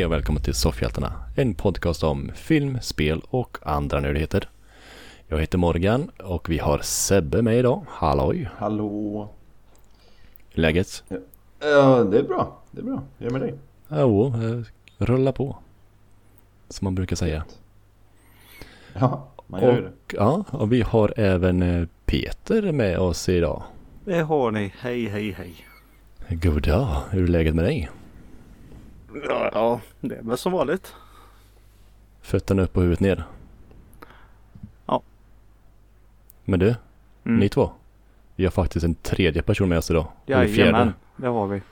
Hej och välkommen till Soffhjältarna, en podcast om film, spel och andra nördigheter. Jag heter Morgan och vi har Sebbe med idag. Halloj! Hallå! Läget? Ja, det är bra. Det är bra. Hur är det med dig? Jo, eh, rulla på. Som man brukar säga. Ja, man gör ju det. Och, ja, och vi har även eh, Peter med oss idag. Det har ni. Hej, hej, hej. God dag, hur är läget med dig? Ja, ja, det är väl som vanligt. Fötterna upp och huvudet ner? Ja. Men du, Mm. ni två. Vi har faktiskt en tredje person med oss idag. Jajamän, det har vi.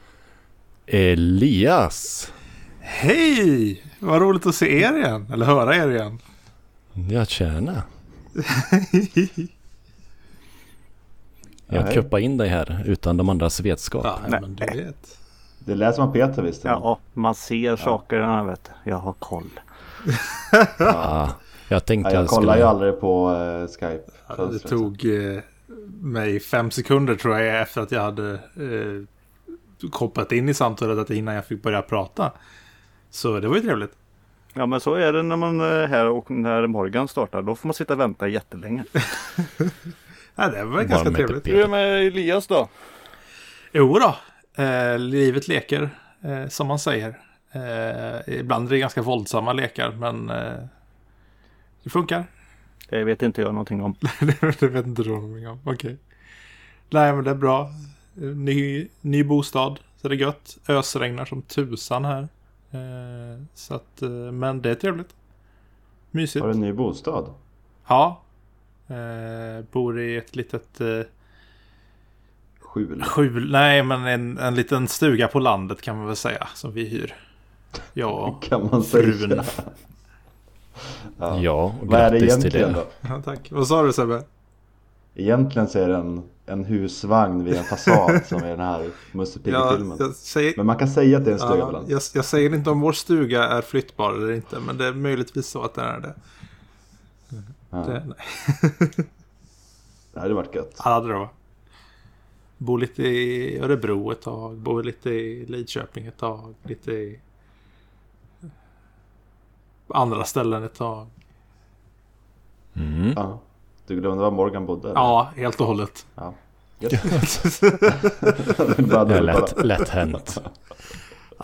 Elias! Hej! Vad roligt att se er igen, eller höra er igen. Ja, tjena. Jag kuppade in dig här utan de andras vetskap. Ja, Nej. men du vet. Det lät som att Peter visste. Ja, man ser saker. Ja. Vet du. Jag har koll. Ja, jag tänkte Ja, jag jag kollar ju skulle... aldrig på eh, Skype. Ja, det tog eh, mig fem sekunder tror jag efter att jag hade eh, kopplat in i samtalet att innan jag fick börja prata. Så det var ju trevligt. Ja, men så är det när man är här och när Morgan startar. Då får man sitta och vänta jättelänge. Ja, det var ganska trevligt. Hur är det med Elias då? Jo då, eh, livet leker eh, som man säger. Eh, ibland är det ganska våldsamma lekar men eh, det funkar. Det vet inte jag någonting om. det vet inte du någonting om. Okej. Nej men det är bra. Ny, ny bostad. Så det är gött. Ösregnar som tusan här. Eh, så att, eh, men det är trevligt. Mysigt. Har du en ny bostad? Ja. Eh, bor i ett litet eh, Skjul. skjul. Nej men en, en liten stuga på landet kan man väl säga. Som vi hyr. Ja. Kan man frun. säga. ja. Ja, och Vad är det egentligen det. då? ja. Tack. Vad sa du Sebbe? Egentligen så är det en, en husvagn vid en fasad som är den här Musse Pigg-filmen. jag, säger, Men man kan säga att det är en stuga på Ja, landet. jag, jag säger inte om vår stuga är flyttbar eller inte, men det är möjligtvis så att den är det. Ja. det nej. Det hade varit gött. Ja, det var. Bo lite i Örebro ett tag, bo lite i Lidköping ett tag, lite i andra ställen ett tag. Mm. Ja. Du glömde var Morgan bodde? eller? Ja, helt och hållet. ja. Det är lätt, lätt hänt.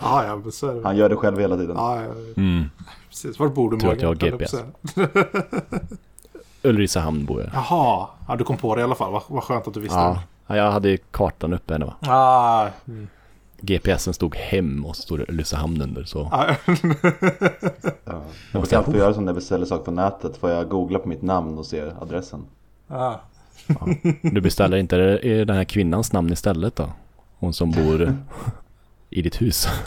Ja, ja, så är det. Han gör det själv hela tiden. Ja, ja, Mm. precis. Var bor du att jag har höll jag att GPS. Ulricehamn bor jag. Jaha, ja, du kom på det i alla fall. Vad, vad skönt att du visste Ja, ja, jag hade kartan uppe henne va. Ah, mm. GPSen stod hem och så stod det Ulricehamn under så. Ah, Ja. Jag brukar alltid göra så när jag beställer saker på nätet. Får jag googla på mitt namn och se adressen. ah. Du beställer inte är den här kvinnans namn istället då? Hon som bor i ditt hus.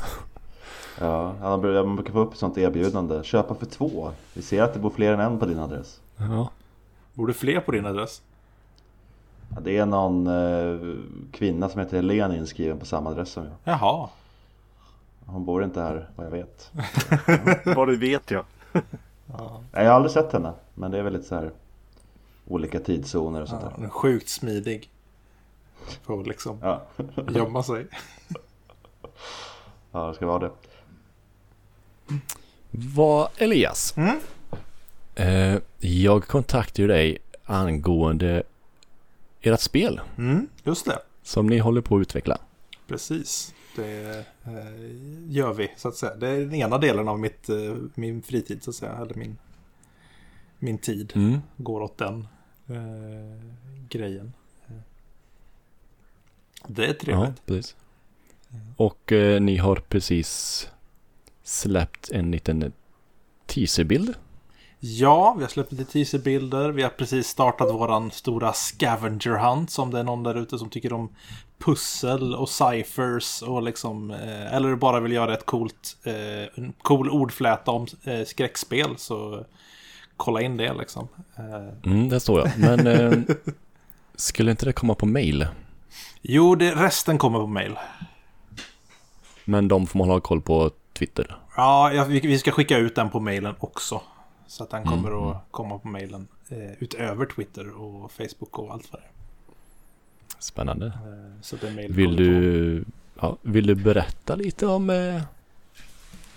Ja, man brukar få upp ett sånt erbjudande. Köpa för två. Vi ser att det bor fler än en på din adress. Ja. Bor det fler på din adress? Ja, det är någon eh, kvinna som heter Helene inskriven på samma adress som jag. Jaha. Hon bor inte här vad jag vet. Vad du vet jag. Ja, Nej, jag har aldrig sett henne. Men det är väl lite så här olika tidszoner och sånt ja, där. den är sjukt smidig. Får liksom Ja, gömma sig. ja det ska vara det. Vad Elias. Mm. Eh, jag kontaktade dig angående ert spel Mm, just det. som ni håller på att utveckla. Precis. Det eh, gör vi så att säga. Det är den ena delen av mitt, eh, min fritid så att säga. Eller min, min tid Mm. går åt den eh, grejen. Det är Ja, trevligt. precis. Och eh, ni har precis släppt en liten teaserbild. Ja, vi har släppt lite teaserbilder. Vi har precis startat våran stora scavenger hunt. Som det är någon där ute som tycker om pussel och ciphers och liksom... Eh, eller bara vill göra ett coolt, eh, en cool ordfläta om eh, skräckspel. Så kolla in det liksom. Eh, Mm, där står jag. Men eh, skulle inte det komma på mail? jo, det, resten kommer på mail. Men de får man ha koll på Twitter. Ja, ja, vi, vi ska skicka ut den på mailen också. Så att den kommer att komma på mailen. Eh, utöver Twitter och Facebook och allt vad det är. Spännande. Eh, så det är Vill du, ja, vill du berätta lite om eh,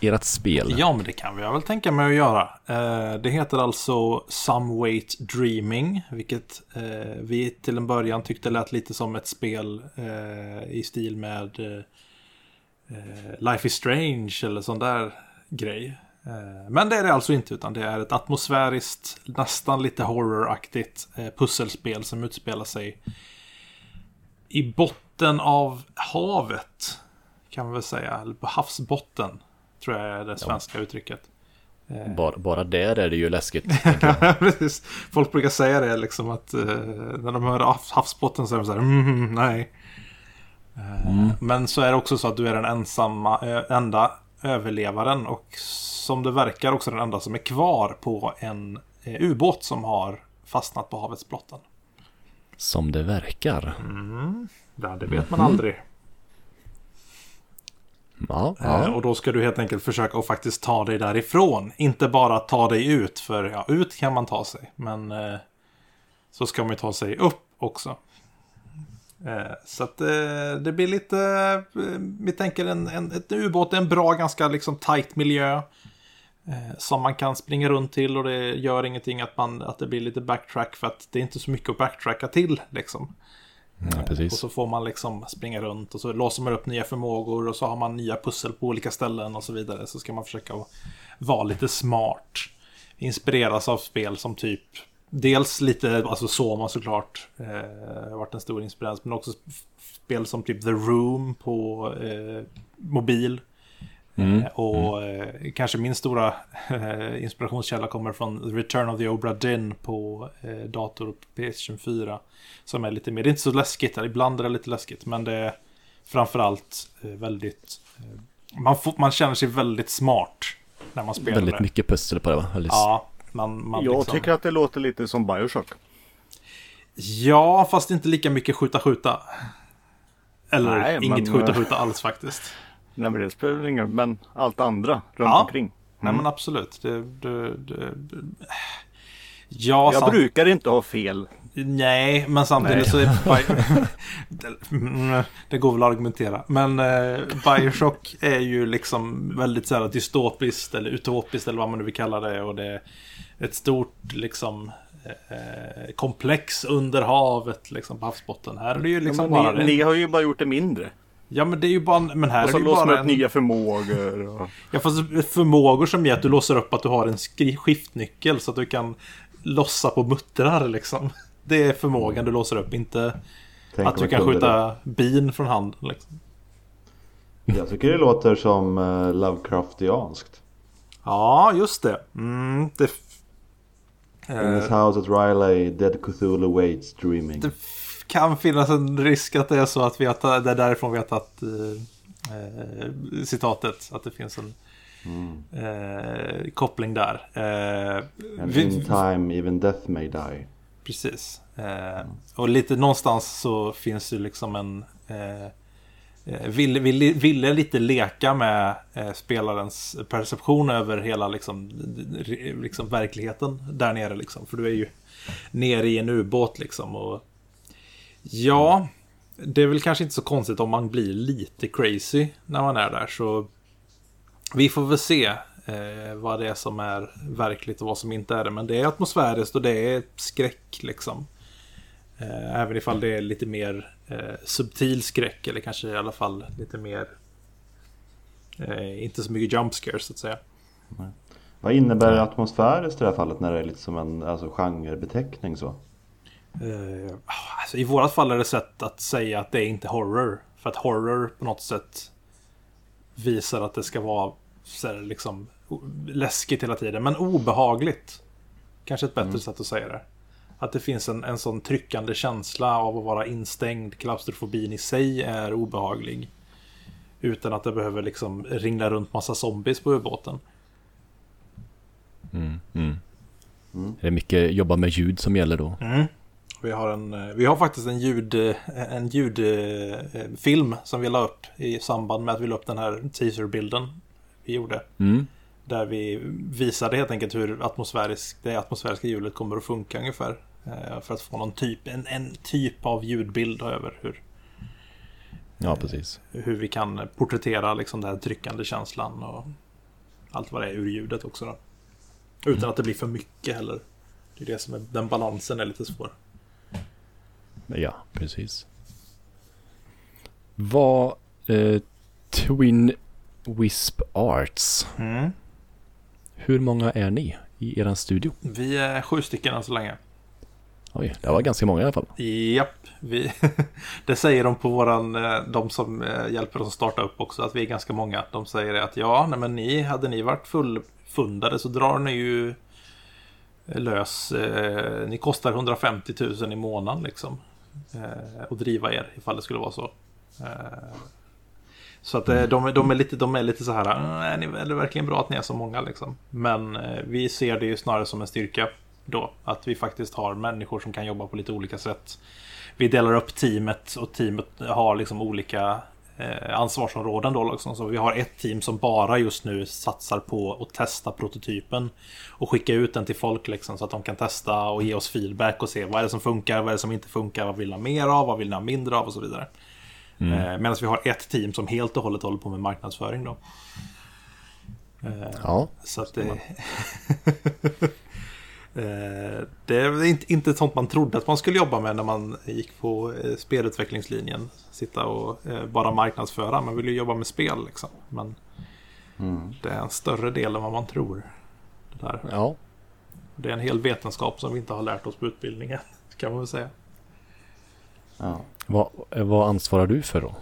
ert spel? Ja, men det kan vi väl tänka mig att göra. Eh, det heter alltså Some Weight Dreaming, vilket eh, vi till en början tyckte lät lite som ett spel eh, i stil med eh, Life is Strange eller sån där grej. Eh, men det är det alltså inte, utan det är ett atmosfäriskt, nästan lite horroraktigt eh, pusselspel som utspelar sig i botten av havet, kan man väl säga, eller på havsbotten, tror jag är det svenska uttrycket. Bara, bara där är det ju läskigt. Precis. Folk brukar säga det liksom att eh, när de hör havs- havsbotten så är de så här, mm, nej. Eh, Men så är det också så att du är den ensamma, enda överlevaren och som det verkar också den enda som är kvar på en eh, ubåt som har fastnat på havets botten. Som det verkar. Ja, det vet man aldrig. Ja, Eh, ja. Och då ska du helt enkelt försöka att faktiskt ta dig därifrån. Inte bara ta dig ut, för ja, ut kan man ta sig. Men eh, så ska man ju ta sig upp också. Eh, så att eh, det blir lite, eh, vi tänker en, en, ett ubåt är en bra, ganska liksom tight miljö. Som man kan springa runt till och det gör ingenting att, man, att det blir lite backtrack för att det är inte så mycket att backtracka till liksom. ja Och så får man liksom springa runt och så låser man upp nya förmågor och så har man nya pussel på olika ställen och så vidare. Så ska man försöka vara lite smart. Inspireras av spel som typ Dels lite, alltså Soma såklart. Eh, varit en stor inspiration. Men också sp- spel som typ The Room på eh, mobil. Mm. Eh, och eh, kanske min stora eh, inspirationskälla kommer från The Return of the Obra Dinn på eh, dator och PS 4. Som är lite mer, det är inte så läskigt, eller ibland är det lite läskigt, men det är framförallt eh, väldigt... Eh, man, får, man känner sig väldigt smart när man spelar Väldigt det. mycket pussel på det va? Väldigt... Ja, man, man Jag liksom... tycker att det låter lite som Bioshock. Ja, fast inte lika mycket skjuta-skjuta. Eller Nej, inget skjuta-skjuta alls faktiskt. Nej men det spelar ingen roll, men allt andra runt Ja. omkring. Nej men absolut. Det, det, det. Ja, Jag sant. brukar inte ha fel. Nej, men samtidigt så är Bi- Det går väl att argumentera. Men eh, Bioshock är ju liksom väldigt så här dystopiskt eller utopiskt eller vad man nu vill kalla det. Och det är ett stort liksom eh, komplex under havet liksom på havsbotten. Här är det ju liksom men bara... ni, ni har ju bara gjort det mindre. Ja men det är ju bara... Men här Och är så det ju låser man upp en... nya förmågor. Och... Ja fast förmågor som gör att du låser upp att du har en skiftnyckel så att du kan lossa på muttrar liksom. Det är förmågan du låser upp, inte Tänk att du kan skjuta bin från hand. Liksom. det. Jag tycker det låter som uh, Lovecraftianskt. Ja, just det. Mm, det, In eh, this house at Riley, dead Cthulhu waits dreaming. det kan finnas en risk att det är så att vi har det är därifrån vi har tagit eh, eh, citatet. Att det finns en eh, koppling där. Eh, And vi- in time even death may die. Precis. Eh, och lite någonstans så finns det liksom en... Eh, eh, ville, ville, ville lite leka med eh, spelarens perception över hela liksom, liksom verkligheten där nere. Liksom. För du är ju nere i en ubåt liksom. Och, ja, det är väl kanske inte så konstigt om man blir lite crazy när man är där. Så vi får väl se eh, vad det är som är verkligt och vad som inte är det. Men det är atmosfäriskt och det är skräck liksom. Eh, även ifall det är lite mer eh, subtil skräck eller kanske i alla fall lite mer eh, inte så mycket jump scares så att säga. Vad innebär atmosfäriskt i det här fallet när det är lite som en alltså, genrebeteckning så? Eh, alltså, I vårat fall är det sätt att säga att det är inte horror. För att horror på något sätt visar att det ska vara så här, liksom, läskigt hela tiden. Men obehagligt. Kanske ett bättre sätt att säga det. Att det finns en, en sån tryckande känsla av att vara instängd. Klaustrofobin i sig är obehaglig. Utan att det behöver liksom ringla runt massa zombies på ubåten. Mm, mm. Är det mycket jobba med ljud som gäller då? Mm. Vi har, en, eh, vi har faktiskt en, ljud, eh, en ljudfilm som vi la upp i samband med att vi la upp den här teaserbilden vi gjorde. Mm. Där vi visade helt enkelt hur atmosfärisk, det atmosfäriska ljudet kommer att funka ungefär. Eh, För att få någon typ, en, en typ av ljudbild över hur, Ja, precis. hur vi kan porträttera liksom den här tryckande känslan. Och, allt vad det är ur ljudet också då. Utan att det blir för mycket heller. Det är det som är, den balansen är lite svår. Ja, precis. Vad eh, Twin Wisp Arts. Mm. Hur många är ni i er studio? Vi är sju stycken än så länge. Oj, det var ganska många i alla fall. Japp, vi, det säger de på våran, eh, de som eh, hjälper oss att starta upp också, att vi är ganska många. De säger att ja, nej men ni, hade ni varit fullfundade så drar ni ju lös, eh, ni kostar 150 000 i månaden liksom. Eh, att driva er ifall det skulle vara så. Eh, så att eh, de, de, är lite, de är lite så här, är det verkligen bra att ni är så många liksom? Men vi ser det ju snarare som en styrka då. Att vi faktiskt har människor som kan jobba på lite olika sätt. Vi delar upp teamet och teamet har liksom olika eh, ansvarsområden då. Liksom. Så vi har ett team som bara just nu satsar på att testa prototypen och skicka ut den till folk liksom, så att de kan testa och ge oss feedback och se vad är det som funkar, vad är det som inte funkar, vad vill ni ha mer av, vad vill ni ha mindre av och så vidare. Mm. Eh, Medan vi har ett team som helt och hållet håller på med marknadsföring då. Eh, ja. Så att det... Eh, det är inte, inte sånt man trodde att man skulle jobba med när man gick på eh, spelutvecklingslinjen. Sitta och eh, bara marknadsföra. Man vill ju jobba med spel liksom. Men mm. det är en större del än vad man tror. Det, där. Ja. det är en hel vetenskap som vi inte har lärt oss på utbildningen. Kan man väl säga. Ja. Vad, vad ansvarar du för då?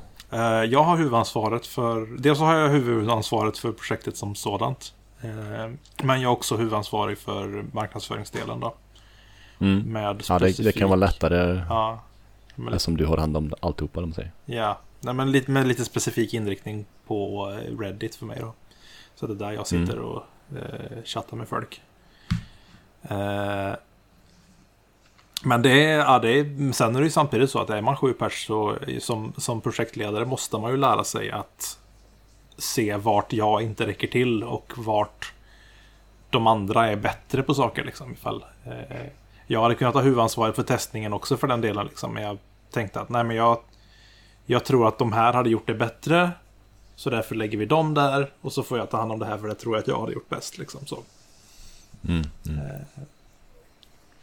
Jag har huvudansvaret för... Dels har jag huvudansvaret för projektet som sådant. Eh, men jag är också huvudansvarig för marknadsföringsdelen då. Mm. Med ja, det, det, kan vara lättare ja, men... eftersom du har hand om alltihopa de säger. Ja, Nej, men lite, med lite specifik inriktning på eh, Reddit för mig då. Så det är där jag sitter mm. och eh, chattar med folk. Eh, men det är, ja, det är, sen är det ju samtidigt så att är man sju pers så som, som projektledare måste man ju lära sig att se vart jag inte räcker till och vart de andra är bättre på saker. Liksom, ifall, eh, jag hade kunnat ha huvudansvaret för testningen också för den delen. Liksom, men jag tänkte att nej, men jag, jag tror att de här hade gjort det bättre. Så därför lägger vi dem där och så får jag ta hand om det här för det tror jag att jag hade gjort bäst. Liksom, så. Mm, mm. Eh,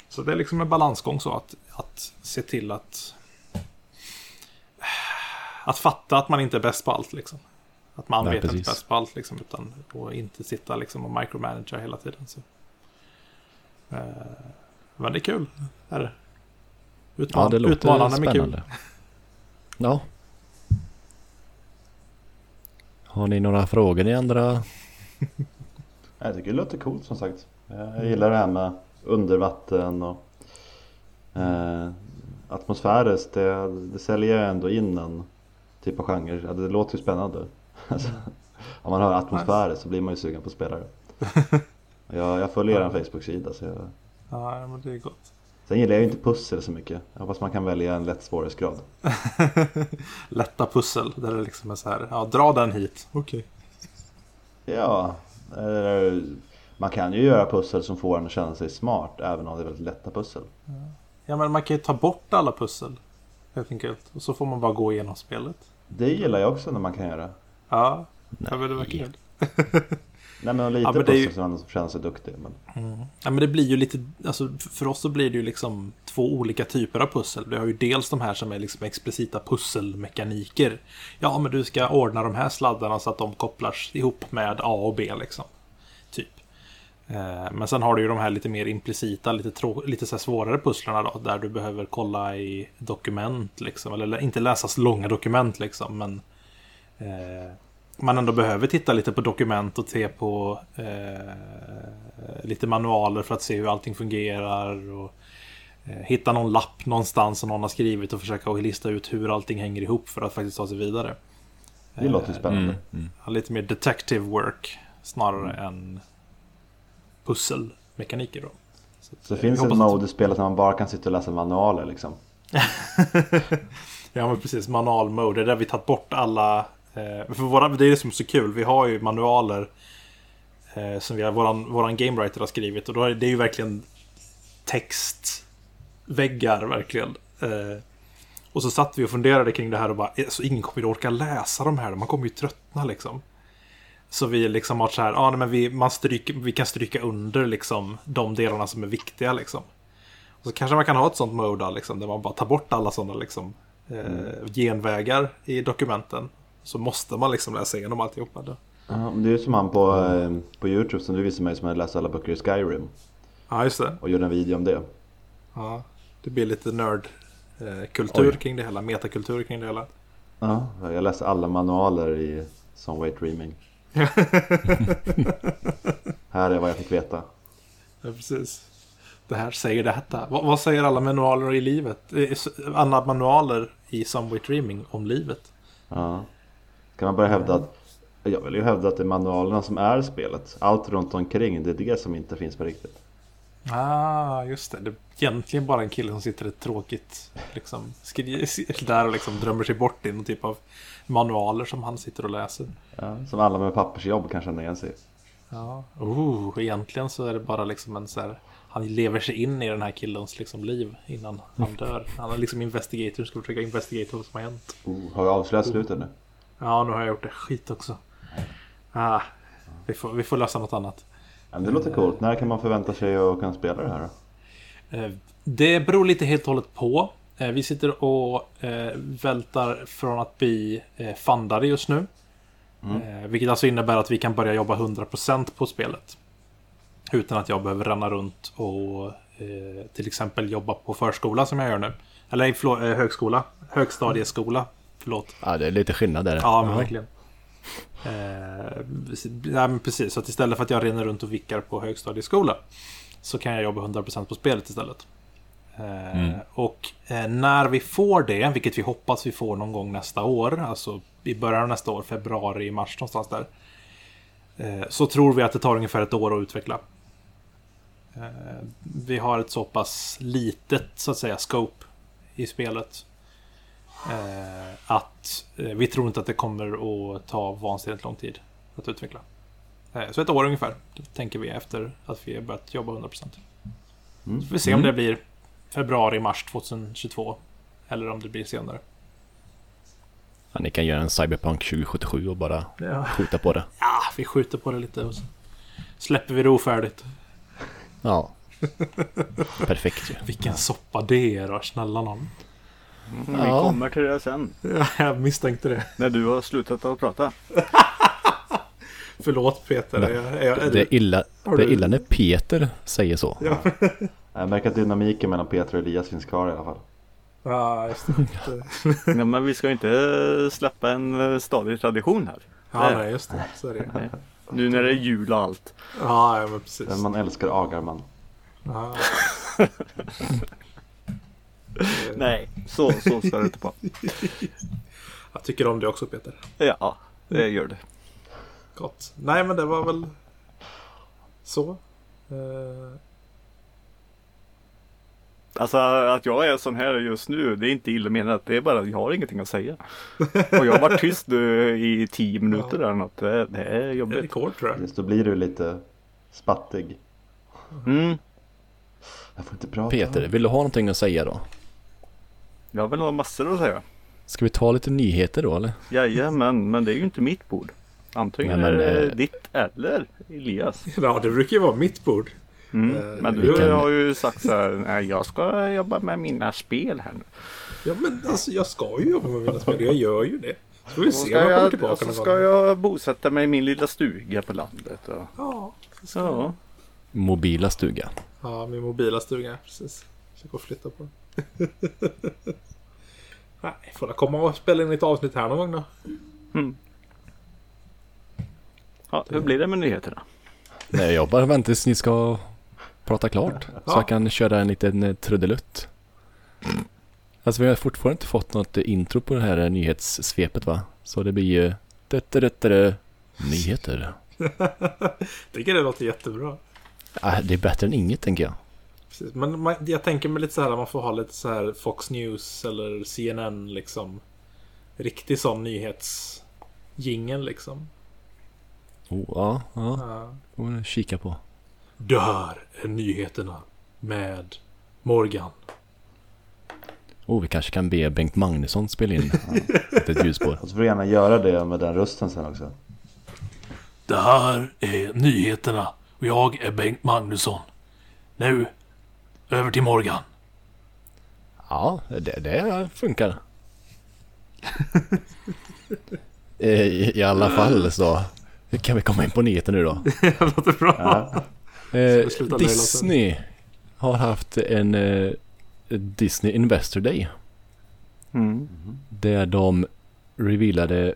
så det är liksom en balansgång så att, att se till att att fatta att man inte är bäst på allt. Liksom. Att man Nej, vet precis. inte bäst på allt liksom, utan och inte sitta liksom och micromanagera hela tiden. Så. Eh, men det är kul. Är det? Utman ja, det låter utmanande men kul. Ja. Har ni några frågor ni andra? Jag tycker det låter coolt som sagt. Jag gillar det här med undervatten och eh, atmosfäriskt. Det, det säljer ändå in en typ av genre. Ja, det låter ju spännande. Alltså, om man hör atmosfärer så blir man ju sugen på spelare. Jag, jag följer er Facebook-sida så jag... Ja, men det är gott. Sen gillar jag ju inte pussel så mycket. Jag hoppas man kan välja en lätt svårighetsgrad. Lätta pussel, där det liksom är så här, ja dra den hit. Okej. Okay. Ja, man kan ju göra pussel som får en att känna sig smart även om det är väldigt lätta pussel. Ja, men man kan ju ta bort alla pussel. Helt enkelt. Och så får man bara gå igenom spelet. Det gillar jag också när man kan göra. Ja, Nej. men det var kul. Nej men lite ja, men det ju... som känner sig duktig. Men... Mm. Ja men det blir ju lite, alltså för oss så blir det ju liksom två olika typer av pussel. Vi har ju dels de här som är liksom explicita pusselmekaniker. Ja men du ska ordna de här sladdarna så att de kopplar ihop med A och B liksom. Eh, men sen har du ju de här lite mer implicita, lite, trå- lite så svårare pusslarna då. Där du behöver kolla i dokument liksom. Eller inte läsa långa dokument liksom. Men eh, man ändå behöver titta lite på dokument och se på eh, lite manualer för att se hur allting fungerar. Och, eh, hitta någon lapp någonstans som någon har skrivit och försöka lista ut hur allting hänger ihop för att faktiskt ta sig vidare. Det låter spännande. Mm, mm. Lite mer detective work snarare mm. än pusselmekaniker då. Så, så det finns ett mode i spelet där man bara kan sitta och läsa manualer liksom? ja men precis, manual-mode. Där vi tagit bort alla... Eh, för våra, det är det som är så kul. Vi har ju manualer eh, som vi har, våran, våran gamewriter har skrivit. Och då är det ju verkligen textväggar verkligen. Eh, och så satt vi och funderade kring det här och bara, så ingen kommer ju orka läsa de här. Man kommer ju tröttna liksom. Så vi liksom har så här, ja nej, men vi, man stryker, vi kan stryka under liksom de delarna som är viktiga liksom. Och så kanske man kan ha ett sånt mode liksom, där man bara tar bort alla sådana liksom, eh, genvägar i dokumenten. Så måste man liksom läsa igenom alltihopa. Då. Ja, det är som han på, eh, på Youtube som du visade mig som hade läst alla böcker i Skyrim. Ja, just det. Och gjorde en video om det. Ja, det blir lite nördkultur Oj. kring det hela, metakultur kring det hela. Ja, jag läste alla manualer i Some Way Dreaming. Här är vad jag fick veta. Ja, precis. Det här säger detta. Vad, vad säger alla manualer i livet? Eh, Alla manualer i Some Way Dreaming om livet. Ja. Kan man börja hävda att jag vill ju hävda att det är manualerna som är spelet. Allt runt omkring, det är det som inte finns på riktigt. Ah, just det. Det är egentligen bara en kille som sitter i ett tråkigt liksom, där och liksom drömmer sig bort i någon typ av manualer som han sitter och läser. Ja, som alla med pappersjobb kan känna igen sig. Ja. Oh, egentligen så är det bara liksom en så här... Han lever sig in i den här killens liksom liv innan han dör. Han är liksom investigator, ska försöka investigata vad som har hänt. Oh, har vi avslöjat slutet nu? Ja, nu har jag gjort det. Skit också. Ah, vi, får, vi får lösa något annat. Ja, det låter coolt. När kan man förvänta sig att kunna spela det här då? Eh, Det beror lite helt och hållet på. Eh, Vi sitter och eh, vältar från att bli eh, fundade just nu. Eh, Vilket alltså innebär att vi kan börja jobba 100% på spelet. Utan att jag behöver ränna runt och till exempel jobba på förskola som jag gör nu. Eller förlåt, högskola. Högstadieskola. Förlåt. Ja, det är lite skillnad där. Ja, men verkligen. Eh, men precis, så att istället för att jag rinner runt och vickar på högstadieskola så kan jag jobba 100% på spelet istället. Eh, Och eh, när vi får det, vilket vi hoppas vi får någon gång nästa år, alltså i början av nästa år, februari, mars någonstans där. eh, Så tror vi att det tar ungefär ett år att utveckla. Vi har ett så pass litet, så att säga, scope i spelet. Att vi tror inte att det kommer att ta vansinnigt lång tid att utveckla. Så ett år ungefär, tänker vi efter att vi har börjat jobba 100%. Mm. Så får vi se om det blir februari, mars 2022. Eller om det blir senare. Ja, ni kan göra en Cyberpunk 2077 och bara Ja, skjuta på det. ja vi skjuter på det lite och så släpper vi det ofärdigt. Ja. Perfekt ju. Vilken soppa det är då, snälla någon. Mm, Vi Ja. kommer till det sen. Ja, jag misstänkte det. När du har slutat att prata. Förlåt Peter. Nej, Jag, jag, Det är illa, det är illa när Peter säger så. Ja. Jag märker att dynamiken mellan Peter och Elias finns kvar i alla fall. Ja, just det. Nej, men vi ska ju inte släppa en eh, stadig tradition här. Ja, nej, just det. Så är det. Nu när det är jul och allt. Ja, ja men precis. Den man älskar agar man. Ja. Nej, så, så ska det inte vara. Jag tycker om det också Peter. Ja, det gör det. Gott. Nej, men det var väl så. Alltså att jag är sån här just nu, det är inte illa menat. Det är bara att jag har ingenting att säga. Och jag har varit tyst nu i tio minuter eller något. Det, det är det är jobbigt. rekord tror jag. Just då blir du lite spattig. Mm. Jag får inte prata. Peter, vill du ha någonting att säga då? Jag har väl ha massor att säga. Ska vi ta lite nyheter då eller? Jajamän, men det är ju inte mitt bord. Antingen Nej, men, är det eh, ditt eller Elias. Ja, det brukar ju vara mitt bord. Mm. Eh, Men du kan- har ju sagt så här, nej jag ska jobba med mina spel här nu. Ja, men alltså jag ska ju jobba med mina spel. Jag gör ju det. Så vi Och se ska om jag jag, tillbaka och så ska jag bosätta mig i min lilla stuga på landet. Och, Ja, så ska ja. Mobila stuga. Ja, min mobila stuga. Precis. Försöka flytta på. Nej, får jag komma och spela in ett avsnitt här någon gång då. Mm. ja, hur blir det med nyheterna? Nej, jag bara väntar tills ni ska prata klart. Så Ja. jag kan köra en liten eh, trudelutt. Alltså vi har fortfarande inte fått något intro på det här eh, nyhetssvepet va? Så det blir ju... Nyheter. Tycker det låter jättebra. Ah, det är bättre än inget tänker jag. Precis. Men man, jag tänker mig lite så här att man får ha lite så här Fox News eller CNN liksom. Riktig sån nyhetsjingel liksom. Oh, ja, ja. Ja. får vi kika på. Det här är nyheterna med Morgan. Oh, vi kanske kan be Bengt Magnusson spela in ett ljusspår. Och så får du gärna göra det med den rösten sen också. Det här är nyheterna och jag är Bengt Magnusson. Nu, över till Morgan. Ja, det, det funkar. Eh, I, I alla fall så kan vi komma in på nyheter nu då. det låter bra. Ja. Eh, Disney har haft en eh, Disney Investor Day. Mm. Där de revealade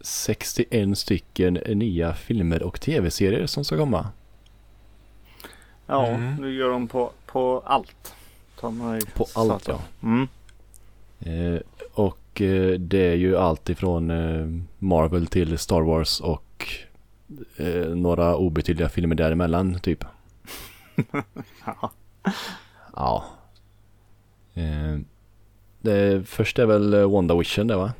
61 stycken nya filmer och tv-serier som ska komma. Ja, Mm. nu gör de på, på allt. På allt ja. Mm. Eh, och eh, det är ju allt ifrån eh, Marvel till Star Wars och eh, några obetydliga filmer däremellan typ. Ja. Ja. Eh, det första är väl eh, WandaVision det va?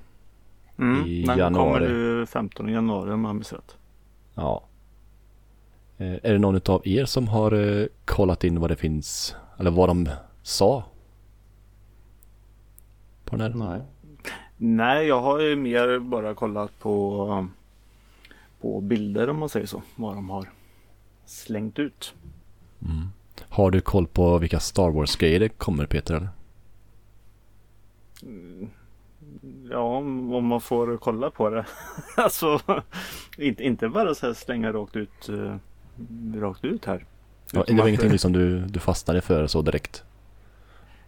Mm. I Den januari. kommer nu 15 januari om jag minns rätt. Ja. Eh, är det någon av er som har eh, kollat in vad det finns? Eller vad de sa? På den här? Nej. Nej, jag har ju mer bara kollat på, på bilder om man säger så. Vad de har slängt ut. Har du koll på vilka Star Wars-grejer det kommer Peter? Eller? Ja, om man får kolla på det. alltså, inte, inte bara så här slänga rakt ut, eh, rakt ut här. Ja, det var ingenting som du, du fastnade för så direkt?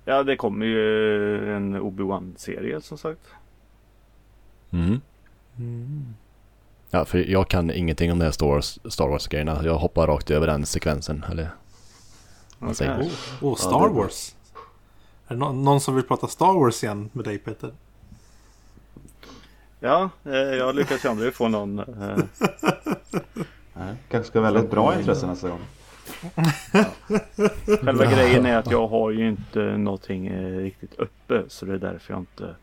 Ja, det kommer ju en Obi-Wan-serie som sagt. Mm. Ja, för jag kan ingenting om de här Star Wars, Star Wars-grejerna. Jag hoppar rakt över den sekvensen. Eller vad säger? Oh, Ja, Star det. Wars. Är det nå- någon som vill prata Star Wars igen med dig Peter? Ja, eh, jag lyckas ju aldrig få någon. Eh, Nej. Kanske ska välja ett bra intresse nästa gång. själva grejen är att jag har ju inte någonting eh, riktigt uppe. Så det är därför jag inte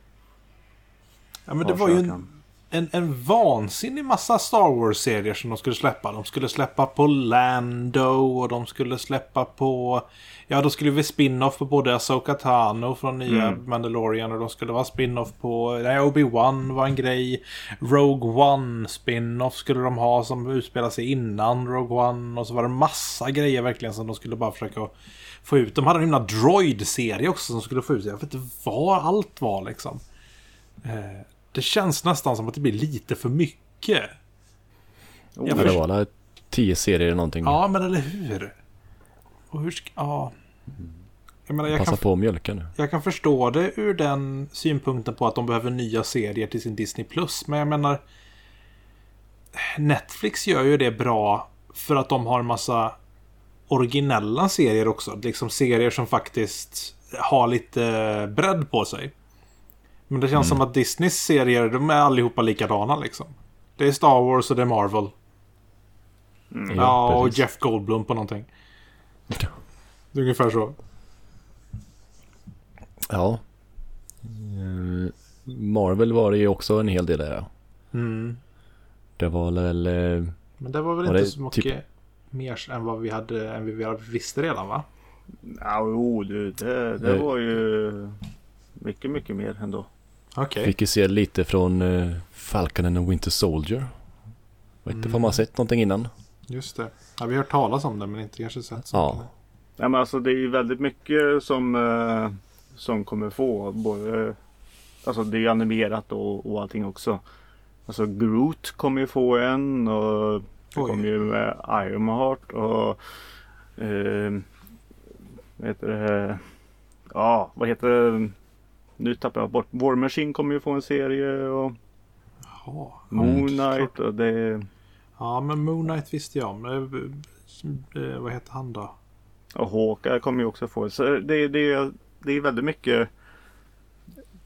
Ja men det var så ju en, kan- en, en vansinnig massa Star Wars-serier som de skulle släppa. De skulle släppa på Lando och de skulle släppa på... Ja, då skulle vi spin-off på både Asoka Tano från nya Mm. Mandalorian och de skulle vara spin-off på... Nej, Obi-Wan var en grej. Rogue One spin-off skulle de ha som utspelar sig innan Rogue One. Och så var det massa grejer verkligen som de skulle bara försöka få ut. De hade en himla droid-serie också som skulle få ut. Jag vet inte vad allt var liksom. Det känns nästan som att det blir lite för mycket. Oh, Jag Ja, det var alla tio serier eller någonting. Ja, men eller hur? Och hur ska... Ja. Jag menar, jag Passa kan, på att mjölka nu. jag kan förstå det ur den synpunkten på att de behöver nya serier till sin Disney+. Plus. Men jag menar... Netflix gör ju det bra för att de har en massa originella serier också. Liksom serier som faktiskt har lite bredd på sig. Men det känns som att Disneys serier, de är allihopa likadana liksom. Det är Star Wars och det är Marvel. Ja, och. Jeff Goldblum på någonting. Det är ungefär så. Ja. Eh, Marvel var det ju också en hel del där. ja. Mm. Det var väl... eh, Men det var väl Var inte det så mycket typ- mer än vad vi hade än vi visste redan va? Ja, jo, du, det, det Eh. var ju mycket, mycket mer ändå. Okej. Fick ju se lite från uh, Falcon and the Winter Soldier. Vet inte om man har sett någonting innan. Just det. Ja, vi har hört talas om det men inte kanske sett så Ja. mycket. Ja, men alltså det är ju väldigt mycket som, eh, som kommer få. Både, alltså det är ju animerat och, och allting också. Alltså Groot kommer ju få en och det kommer ju med Ironheart och eh, vad heter det? Ja, vad heter det? Nu tappar jag bort. War Machine kommer ju få en serie och Jaha. Moon Knight och det Ja men Moon Knight visste jag om. Eh, eh, vad heter han då? och Hawkeye kommer ju också få. Så det, det, det är väldigt mycket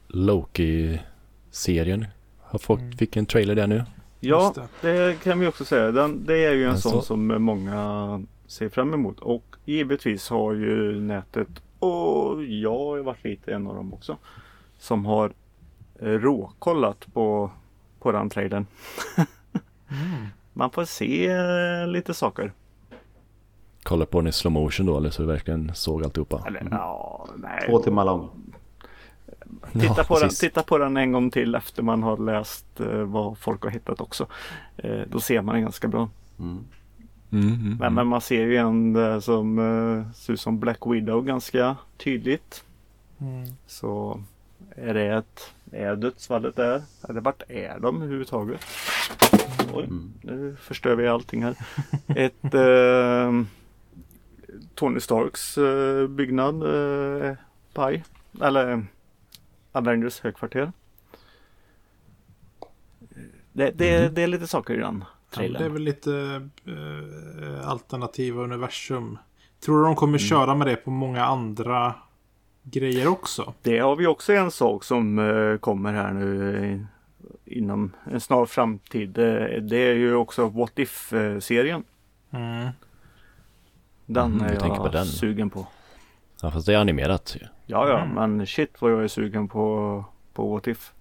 Loki-serien. Har folk, fick en trailer där nu. Ja, Just det. kan vi också säga. Den, det är ju en sån som många ser fram emot. Och givetvis har ju nätet, och jag har varit lite en av dem också, som har eh, råkollat på, på den trailern. Mm. Man får se eh, lite saker. Kolla på den i slow motion då eller så du verkligen såg alltihopa. Eller ja, nej. Två timmar lång. Titta, Ja, på den, titta på den en gång till efter man har läst eh, vad folk har hittat också. Eh, då ser man den ganska bra. Mm. Mm, mm, Men, men man ser ju en där som eh, ser ut som Black Widow ganska tydligt. Mm. Så är det ett, är dödsfallet där? Eller vart är de överhuvudtaget? Oj, Mm. nu förstör vi allting här. Ett eh, Tony Starks eh, byggnad, eh, paj. Eller Avengers högkvarter. Det, det, det är lite saker i den Ja, det trailern. är väl lite eh, alternativa universum. Tror du de kommer köra med det på många andra grejer också? Det har vi också en sak som eh, kommer här nu eh, inom en snar framtid. Eh, det är ju också What If-serien. Mm. Den Mhm, är du jag tänker på den. sugen på. Ja, fast det är animerat ju. Ja, ja, Mm. men shit vad jag är sugen på, på What If.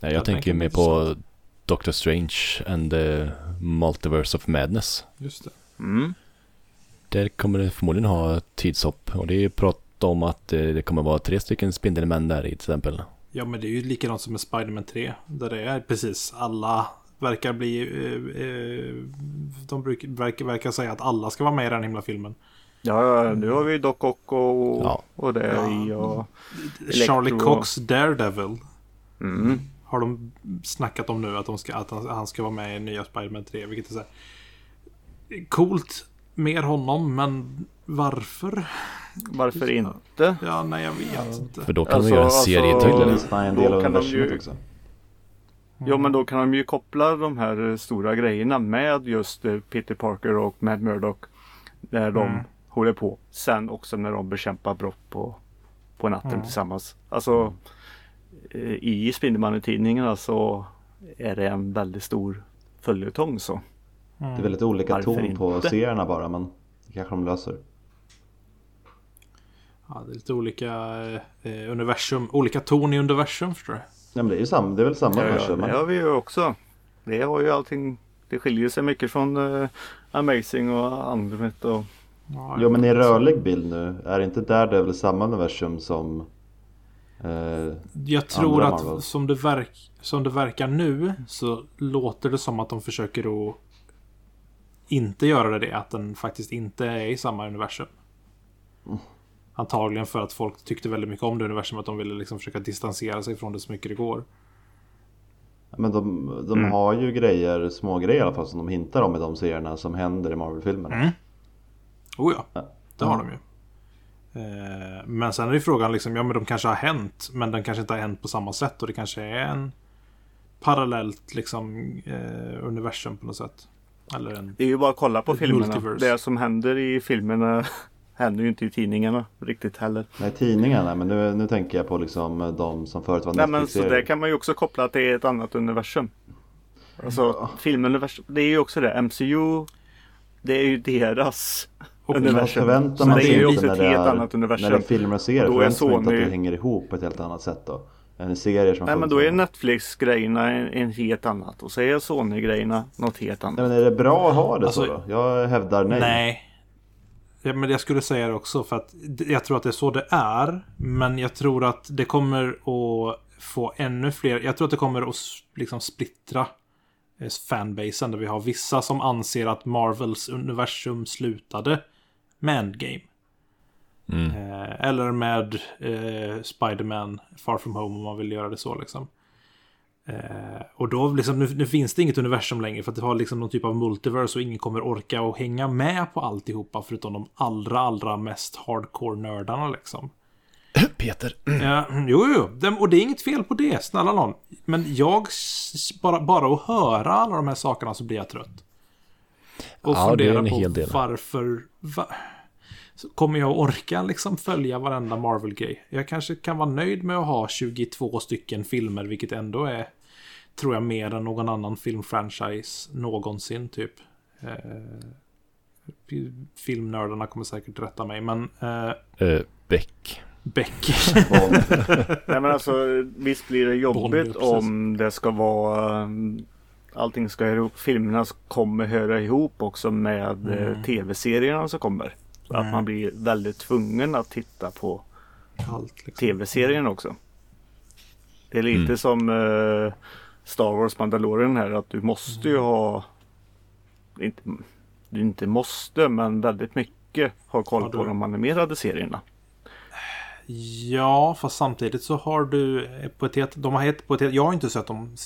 Nej, jag, Jag tänker tänker mer på Doctor Strange and the Multiverse of Madness. Just det. Mm. Där kommer det förmodligen ha tidshopp. Och det är om att eh, det kommer vara tre stycken Spindelmän där i till exempel. Ja, men det är ju likadant som med Spider-Man 3. Där det är precis alla verkar bli... Eh, eh, de brukar, verkar, verkar säga att alla ska vara med i den himla filmen. Ja, nu har vi Doc Ock och, Ja. och det Ja. och... Charlie Electro. Cox Daredevil Mm. har de snackat om nu att, de ska, att han, han ska vara med i nya Spider-Man 3. Vilket är så här, coolt med honom, men varför? Varför inte? Ja, nej, jag vet inte. För då kan Alltså, de göra en alltså- serie Tydligen till. del Då av kan de ju- också. Ja, men då kan de ju koppla de här eh, stora grejerna med just eh, Peter Parker och Matt Murdock. När de Mm. håller på. Sen också när de bekämpar brott på, på natten Mm. tillsammans. Alltså eh, i Spindelmannen-tidningarna så är det en väldigt stor följetong så. Det är väldigt olika Varför ton på inte? serierna bara men det kanske de löser. Ja, det är lite olika eh, universum, olika ton i universum förstår du. Nej men det är ju samma, det är väl samma Ja, ja, universum. det men- har vi ju också. Det har ju allting. Det skiljer sig mycket från eh, Amazing och Andromet och Ja, Jo men i rörlig bild nu, är inte Daredevil samma universum som eh, Jag tror andra att som det, verk, som det verkar nu så låter det som att de försöker att inte göra det. Att den faktiskt inte är i samma universum. Antagligen för att folk tyckte väldigt mycket om det universum. Att de ville liksom försöka distansera sig från det så mycket det går. Men de, de Mm. har ju grejer, små grejer i alla fall som de hintar om i de serierna som händer i Marvel-filmerna. Mm. Oh ja, Ja. det har de ju. Eh, Men sen är det frågan liksom, ja men de kanske har hänt. Men den kanske inte har hänt på samma sätt. Och det kanske är en parallellt liksom eh, universum på något sätt. Eller en... Det är ju bara att kolla på filmerna. multiverse. Det som händer i filmerna händer ju inte i tidningarna riktigt heller. Nej tidningarna, men nu, nu tänker jag på liksom de som förut var Nej men så det kan man ju också koppla att det är ett annat universum. Alltså filmuniversum. Det är ju också det. MCU. Det är ju deras Och universum. förväntar man sig inte när ett det helt är, annat universum. när det är filmer och serier? Då är Förväntar man inte att Sony- det hänger ihop på ett helt annat sätt då? Än serier som Nej men då är. Netflix-grejerna en, en helt annat. Och så är Sony-grejerna något helt annat. Nej men är det bra att ha det Alltså- så då? Jag hävdar nej. Nej. Ja, men jag skulle säga det också för att jag tror att det är så det är. Men jag tror att det kommer att få ännu fler. Jag tror att det kommer att liksom splittra eh, fanbasen. Där vi har vissa som anser att Marvels universum slutade med Endgame. Mm. Eh, eller med eh, Spider-Man Far From Home om man vill göra det så liksom. Eh, och då liksom, nu, nu finns det inget universum längre för att det har liksom någon typ av multiverse och ingen kommer orka och hänga med på alltihopa förutom de allra, allra mest hardcore-nördarna liksom. Peter. Ja, jo, jo, och det är inget fel på det, snälla någon. Men jag, bara, bara att höra alla de här sakerna så blir jag trött. Och Ja, det är fundera en på hel del. varför... Va, kommer jag orka liksom följa varenda Marvel-grej? Jag kanske kan vara nöjd med att ha 22 stycken filmer, vilket ändå är, tror jag, mer än någon annan filmfranchise någonsin, typ. Eh, filmnördarna kommer säkert rätta mig, men eh, Uh, Beck. Beck. Nej men alltså visst blir det jobbigt precis. om det ska vara um, Allting ska höra ihop. Filmerna kommer höra ihop också med eh, Mm. tv-serierna som kommer. Så att Mm. man blir väldigt tvungen att titta på Allt liksom. tv-serien också. Det är lite Mm. som eh, Star Wars Mandalorian här att du måste ju ha inte, du inte måste men väldigt mycket ha koll på de animerade serierna. Ja, fast samtidigt så har du på ett helt, de har ett, på ett helt, Jag har inte sett de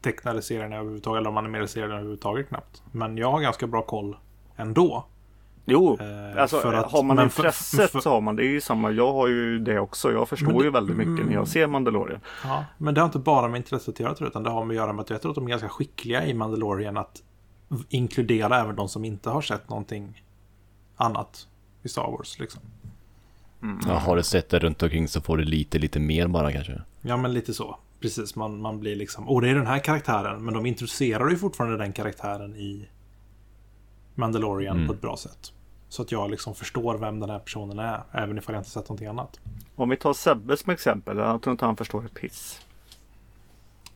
tecknade serierna överhuvudtaget, eller de animerade serierna överhuvudtaget knappt. Men jag har ganska bra koll ändå. Jo, Eh, alltså för att- har man men för- intresset för- så har man det. är ju samma. Jag har ju det också. Jag förstår det- ju väldigt mycket när jag ser Mandalorian. Ja, men det har inte bara med intresset att göra tror jag, utan det har med att göra med att jag tror att de är ganska skickliga i Mandalorian att inkludera även de som inte har sett någonting annat i Star Wars. Liksom. Ja, har du sett det runt omkring så får du lite, lite mer bara kanske. Ja, men lite så. Precis, man, man blir liksom, åh det är den här karaktären, men de introducerar ju fortfarande den karaktären i Mandalorian Mm. på ett bra sätt. Så att jag liksom förstår vem den här personen är, även ifall jag inte sett någonting annat. Om vi tar Sebbe som exempel. Jag tror inte han förstår ett piss.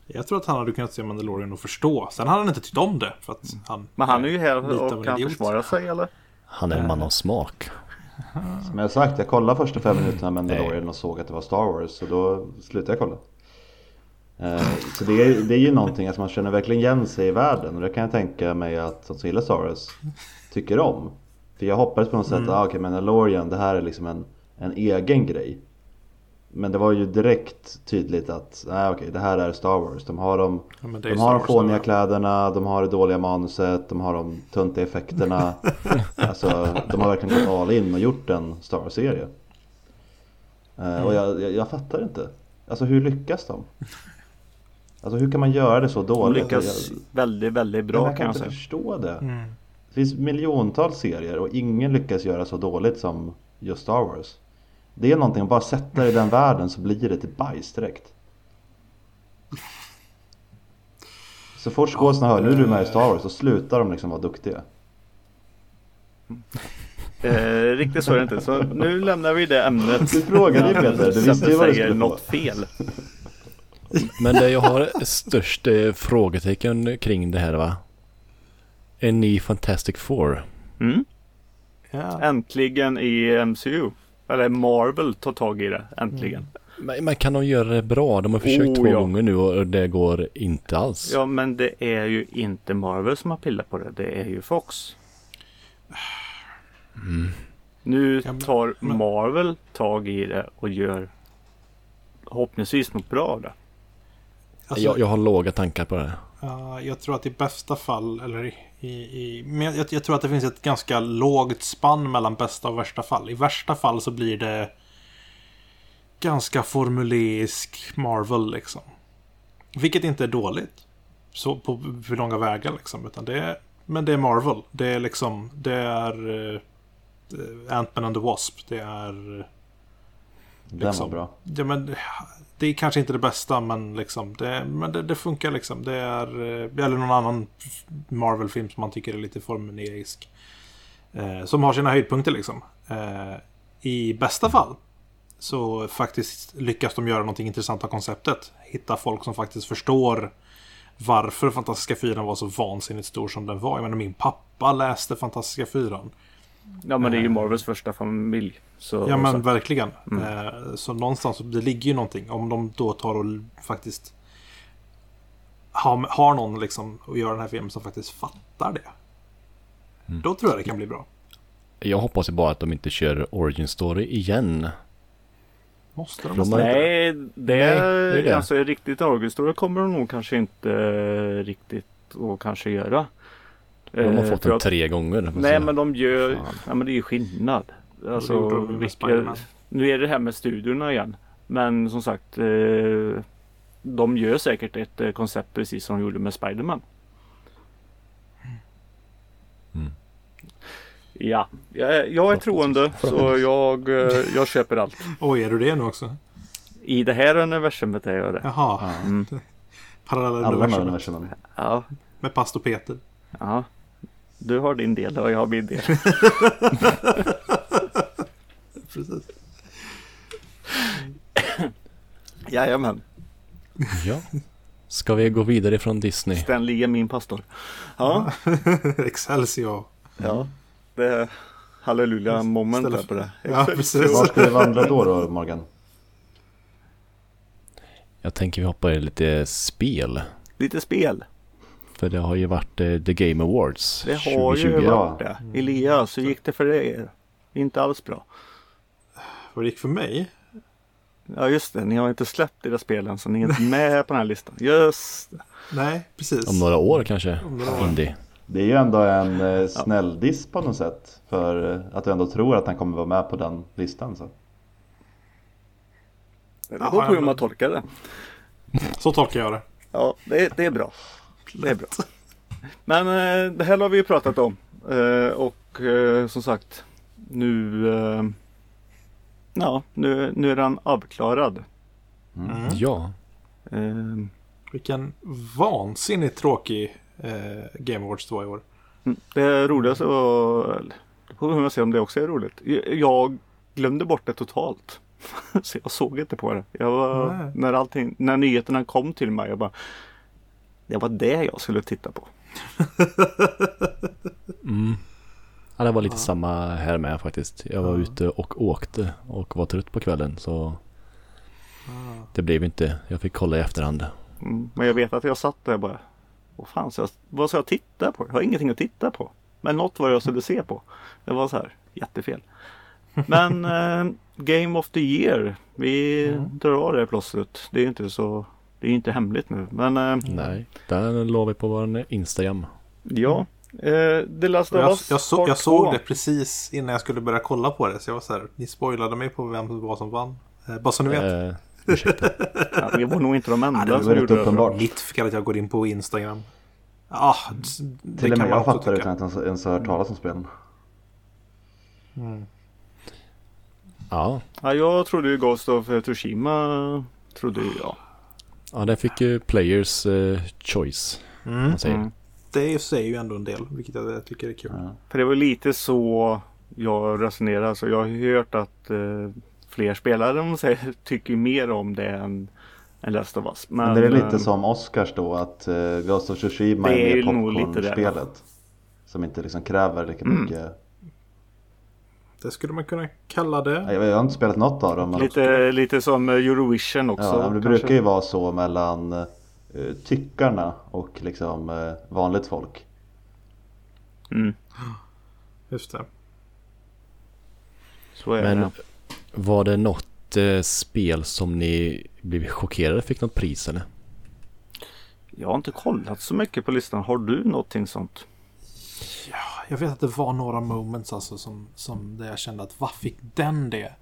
Jag tror att han hade kunnat se Mandalorian och förstå. Sen hade han inte tyckt om det. För att han, Men han är ju här och kan försvara sig eller? Han är en man av smak. Som jag sagt, jag kollade första fem minuterna av Mandalorian och såg att det var Star Wars. Så då slutade jag kolla. Eh, Så det är, det är ju någonting, alltså man känner verkligen igen sig i världen. Och det kan jag tänka mig att de som gillar Star Wars tycker om. För jag hoppades på något sätt, Mm. ah, okej Mandalorian det här är liksom en, en egen grej. Men det var ju direkt tydligt att, nej okej det här är Star Wars. De har de, Ja, de har de Wars, fåniga ja. kläderna, de har det dåliga manuset, de har de tunta effekterna. alltså de har verkligen gått all in och gjort en Star Wars-serie. Eh, och jag, jag, jag fattar inte. Alltså hur lyckas de? Alltså hur kan man göra det så De dåligt? lyckas jag, väldigt, väldigt jag, bra jag kan kan jag inte säga. förstå det. Mm. Det finns miljontals serier och ingen lyckas göra så dåligt som just Star Wars. Det är någonting, att bara sätta det i den världen så blir det till bajs direkt. Så fort skådisarna hör nu är du med i Star Wars så slutar de liksom vara duktiga. Eh, riktigt så är det inte. Så nu lämnar vi det ämnet. Du frågade ju Peter, du visste ju vad du säger skulle få. något fel. Men det jag har störst eh, frågetecken kring det här va? En ny Fantastic Four. Mm. Ja. Äntligen i MCU. Eller Marvel tar tag i det. Äntligen. Men, men kan de göra det bra? De har försökt Oh, två ja. gånger nu och det går inte alls. Ja men det är ju inte Marvel som har pillat på det. Det är ju Fox. Nu Ja, men- tar Marvel tag i det och gör förhoppningsvis något bra av det. Alltså, jag, jag har låga tankar på det. Ja, jag tror att i bästa fall, eller i... i, i men jag, jag tror att det finns ett ganska lågt spann mellan bästa och värsta fall. I värsta fall så blir det ganska formuleisk Marvel liksom. Vilket inte är dåligt. Så på, på långa vägar liksom. Utan det är, men det är Marvel. Det är liksom, det är uh, Ant-Man and the Wasp. Det är... eh, Den var Liksom. bra. Ja, men det är kanske inte det bästa, men, liksom, det, men det, det funkar liksom. Det är, eh, eller någon annan Marvel-film som man tycker är lite formulerisk. Eh, som har sina höjdpunkter liksom. Eh, I bästa fall så faktiskt lyckas de göra någonting intressant av konceptet. Hitta folk som faktiskt förstår varför Fantastiska Fyran var så vansinnigt stor som den var. Jag menar, min pappa läste Fantastiska Fyran. Ja men det är ju Marvels första familj. Så, Ja men så. verkligen. Eh, så någonstans, det ligger ju någonting. Om de då tar och faktiskt har, har någon liksom och gör den här filmen som faktiskt fattar det. Då tror jag det kan bli bra. Jag hoppas ju bara att de inte kör Origin Story igen. Måste de? Måste? Nej, det, det är det. alltså riktigt Orgelstory kommer de nog kanske inte eh, riktigt att kanske göra. De har Eh, fått den att- tre gånger. Nej men de gör, Fan. ja men det är ju skillnad. Alltså, vilka, nu är det här med studiorna igen. Men som sagt, eh, de gör säkert ett eh, koncept precis som de gjorde med Spiderman. Mm. Ja, jag, jag är troende så jag, jag köper allt. Oj, är du det nu också? I det här universumet är jag det. Jaha. Mm. Parallella universum. Ja, Med pastor Peter. ja. Du har din del och jag har min del. Precis. Jajamän. Ja. Ska vi gå vidare från Disney? Stanley är min pastor. Ja, Excelsior. ja. Det är halleluja moment Ställa- på det. Ja, precis. Var ska vi vandra då, då Morgan? Jag tänker vi hoppar i lite spel. Lite spel. För det har ju varit eh, The Game Awards Det har 2020. ju varit det. Elias, hur gick det för dig? Inte alls bra. Vad det gick för mig? Ja just det, ni har inte släppt era spelen så ni är inte med på den här listan. Just. Nej, precis. Om några år kanske. Om några år. Indie. Det är ju ändå en eh, snäll diss på något sätt. För eh, att du ändå tror att han kommer vara med på den listan. Så. Det beror på hur man tolkar det. Så tolkar jag det. Ja, det, det är bra. Det är bra. Men eh, det här har vi ju pratat om. Eh, och eh, som sagt, nu, eh, ja, nu, nu är den avklarad. Mm. Ja. Eh, Vilken vansinnigt tråkig eh, Game Awards det var i år. det roligaste var, det får vi se om det också är roligt. Jag- Jag glömde bort det totalt. Så jag såg inte på det. Jag var, när, allting, när nyheterna kom till mig, jag bara Det var det jag skulle titta på. Mm. Ja, det var lite samma här med faktiskt. Jag var ute och åkte och var trött på kvällen så det blev inte. Jag fick kolla i efterhand. Mm, men jag vet att jag satt där och bara Vad fan ska jag, vad ska jag titta på? Jag har ingenting att titta på. Men något var jag skulle se på. Det var så här jättefel. Men eh, Game of the Year. Vi drar av det plåstret. Det är inte så Det är ju inte hemligt nu. Men eh, Nej, den låg vi på vår Instagram. ja. Eh, The Last of jag, Us jag, så, Part jag såg 2. det precis innan jag skulle börja kolla på det. Så jag var så här, ni spoilade mig på vem det var som vann. Eh, bara så ni vet. Eh, ursäkta. Ja, vi var nog inte de enda det var som gjorde det. uppenbart. Mitt fel att jag går in på Instagram. Ja, d- det Till och kan med man jag fattar utan att ens- ens ha hört talas om spelen. Ja, Ja, jag trodde ju Ghost of Tsushima trodde jag. Ja den fick ju Players eh, Choice. Mm. Man säger. Mm. Det säger ju ändå en del, vilket jag tycker är kul. Ja. För det var lite så jag resonerar. Så jag har hört att eh, fler spelare säger, tycker mer om det än, än Last of Us. Men det är lite eh, som Oscars då att uh, Ghost of Tsushima är mer popcornspelet. Som inte liksom kräver lika Mm. mycket. Det skulle man kunna kalla det. Jag, jag har inte spelat något av dem. Lite, lite som Eurovision också. ja, men det kanske. brukar ju vara så mellan uh, tyckarna och liksom uh, vanligt folk. Mm, Just det. så är Men det. var det något eh, spel som ni blev chockerade fick något pris eller? Jag har inte kollat så mycket på listan. Har du någonting sånt? Jag vet att det var några moments alltså som, som där jag kände att vad fick den det?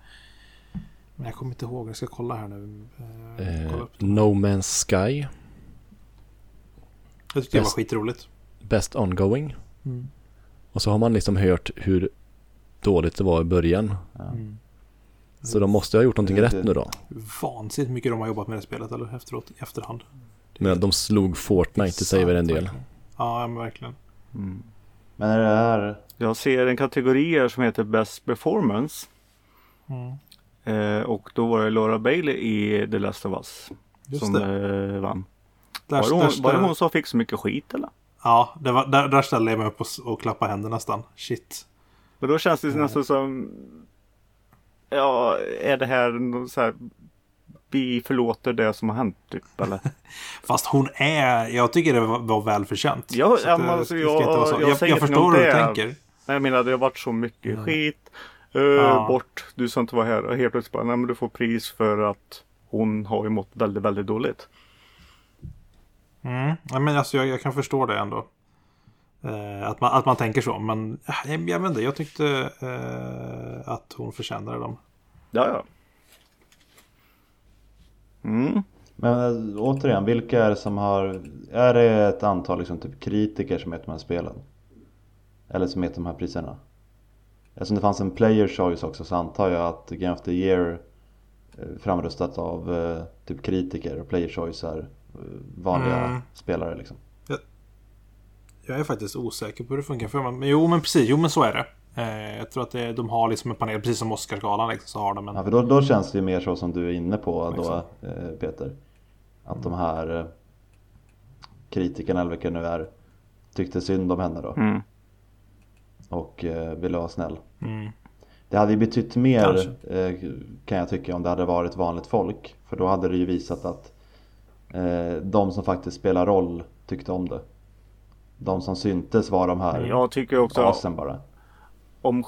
Men jag kommer inte ihåg, jag ska kolla här nu. Eh, Eh, kolla no Man's Sky, Jag tyckte det var Best- skitroligt. Best Ongoing. Mm. Och så har man liksom hört hur dåligt det var i början. Mm. Så de måste ha gjort någonting rätt nu då. Vansinnigt mycket de har jobbat med det spelet eller efteråt, i efterhand. Men de slog Fortnite, det säger väl en del. Ja, men verkligen. Men är det här... Jag ser en kategori här som heter Best Performance. Mm. Eh, och då var det Laura Bailey i The Last of Us Just som det. eh, vann. Där, Var det, hon, där, var det hon som fick så mycket skit eller? Ja, det var, där, där ställde jag mig upp och, och klappade händer nästan. Shit. Men då känns det nästan som Ja, är det här så här Vi förlåter det som har hänt typ eller? Fast hon är, jag tycker det var, välförtjänt. Ja, ja, men alltså, ska jag- jag jag, jag förstår hur du tänker. Nej, Jag menar det har varit så mycket Ja. skit. Uh, Ja. Bort, du som inte var här och helt plötsligt bara, nej men du får pris för att hon har ju mått väldigt, väldigt dåligt. Mm. Ja, men alltså, jag, jag kan förstå det ändå. Eh, att, man, att man tänker så. Men jag, jag vet inte, jag tyckte eh, att hon förtjänade dem. Ja, ja. Mm. Men äh, återigen, vilka är det som har... Är det ett antal liksom, typ kritiker som heter de här spelen? Eller som heter de här priserna? Eftersom det fanns en player choice också så antar jag att Game of the Year eh, framröstat av eh, typ kritiker och player choice är eh, vanliga Mm. spelare liksom. Jag är faktiskt osäker på hur det funkar för mig. Men jo, men precis. Jo, men så är det. Eh, jag tror att det, de har liksom en panel, precis som Oscarsgalan liksom, så har de en. Ja, för då, då känns det ju mer så som du är inne på då eh, Peter. Att de här eh, kritikerna eller vilka nu är tyckte synd om henne då Mm. och eh, ville vara snäll. Mm. Det hade ju betytt mer Kanske. eh, kan jag tycka om det hade varit vanligt folk. För då hade det ju visat att eh, de som faktiskt spelar roll tyckte om det. De som syntes var de här Jag tycker också asen bara om,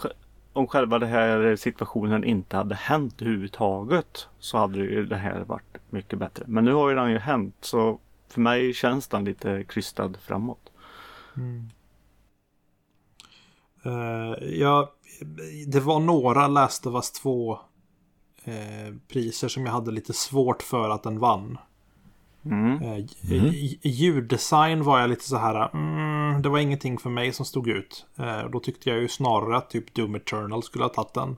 om själva den här situationen inte hade hänt överhuvudtaget så hade ju det här varit mycket bättre. Men nu har ju den ju hänt så för mig känns den lite krystad framåt. Mm. Eh, ja, det var några Last of Us 2 uh, eh, priser som jag hade lite svårt för att den vann. Mm. Eh, i- Ljuddesign var jag lite så här, mm, det var ingenting för mig som stod ut. Eh, då tyckte jag ju snarare att typ Doom Eternal skulle ha tagit den.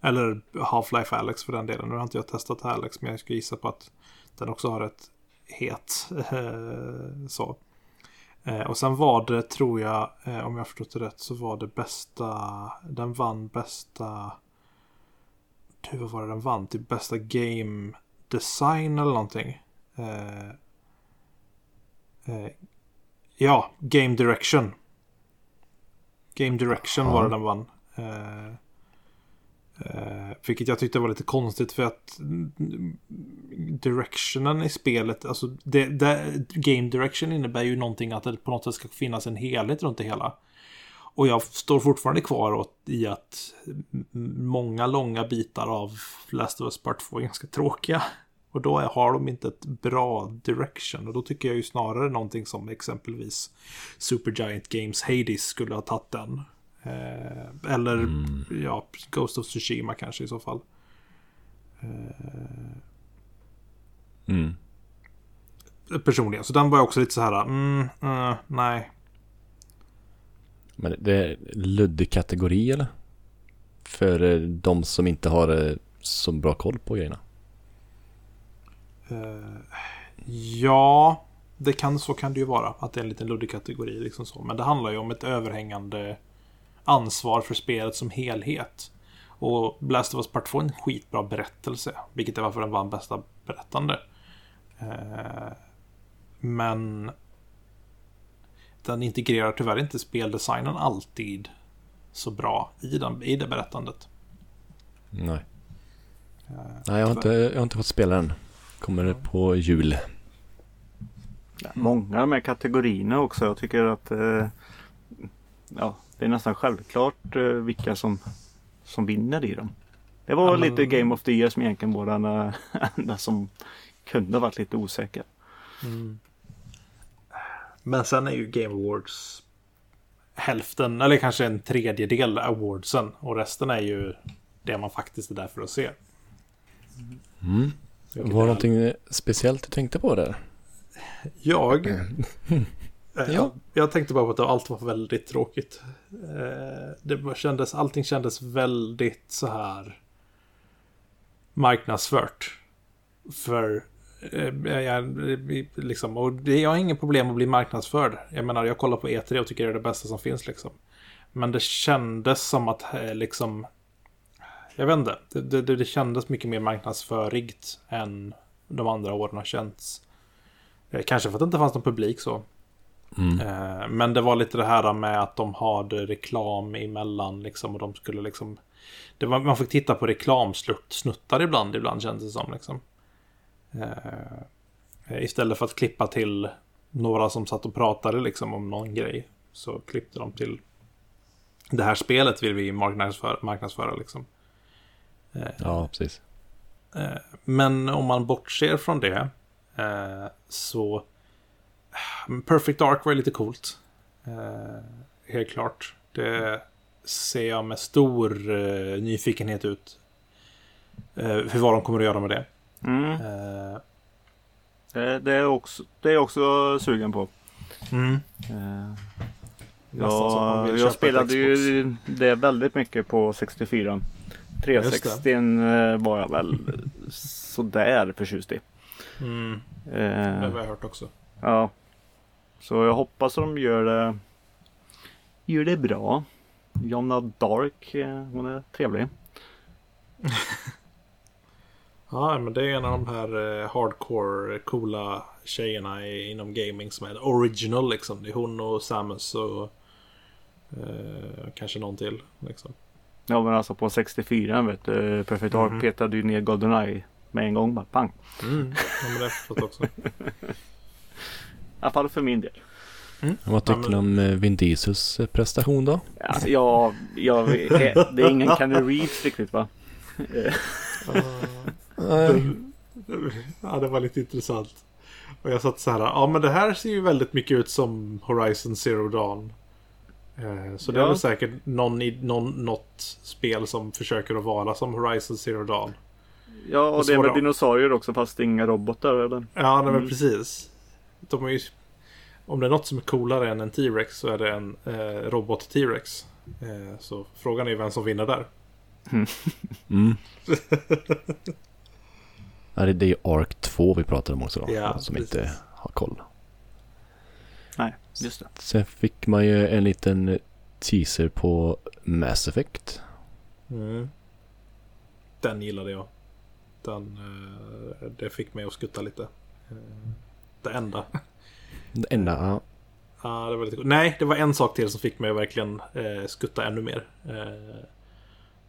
Eller Half-Life Alex för den delen. Nu har inte jag testat Alex, men jag skulle gissa på att den också har ett het. eh, så. Och sen var det, tror jag, om jag förstått det rätt, så var det bästa, den vann bästa, hur var det den vann? Typ bästa game design eller någonting. Eh, eh, ja, Game Direction. Game Direction var det den vann. Eh, vilket jag tyckte var lite konstigt för att directionen i spelet, alltså det, det, Game Direction innebär ju någonting att det på något sätt ska finnas en helhet runt det hela. Och jag står fortfarande kvar åt, i att många långa bitar av Last of Us Part 2 är ganska tråkiga. Och då har de inte ett bra direction. Och då tycker jag ju snarare någonting som exempelvis Supergiant Games Hades skulle ha tagit den. Eh, eller ja, Ghost of Tsushima kanske i så fall. Mm. Personligen. Så den var jag också lite så här, mm, eh, nej. Men det är luddig kategori eller? För eh, de som inte har eh, så bra koll på grejerna. Eh, ja, det kan, så kan det ju vara. Att det är en liten luddig kategori. Liksom så. Men det handlar ju om ett överhängande ansvar för spelet som helhet. Och Blast of Us Part 2 är en skitbra berättelse. Vilket är varför den vann bästa berättande. Eh, men den integrerar tyvärr inte speldesignen alltid så bra i, den, i det berättandet. Nej. Nej, jag har, inte, jag har inte fått spela den. Kommer det på jul. Många av de här kategorierna också. Jag tycker att eh, ja, det är nästan självklart eh, vilka som, som vinner i dem. Det var Ja, men- lite Game of the Year som egentligen var den enda som kunde varit lite osäker. Men sen är ju Game Awards hälften, eller kanske en tredjedel awardsen. Och resten är ju det man faktiskt är där för att se. Mm. Var det någonting speciellt du tänkte på där? Jag... Eh, Ja. jag, tänkte bara på att allt var väldigt tråkigt. Eh, Det kändes, allting kändes väldigt så här marknadsfört. För eh, jag, liksom, och det, jag har inget problem att bli marknadsförd. Jag menar, jag kollar på E3 och tycker det är det bästa som finns liksom. Men det kändes som att liksom... Jag vet inte. Det, det, det kändes mycket mer marknadsförigt än de andra åren har känts. Eh, Kanske för att det inte fanns någon publik så. Mm. Eh, Men det var lite det här med att de hade reklam emellan liksom och de skulle liksom... Var, man fick titta på reklamsnuttar ibland, ibland kändes det som liksom. Eh, istället för att klippa till några som satt och pratade liksom om någon grej. Så klippte de till det här spelet vill vi marknadsföra, marknadsföra liksom. Ja, precis. Eh, Men om man bortser från det eh, så Perfect Dark var lite coolt. Eh, Helt klart. Det ser jag med stor eh, nyfikenhet ut. Eh, För vad de kommer att göra med det. Mm. Eh, Det, är också, det är jag också sugen på. Mm. Eh, jag ett spelade ju det väldigt mycket på 64. 360 eh, var jag väl sådär förtjust i. Mm. Det Eh, har jag hört också. ja. Så jag hoppas att de gör det, gör det bra. Jonna Dark, eh, hon är trevlig. Ja, men det är en av de här eh, hardcore coola tjejerna i, inom gaming som är original liksom. Det är hon och Samus och eh, kanske någon till. Liksom. Ja men alltså på 64 vet du, Perfect Dark Mhm. petade ju ner Goldeneye med en gång. Bara pang. Mm. Ja, men det har också. I alla fall för min del. Vad tycker Ja, ni men- om eh, Vin Diesels eh, prestation då? Ja, ja, jag, det är ingen Kenny Reeves riktigt va? Eh, Ja, det var lite intressant. Och jag satt så här, ja men det här ser ju väldigt mycket ut som Horizon Zero Dawn. Eh, Så det är Ja. väl säkert någon, i- någon, något spel som försöker att vara som Horizon Zero Dawn. Ja, och Och det är väl då? dinosaurier också fast inga robotar eller? Ja, nej, men Mm. precis. De är ju, om det är något som är coolare än en T-Rex så är det en eh, robot T-Rex. Eh, så frågan är vem som vinner där. Mm. ja, det det är ju Ark 2 vi pratar om också då. Ja, som precis. inte har koll. Just det. Sen fick man ju en liten teaser på Mass Effect. Mm. Den gillade jag. Den, eh, det fick mig att skutta lite. Eh, det enda. Det enda, ja. Ja, det var lite... Nej, det var en sak till som fick mig att verkligen eh, skutta ännu mer.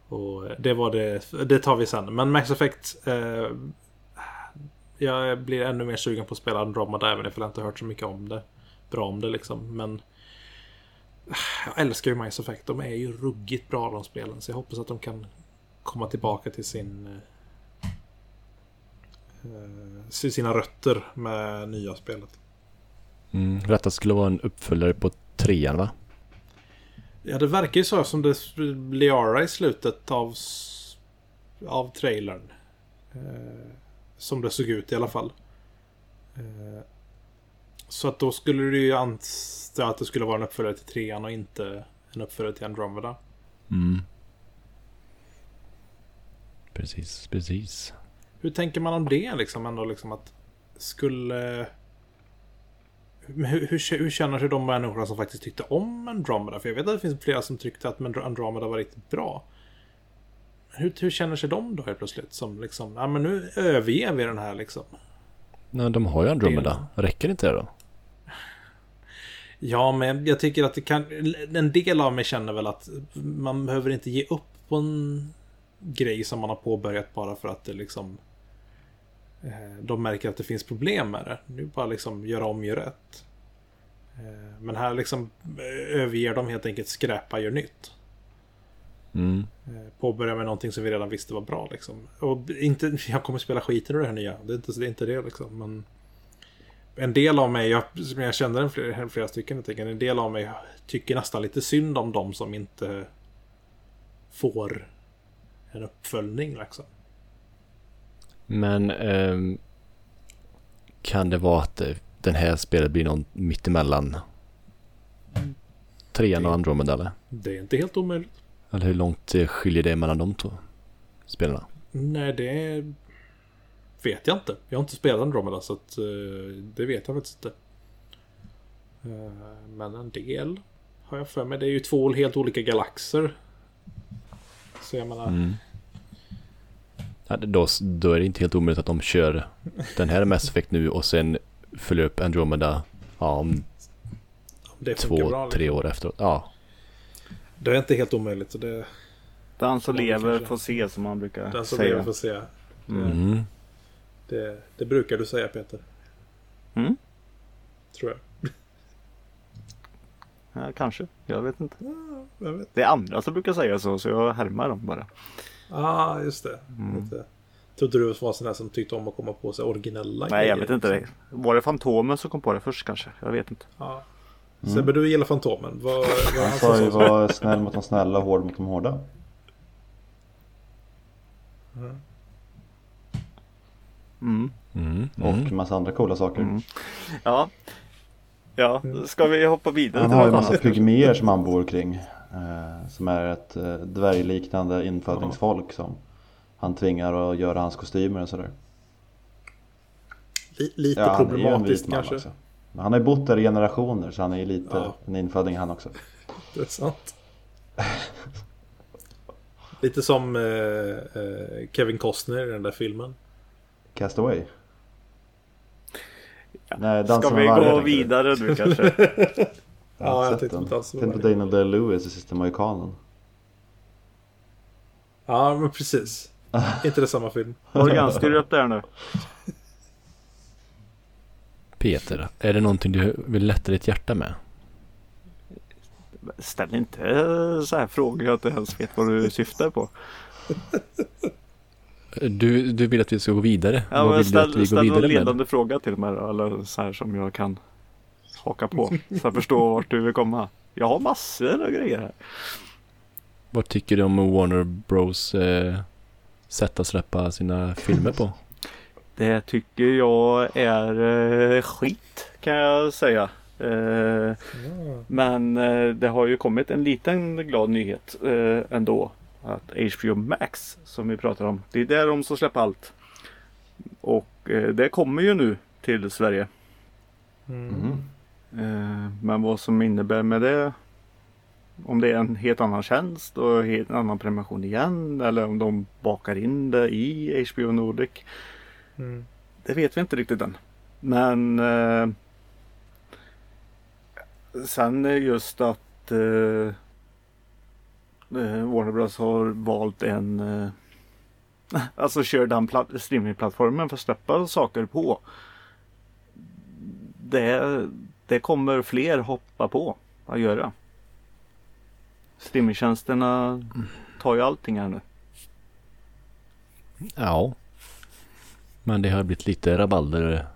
Och det var det, det tar vi sen. Men Max Effect. Jag blir ännu mer sugen på att spela Andromeda även ifall jag inte hört så mycket om det. Bra om det liksom. Men jag älskar ju Max Effect. De är ju ruggigt bra de spelen. Så jag hoppas att de kan komma tillbaka till sin... Eh, till sina rötter med nya spelet. Mm. Detta skulle vara en uppföljare på trean va? Ja, det verkar ju så som det Liara i slutet av, av trailern. Eh, som det såg ut i alla fall. Eh, så att då skulle du ju anta att det skulle vara en uppföljare till trean och inte en uppföljare till Andromeda. Mm. Precis, precis. Hur tänker man om det liksom ändå liksom att skulle... Hur, hur, hur känner sig de människorna som faktiskt tyckte om Andromeda? För jag vet att det finns flera som tyckte att Andromeda var riktigt bra. Hur, hur känner sig de då helt plötsligt? Som liksom, ja men nu överger vi den här liksom. Nej, de har ju Andromeda. Räcker inte det då? Ja, men jag tycker att det kan... En del av mig känner väl att man behöver inte ge upp på en grej som man har påbörjat bara för att det liksom... eh, De märker att det finns problem med det. Nu bara liksom göra om, gör rätt. Eh, Men här liksom eh, överger de helt enkelt skräpa, gör nytt. Mm. Påbörja med någonting som vi redan visste var bra liksom. Och inte, jag kommer spela skiten ur det här nya. Det är inte, det är inte det liksom. Men en del av mig, jag, som jag känner flera, flera stycken, jag tänker, en del av mig tycker nästan lite synd om dem som inte får en uppföljning liksom. Men ehm, kan det vara att eh, den här spelet blir någon mittemellan trean och Andromeda eller? Det är inte helt omöjligt. Eller hur långt eh, skiljer det mellan de två spelarna? Nej, det vet jag inte. Jag har inte spelat Andromeda så att, eh, det vet jag faktiskt inte. Eh, Men en del har jag för mig. Det är ju två helt olika galaxer. Så jag menar, Mm. Ja, det- då, då är det inte helt omöjligt att de kör den här Mass Effect nu och sen följer upp Andromeda ja, om det två, bra. tre liksom. år efteråt. Ja, Det är inte helt omöjligt. Så det, Den som lever får se som man brukar den som säga. lever får se. Mm. Mm. Det, det brukar du säga Peter. Mm. Tror jag. Ja, kanske. Jag vet inte. Jag vet. Det är andra som brukar säga så, så jag härmar dem bara. Ja, ah, just det. Mm. Lite. Trodde du var sån där som tyckte om att komma på sig originella Nej, jag grejer, vet inte. Det. liksom. Var det Fantomen som kom på det först kanske? Jag vet inte. Ja. Sebbe, du gillar Fantomen. Vad, vad är Han sa ju var snäll mot de snälla och hård mot de hårda. Mm. Mm. Och Mm. en massa andra coola saker. Mm. Ja. Ja, ska vi hoppa vidare Han har ju massa pygméer som han bor kring. Eh, som är ett eh, dvärgliknande infödingsfolk som han tvingar att göra hans kostymer och sådär. Li, lite Ja, problematiskt kanske. också. Men han har ju bott där i generationer så han är ju lite Ja. en inföding han också. Det är sant. lite som eh, eh, Kevin Costner i den där filmen. Castaway. Ja. Nej, Dansen Ska vi vargar, gå vidare nu kanske? Har Ja, jag tänkte på Dansen med Daniel Day-Lewis i Sista Mohikanen. Ja, men precis. inte det samma film? Morgan, styr upp där nu. Peter, är det någonting du vill lätta ditt hjärta med? Ställ inte så här frågor jag inte ens vet vad du syftar på. Du, du vill att vi ska gå vidare? Ja, Vad men vill du att vi ställ, går ställ någon vidare med? ledande fråga till mig eller så här som jag kan haka på. Så jag förstår vart du vill komma. Jag har massor av grejer här. Vad tycker du om Warner Bros eh, sätt att släppa sina filmer på? Det tycker jag är eh, skit kan jag säga. Eh, men eh, det har ju kommit en liten glad nyhet eh, ändå. Att HBO Max som vi pratar om. Det är där de ska släppa allt. Och eh, det kommer ju nu till Sverige. Mm. Eh, men vad som innebär med det. Om det är en helt annan tjänst och helt annan prenumeration igen. Eller om de bakar in det i HBO Nordic. Mm. Det vet vi inte riktigt än. Men eh, sen är just att eh, Warner Bros har valt en eh, Alltså kör den plat- streamingplattformen för att släppa saker på. Det, det kommer fler hoppa på att göra. Streamingtjänsterna tar ju allting här nu. Ja. Men det har blivit lite rabalder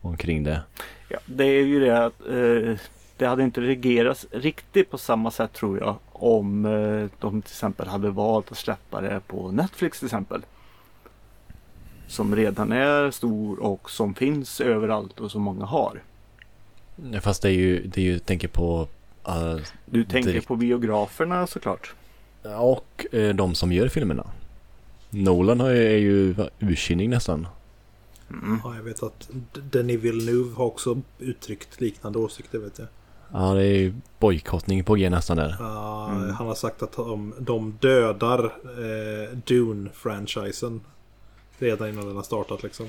omkring det. Ja, det är ju det att eh, det hade inte regerats riktigt på samma sätt tror jag om eh, de till exempel hade valt att släppa det på Netflix till exempel. Som redan är stor och som finns överallt och som många har. Ja, Fast det är ju, det är ju tänker på eh, Du tänker Direkt. på biograferna såklart. och eh, de som gör filmerna. Nolan har ju, är ju ursinnig nästan. Ja, jag vet att Denis Villeneuve har också uttryckt liknande åsikter vet jag. Ja, det är ju bojkottning på G nästan där. Uh, Mm. Han har sagt att de, de dödar eh, Dune-franchisen. Redan innan den har startat liksom.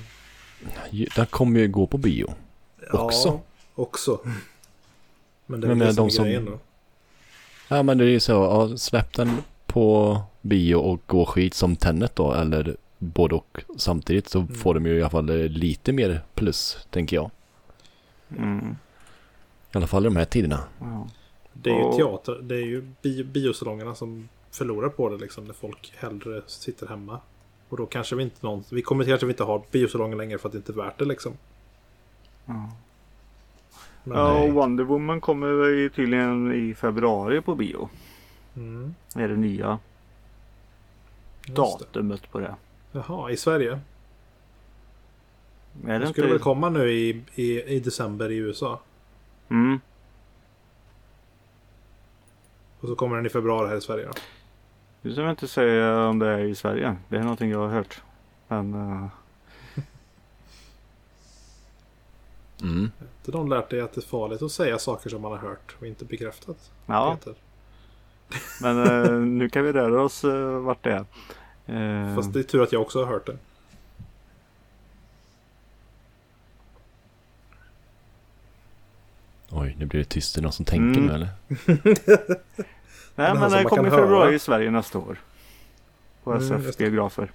Den kommer ju gå på bio. Också? Ja, också. Men det är Men som de är som- grejen då. Ja men det är ju så, ja, släpp den på bio och gå skit som Tenet då eller både och samtidigt så Mm. får de ju i alla fall lite mer plus tänker jag. Mm. I alla fall i de här tiderna. Ja. Det är ju teater, det är ju bio, biosalongerna som förlorar på det liksom. När folk hellre sitter hemma. Och då kanske vi inte någon, vi kommer kanske inte ha biosalonger längre för att det inte är värt det liksom. Ja. Men, Ja, och Wonder Woman kommer ju tydligen i februari på bio. mm, Är det nya just det. datumet på det. Jaha, i Sverige. Är det skulle inte? väl komma nu i, i, i december i USA. Mm. Och så kommer den i februari här i Sverige. Då. Nu ska jag inte säga om det är i Sverige. Det är någonting jag har hört. Men eh, Mm. Inte de lärt dig att det är farligt att säga saker som man har hört och inte bekräftat? ja, Peter? men eh, nu kan vi röra oss uh, vart det är. Fast det är tur att jag också har hört det. Oj, nu blir det tyst. Är det någon som tänker Mm. nu eller? nej, men man kommer i februari i Sverige nästa år. På Mm, SF just det. biografer.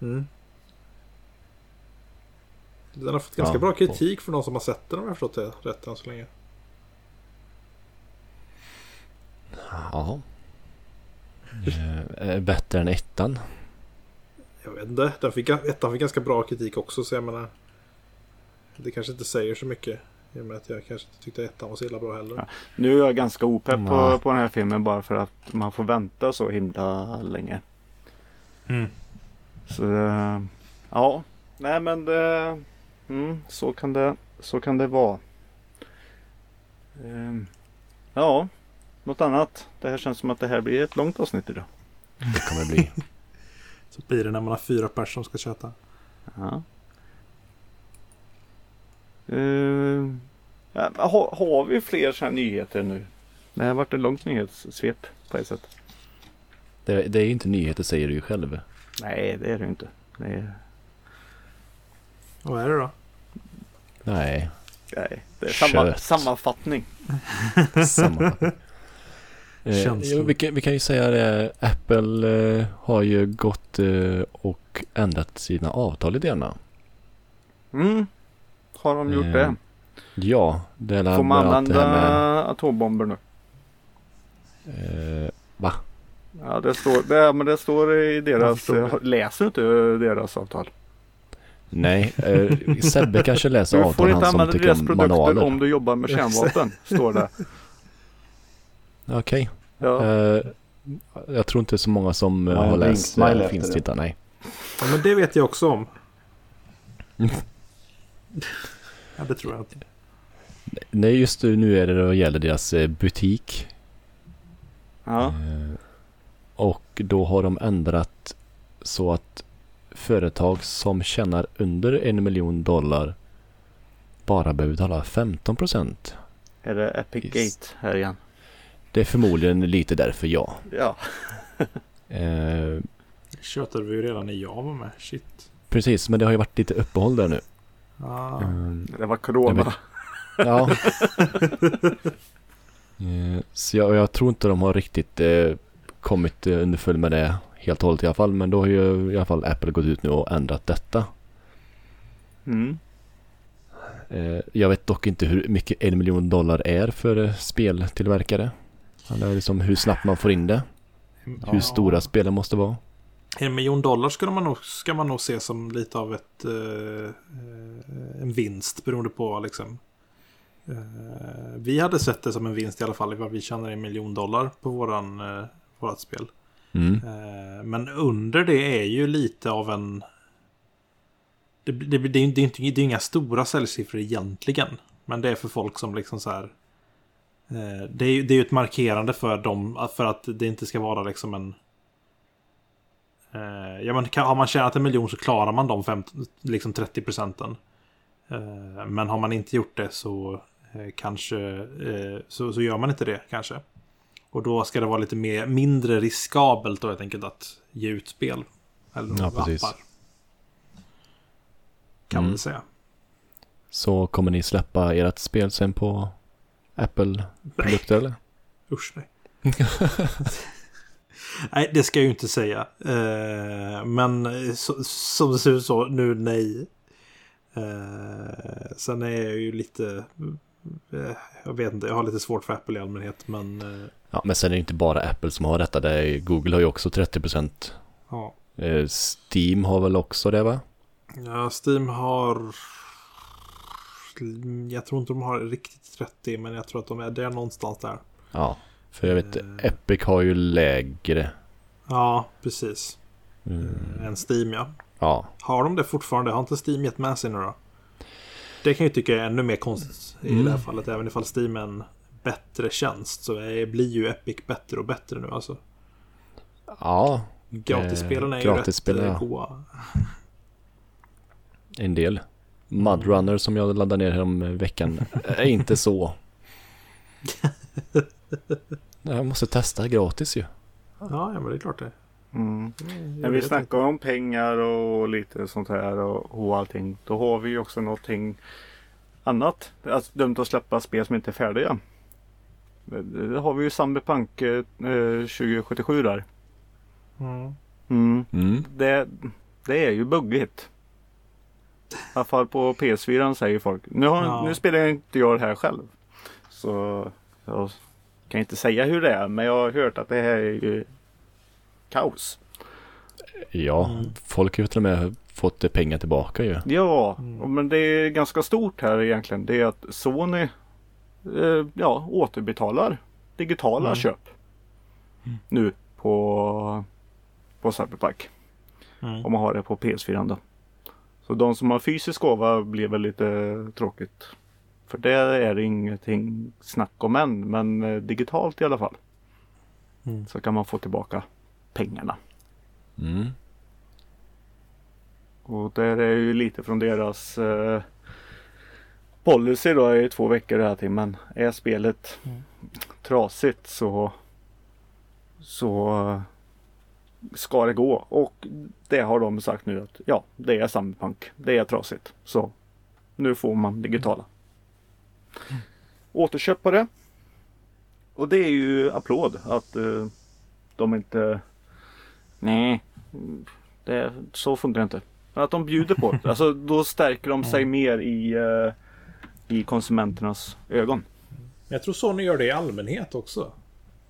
Mm. Den har fått ganska Ja, bra kritik för de som har sett den om jag har förstått det rätt än så länge. Ja. Eh, bättre än ettan. Jag vet inte. Den fick, ettan fick ganska bra kritik också så jag menar. Det kanske inte säger så mycket. I och med att jag kanske inte tyckte ettan var så illa bra heller. Ja. Nu är jag ganska opepp på, Nej. på den här filmen bara för att man får vänta så himla länge. Mm. Så eh, ja, nej men det, mm, så, kan det, så kan det vara. Ehm, ja, något annat. Det här känns som att det här blir ett långt avsnitt idag. Det kommer bli. Så blir det när man har fyra personer som ska köta. Ja. Ehm, ja, har, har vi fler sådana här nyheter nu? Det har varit ett långt nyhetssvep på ett sätt. Det, det är ju inte nyheter säger du ju själv. Nej, det är det ju inte. Det är, Vad är det då? Nej, nej, det är samma, sammanfattning. samma. Eh, jo, vi, kan, vi kan ju säga det, Apple eh, har ju gått eh, och ändrat sina avtal lite grann. Mm. Har de gjort Eh, det? Ja, det är Får man använda här atombomber nu? med, eh, va? Ja, det står, det, men det står i deras... Läser du inte deras avtal? Nej, eh, Sebbe kanske läser Du får avtal, inte han som använda deras om produkter manualer. om du jobbar med kärnvapen. står det. Okej. Ja. Eh, jag tror inte så många som eh, Ja, har läst smile det. efter finns inte, nej. Ja, men det vet jag också om. ja, det tror jag inte. Nej, just nu är det då gäller deras eh, butik. ja. Eh, Och då har de ändrat så att företag som tjänar under en miljon dollar bara behöver betala 15 procent. Är det Epic Yes. Gate här igen? Det är förmodligen lite därför ja. Ja. Eh, Det tjötade vi ju redan i Java med. Shit. precis, men det har ju varit lite uppehåll där nu. Ah. Eh, Det var corona. Ja. Eh, Så jag, jag tror inte de har riktigt eh, kommit underfull med det helt och hållet i alla fall. Men då har ju i alla fall Apple gått ut nu och ändrat detta. Mm. Eh, jag vet dock inte hur mycket en miljon dollar är för speltillverkare. Eller liksom hur snabbt man får in det. Hur stora spelen måste vara. En miljon dollar ska man nog, ska man nog se som lite av ett, eh, eh, en vinst beroende på liksom. Eh, vi hade sett det som en vinst i alla fall ifall vi tjänar en miljon dollar på våran, eh, vårat spel. Mm. Eh, men under det är ju lite av en... Det, det, det, det, är inte, det är inga stora säljsiffror egentligen. Men det är för folk som liksom så här... Eh, det, är, det är ju ett markerande för dem, för att det inte ska vara liksom en... Eh, ja, men kan, har man tjänat en miljon så klarar man de fem, liksom 30 procenten. Eh, men har man inte gjort det så eh, kanske eh, så, så gör man inte det kanske. Och då ska det vara lite mer, mindre riskabelt då helt enkelt att ge ut spel. Eller Ja, appar. precis. Kan man Mm. väl säga. Så kommer ni släppa ert spel sen på Apple-produkter eller? Usch nej. nej, det ska jag ju inte säga. Eh, men så, som det ser ut så, nu nej. Eh, sen är jag ju lite... Eh, jag vet inte, jag har lite svårt för Apple i allmänhet. Men eh, Ja, men sen är det inte bara Apple som har detta. Det är, Google har ju också 30%. ja. Eh, Steam har väl också det va? ja, Steam har... Jag tror inte de har riktigt 30, men jag tror att de är där någonstans där. Ja. För jag vet, Eh. Epic har ju lägre. Ja, precis. Mm. En Steam ja. Ja, Har de det fortfarande? Har inte Steam gett med sig nu då? Det kan jag tycka är ännu mer konstigt i Mm. det här fallet. Även ifall Steam är en bättre tjänst så är, blir ju Epic bättre och bättre nu alltså. ja Gratisspelen är ju gratisspelen, rätt ja. goa. en del. Mudrunner som jag laddade ner om veckan är inte så. Jag måste testa gratis ju. Ja, ja, men det är klart det. Mm. När vi jag. snackar om pengar och lite sånt här och, och allting. Då har vi ju också någonting annat. Alltså dömt att släppa spel som inte är färdiga. Det har vi ju Cyberpunk eh, 2077 där. Mm. Mm. Mm. Det, det är ju buggigt. I alla fall på PS4 säger folk. Nu, har, Ja. nu spelar inte jag det här själv. Så jag kan inte säga hur det är. Men jag har hört att det här är ju kaos. Ja, Mm. folk har ju till och med fått pengar tillbaka ju. Ja, Mm. men det är ganska stort här egentligen. Det är att Sony eh, ja, återbetalar digitala Mm. köp. Nu på, på Cyberpunk. Mm. Om man har det på PS4 då. Så de som har fysisk gåva blir väl lite tråkigt. För det är det ingenting snack om än. Men eh, digitalt i alla fall. Mm. Så kan man få tillbaka pengarna. Mm. Och där är ju lite från deras eh, policy då i två veckor det här till. Men är spelet Mm. trasigt så så ska det gå. Och det har de sagt nu att ja, det är Cyberpunk. Det är trasigt. Så nu får man digitala. Återköpare och det är ju applåd att eh, de inte... Nej, det, så funkar det inte. Men att de bjuder på det. Alltså då stärker de sig mer i, eh, i konsumenternas ögon. Jag tror Sony gör det i allmänhet också.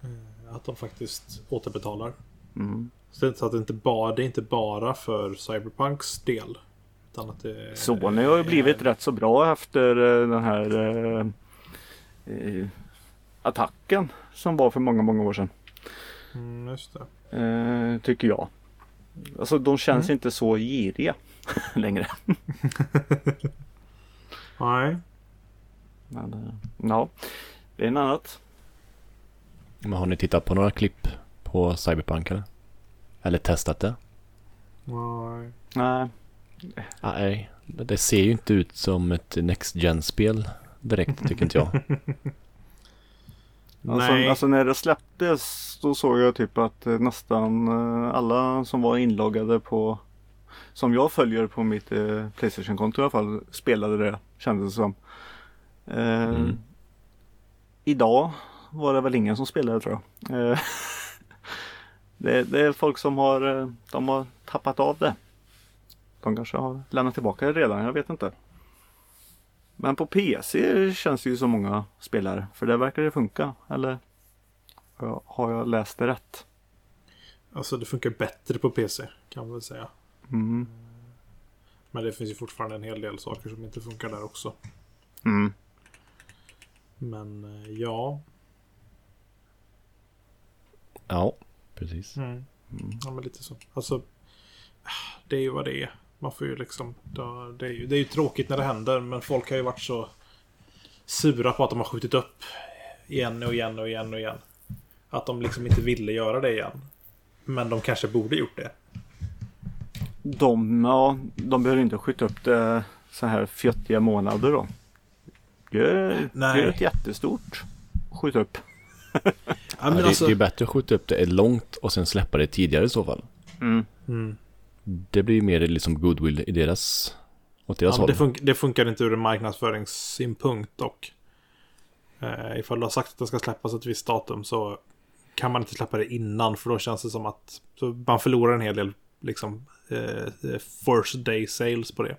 Eh, Att de faktiskt återbetalar. Mm. Så att det, inte bara, det är inte bara för Cyberpunks del. Utan att det Sony har ju blivit rätt så bra efter eh, den här eh, eh, attacken som var för många, många år sedan. Mm, just det. Eh, tycker jag. Alltså de känns inte så giriga längre. Nej. Men, ja, det är en annat. Men har ni tittat på några klipp på Cyberpunk eller? Eller testat det? Nej. Nej, Nej, det ser ju inte ut som ett Next Gen-spel direkt tycker inte jag. Alltså, Nej. alltså när det släpptes då såg jag typ att eh, nästan eh, alla som var inloggade på som jag följer på mitt eh, Playstation-konto i alla fall spelade det kändes det som. Eh, Mm. Idag var det väl ingen som spelade tror jag. Eh, det, det är folk som har, eh, de har tappat av det. De kanske har lämnat tillbaka det redan, jag vet inte. Men på PC känns det ju som många spelare. För det verkar det funka. Eller har jag- läst det rätt? Alltså det funkar bättre på PC. Kan man väl säga. Mm. Men det finns ju fortfarande en hel del saker som inte funkar där också. Mm. Men eh, ja. Ja, precis. Mm. Ja men lite så. Alltså. Det är ju vad det är. Man får ju liksom. Det är ju, det är ju tråkigt när det händer. Men folk har ju varit så sura på att de har skjutit upp. Igen och igen och igen och igen. Att de liksom inte ville göra det igen. Men de kanske borde gjort det. De, ja, de behöver inte skjuta upp det så här fjuttiga månader då. Gör, Nej. gör ett jättestort skjut upp. Ja, Ja, men det, alltså, det är ju bättre att skjuta upp det långt och sen släppa det tidigare i så fall. Mm. mm. Det blir ju mer liksom goodwill i deras, åt deras ja, håll. det, fun- det funkar inte ur en marknadsföringssynpunkt dock. Eh, ifall du har sagt att det ska släppas ett visst datum så kan man inte släppa det innan för då känns det som att man förlorar en hel del liksom eh, first day sales på det.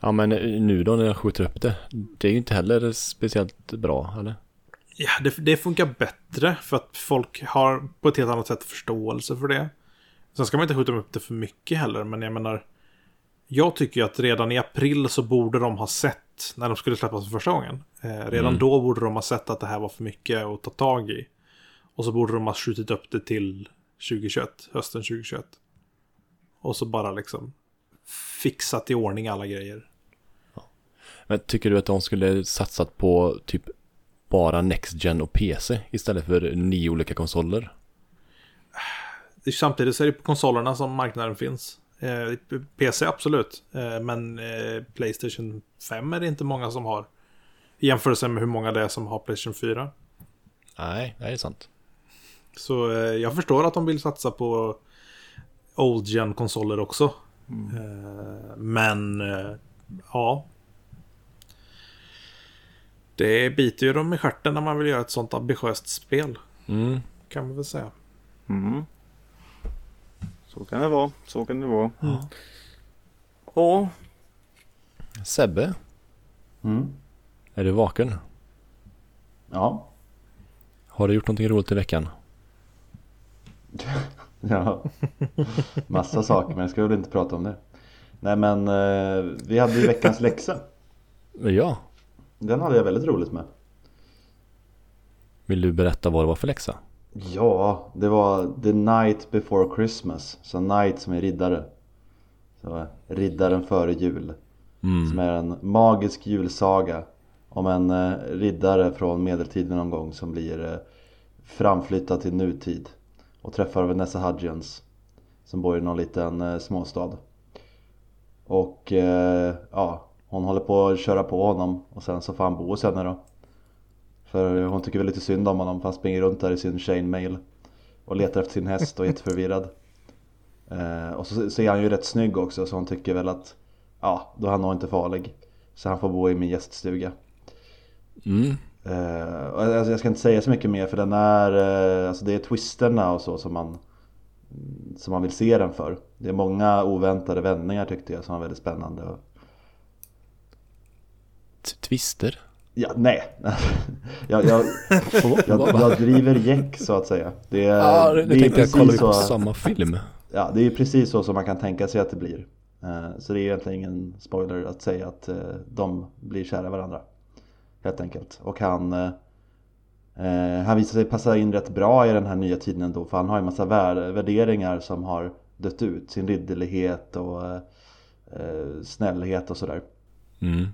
Ja men nu då när jag skjuter upp det, det är ju inte heller speciellt bra eller? Ja, det, det funkar bättre för att folk har på ett helt annat sätt förståelse för det. Sen ska man inte skjuta upp det för mycket heller, men jag menar. Jag tycker ju att redan i april så borde de ha sett, när de skulle släppas för första gången. Eh, redan Mm. då borde de ha sett att det här var för mycket att ta tag i. Och så borde de ha skjutit upp det till 2021, hösten 2021. Och så bara liksom fixat i ordning alla grejer. Men tycker du att de skulle satsat på typ bara Next Gen och PC istället för nio olika konsoler? Samtidigt så är det på konsolerna som marknaden finns. Eh, PC absolut. Eh, men eh, Playstation 5 är det inte många som har. I jämförelse med hur många det är som har Playstation 4. Nej, det är sant. Så jag förstår att de vill satsa på Old Gen konsoler också. Eh, men ja. Det biter ju dem i stjärten när man vill göra ett sånt ambitiöst spel. Mm. Kan man väl säga. Mm. Så kan det vara. Så kan det vara. Ja, Sebbe, Mm. är du vaken? Ja. Har du gjort någonting roligt i veckan? ja. Massa saker men jag ska väl inte prata om det. Nej men eh, vi hade ju veckans läxa. Ja. Den hade jag väldigt roligt med. Vill du berätta vad det var för läxa? Ja, det var The Night Before Christmas. Så Night som är riddare. Så riddaren före jul. Mm. Som är en magisk julsaga. Om en eh, riddare från medeltiden någon gång som blir eh, framflyttad till nutid. Och träffar Vanessa Hudgens. Som bor i någon liten eh, småstad. Och eh, ja, hon håller på att köra på honom. Och sen så får han bo hos henne då. För hon tycker väl lite synd om honom för han springer runt där i sin chainmail Och letar efter sin häst och är jätteförvirrad eh, Och så, så är han ju rätt snygg också så hon tycker väl att Ja, då är han nog inte farlig Så han får bo i min gäststuga Mm. Eh, alltså jag ska inte säga så mycket mer för den är, eh, alltså det är twisterna och så som man, som man vill se den för. Det är många oväntade vändningar tyckte jag som var väldigt spännande. Twister? Ja, nej. jag, jag, jag, jag driver gäck så att säga. Det är, Ja, det, det är tänkte jag kolla precis på samma film. ja, det är precis så som man kan tänka sig att det blir. Eh, Så det är egentligen ingen spoiler att säga att eh, de blir kära varandra. Helt enkelt. Och han, eh, han visar sig passa in rätt bra i den här nya tiden ändå. För han har ju massa vär- värderingar som har dött ut. Sin ridderlighet och snällhet och sådär. Mm.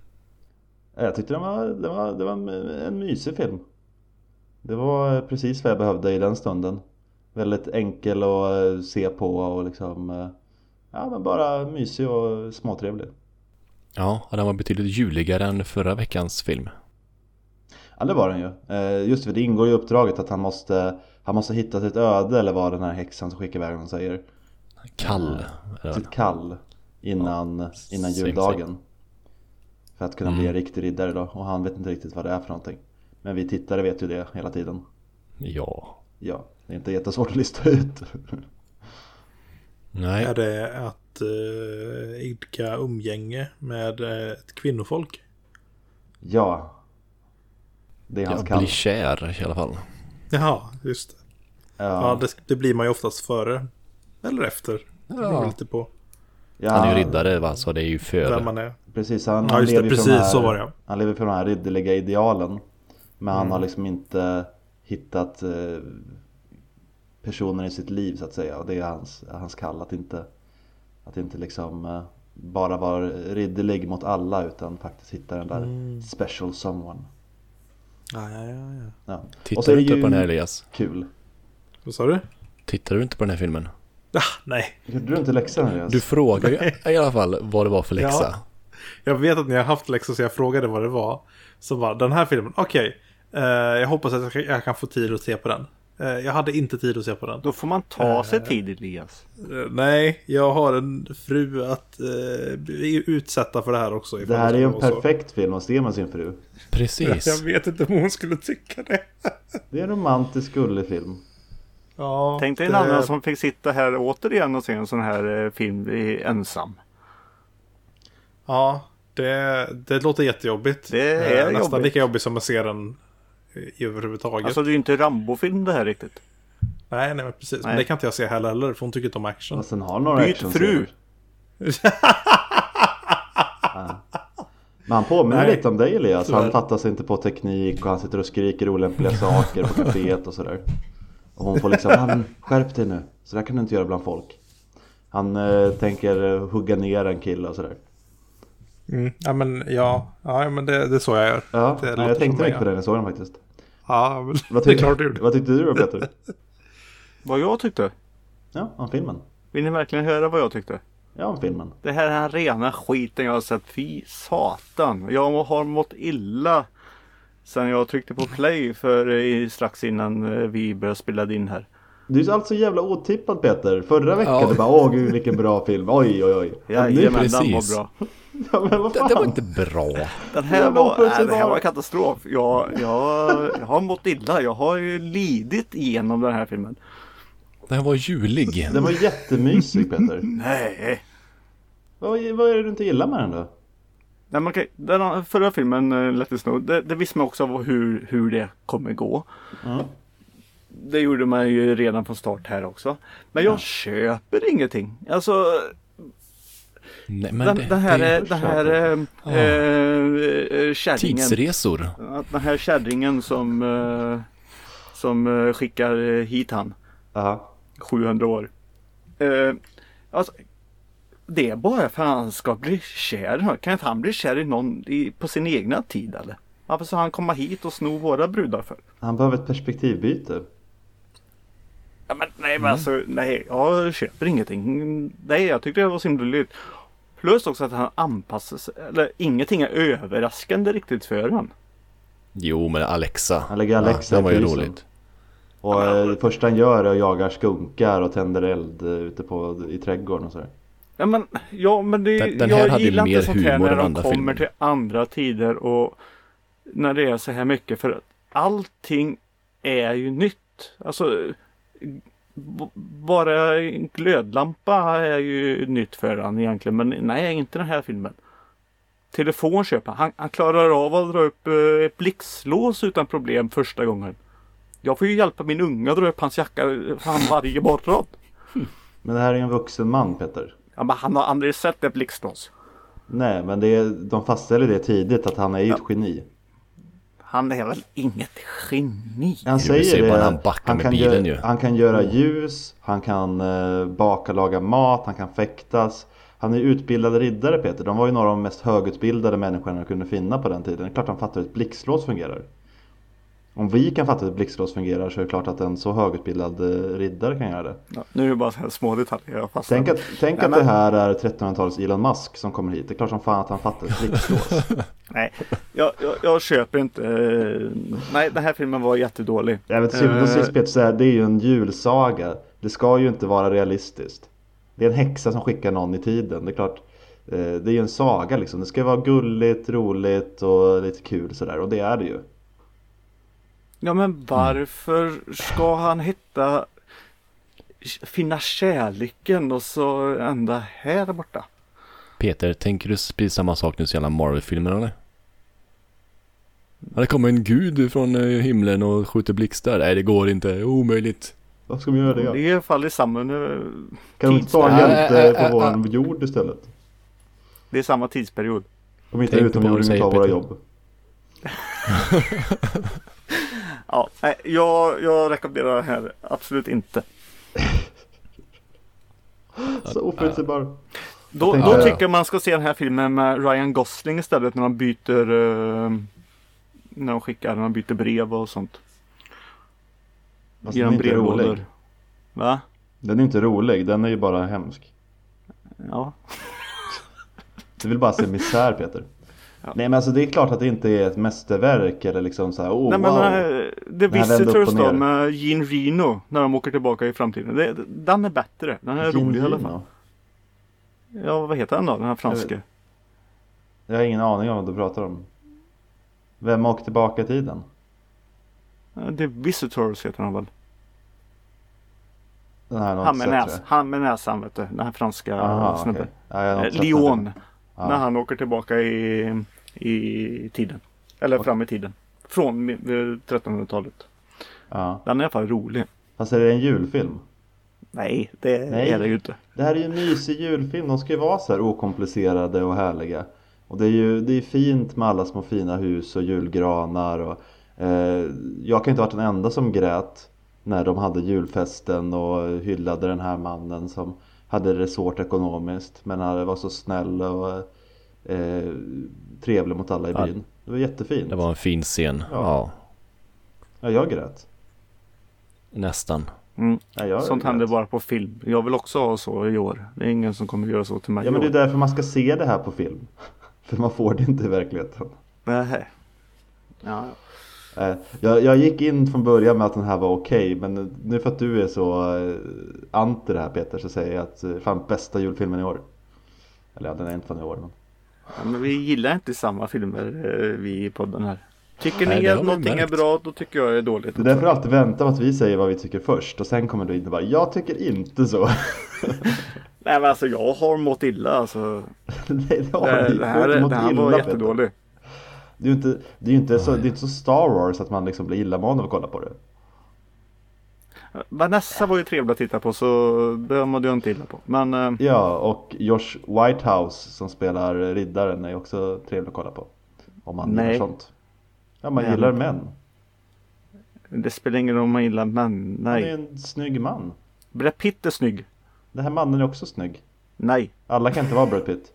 Eh, Jag tyckte det var, det var, det var en, mysig film. Det var precis vad jag behövde i den stunden. Väldigt enkel att eh, se på och liksom eh, Ja men bara mysig och småtrevlig. Ja, den var betydligt juligare än förra veckans film. Ja det var den ju. Eh, Just för det ingår i uppdraget att han måste Han måste hitta sitt öde eller vad den här häxan som skickar iväg honom säger. Kall. Sitt kall Innan, innan same, juldagen. För att kunna bli Mm. en riktig riddare då. Och han vet inte riktigt vad det är för någonting. Men vi tittare vet ju det hela tiden. Ja. Ja, det är inte jättesvårt att lista ut. Nej. Är det att uh, idka umgänge med eh, ett kvinnofolk? ja. Det är hans kall. blir kär i alla fall. Jaha, just det. Ja, Ja, det, det blir man ju oftast före. Eller efter. Det beror Ja. lite på Han är ju ja, riddare va, så det är ju vem före. man är. precis. Han, Ja, han det. lever för de Precis här, så var det. ja. Han lever för de här ridderliga idealen. Men han Mm. har liksom inte hittat eh, personer i sitt liv så att säga. Och det är hans, hans kall att inte, att inte liksom eh, bara vara ridderlig mot alla utan faktiskt hitta den där Mm. special someone. Ja, ja, ja, ja. Ja. Och så Tittar är du det inte på den här Elias? kul. Vad sa du? Tittar du inte på den här filmen? Ah, nej. Gjorde du inte läxan Andreas? Du frågar ju i alla fall vad det var för läxa. Ja. Jag vet att ni har haft läxor så jag frågade vad det var. Så bara, den här filmen, okej. Eh, jag hoppas att jag kan- jag kan få tid att se på den. Eh, jag hade inte tid att se på den. Då får man ta sig tid Elias. Eh, nej, jag har en fru att uh, utsätta för det här också. Det här är ju en så. perfekt film att se med sin fru. Precis. Jag vet inte om hon skulle tycka det. Det är en romantisk gullig film. Ja, Tänk dig en det- annan som fick sitta här återigen och se en sån här eh, film i- ensam. Ja, det, det låter jättejobbigt. Det är Eh, Nästan jobbigt. lika jobbigt som att se den överhuvudtaget. Alltså det är ju inte Rambo-film det här riktigt. nej, nej, men precis. Men Nej. det kan inte jag se heller, heller, för hon tycker inte om action. Och sen har några Byt fru! Men han påminner Nej. lite om dig Elias. Han fattar sig inte på teknik och han sitter och skriker olämpliga saker på kaféet och sådär. Och hon får liksom, ja men skärp dig nu. Så där kan du inte göra bland folk. Han eh, tänker eh, hugga ner en kille och sådär. Mm. Ja, men ja, ja men det, det är så jag gör. Ja, Det nej, jag tänkte mycket på mig, den jag såg den faktiskt. Ja, men Vad det är tyckte, klart du gjorde. vad tyckte du då Peter? Vad jag tyckte. Ja, om filmen. Vill ni verkligen höra vad jag tyckte? Ja, om filmen. Det här är den rena skiten jag har sett. Fy satan. Jag har mått illa. Sen jag tryckte på play för eh, strax innan eh, vi började spela in här. Du är allt så jävla otippat Peter. Förra veckan Ja. du bara åh gud vilken bra film. Oj oj oj. Jajamän, den precis. var bra. ja, men vad Det, fan. det var inte bra. Den här var, nej, det här var katastrof. Jag, jag, jag har mått illa. Jag har ju lidit igenom den här filmen. Den var julig. Den var jättemysig Peter. Nej. vad, vad är det du inte gillar med den då? Nej, kan, den förra filmen, uh, Let it snow, det, det visste man också av hur, hur det kommer gå. Mm. Det gjorde man ju redan från start här också. Men jag köper ingenting. Alltså Nej, men den, det, den här, det, den här äh, Ja. äh, kärringen. Tidsresor. Den här kärringen som, eh, som eh, skickar eh, hit han. Ja. 700 år. Eh, alltså, det är bara för att han ska bli kär. Kan inte han bli kär i någon i, på sin egna tid eller? Varför ska han komma hit och sno våra brudar för? Han behöver ett perspektivbyte. Ja, men, nej men alltså nej jag köper ingenting. Nej jag tyckte det var så himla löjligt. Plus också att han anpassar sig. Eller ingenting är överraskande riktigt för honom. Jo, men Alexa. Han lägger Alexa ja, i det var ju roligt. Och eh, det första han gör är att jaga skunkar och tänder eld eh, ute på, i trädgården och sådär. Ja men, ja, men det, Den- den här jag hade gillar mer inte sånt här när de kommer filmer. till andra tider och när det är så här mycket för att allting är ju nytt. Alltså bara en glödlampa är ju nytt för han egentligen men nej inte den här filmen. Telefon köper han. han. Klarar av att dra upp eh, ett blixtlås utan problem första gången. Jag får ju hjälpa min unga att dra upp hans jacka fan varje morgon. Men det här är en vuxen man Peter. Ja, men han har aldrig sett ett blixtlås. Nej, men det är, de fastställer det tidigt att han är ju ett geni. Han är väl inget geni? Han säger bara det. han med kan bilen göra, ju. han kan göra ljus, han kan eh, baka laga mat, han kan fäktas. Han är utbildad riddare Peter. De var ju några av de mest högutbildade människorna man kunde finna på den tiden. Det är klart han fattar hur ett blixtlås fungerar. Om vi kan fatta hur blixtlås fungerar så är det klart att en så högutbildad eh, riddare kan göra det. Ja, nu är det bara små detaljer Tänk att, tänk Nej, att men- det här är 1300-talets Elon Musk som kommer hit. Det är klart som fan att han fattar ett blixtlås. Nej, jag, jag, jag köper inte. eh, Nej, den här filmen var jättedålig. Jag vet, syvende och sist Peter, så här, det är ju en julsaga. Det ska ju inte vara realistiskt. Det är en häxa som skickar någon i tiden. Det är klart, eh, det är ju en saga liksom. Det ska vara gulligt, roligt och lite kul sådär. Och det är det ju. Ja, men varför ska han hitta finna kärleken och så ända här borta? Peter, tänker du precis samma sak nu som gäller Marvel-filmer eller? Det kommer en gud från eh, himlen och skjuter blixtar. Nej, det går inte. Omöjligt. Varför ska de göra Det det? är i alla fall i samma nu. Kan de inte ta en hjälte Äh, äh, på äh, vår jord istället? Det är samma tidsperiod. Om inte på vad utomjordingar tar våra jobb. Ja, nej, jag, jag rekommenderar det här absolut inte. Så oförutsägbar. Då, då tycker jag man ska se den här filmen med Ryan Gosling istället när de byter eh, när de skickar, när de byter brev och sånt. Fast den är inte rolig. Va? Den är inte rolig, den är ju bara hemsk. Ja. Du vill bara se misär Peter. Ja. Nej men alltså det är klart att det inte är ett mästerverk eller liksom såhär, oh Nej men wow. eh, The här upp Visitors då med Gene Reno när de åker tillbaka i framtiden. Det, den är bättre. Den är rolig i alla fall. Ja vad heter den då? Den här franska. Jag har ingen aning om vad du pratar om. Vem åkte tillbaka i tiden? The Visitors heter han väl? Här jag Han med, näs, jag. han med näsan vet du. Den här franska Aha, snubben. okej. Ja, jag den. Ja. När han åker tillbaka i, i tiden. Eller Okej. fram i tiden. Från eh, 1300-talet. Ja. Den är i alla fall rolig. Fast är det en julfilm? Nej, det Nej. är det ju inte. Det här är ju en mysig julfilm. De ska ju vara så här okomplicerade och härliga. Och det är ju det är fint med alla små fina hus och julgranar. Och, eh, jag kan inte ha varit den enda som grät när de hade julfesten och hyllade den här mannen som hade det svårt ekonomiskt. Men han var så snäll och eh, trevlig mot alla i Ja. byn. Det var jättefint. Det var en fin scen. Ja. Ja, Ja, jag grät. nästan. Mm. Ja, jag Sånt händer bara på film. Jag vill också ha så i år. Det är ingen som kommer göra så till mig Ja men det är därför man ska se det här på film. För man får det inte i verkligheten. Nej. Ja, Eh, Jag, jag gick in från början med att den här var okej men nu för att du är så eh, anti det här Peter så säger jag att eh, fan bästa julfilmen i år. Eller ja, den är inte från i år men. Ja, men vi gillar inte samma filmer eh, vi i podden här. Tycker Nej, ni att någonting är märkt. bra då tycker jag det är dåligt. Det är därför alltid väntar på att vi säger vad vi tycker först och sen kommer du in och bara jag tycker inte så. Nej men alltså jag har mått illa alltså. Nej det har Det, du det här, inte mått det här illa, var Peter. jättedålig. Det är ju inte, det är inte, så, det är inte så Star Wars att man liksom blir illamående av att kolla på det. Vanessa var ju trevlig att titta på så det mådde jag inte illa på. Men eh, Ja och Josh Whitehouse som spelar riddaren är också trevlig att kolla på. Om man Nej. gillar sånt. Ja man Nej, gillar men- män. det spelar ingen roll om man gillar män. Han är Nej. en snygg man. Brad Pitt är snygg. Den här mannen är också snygg. Nej. Alla kan inte vara Brad Pitt.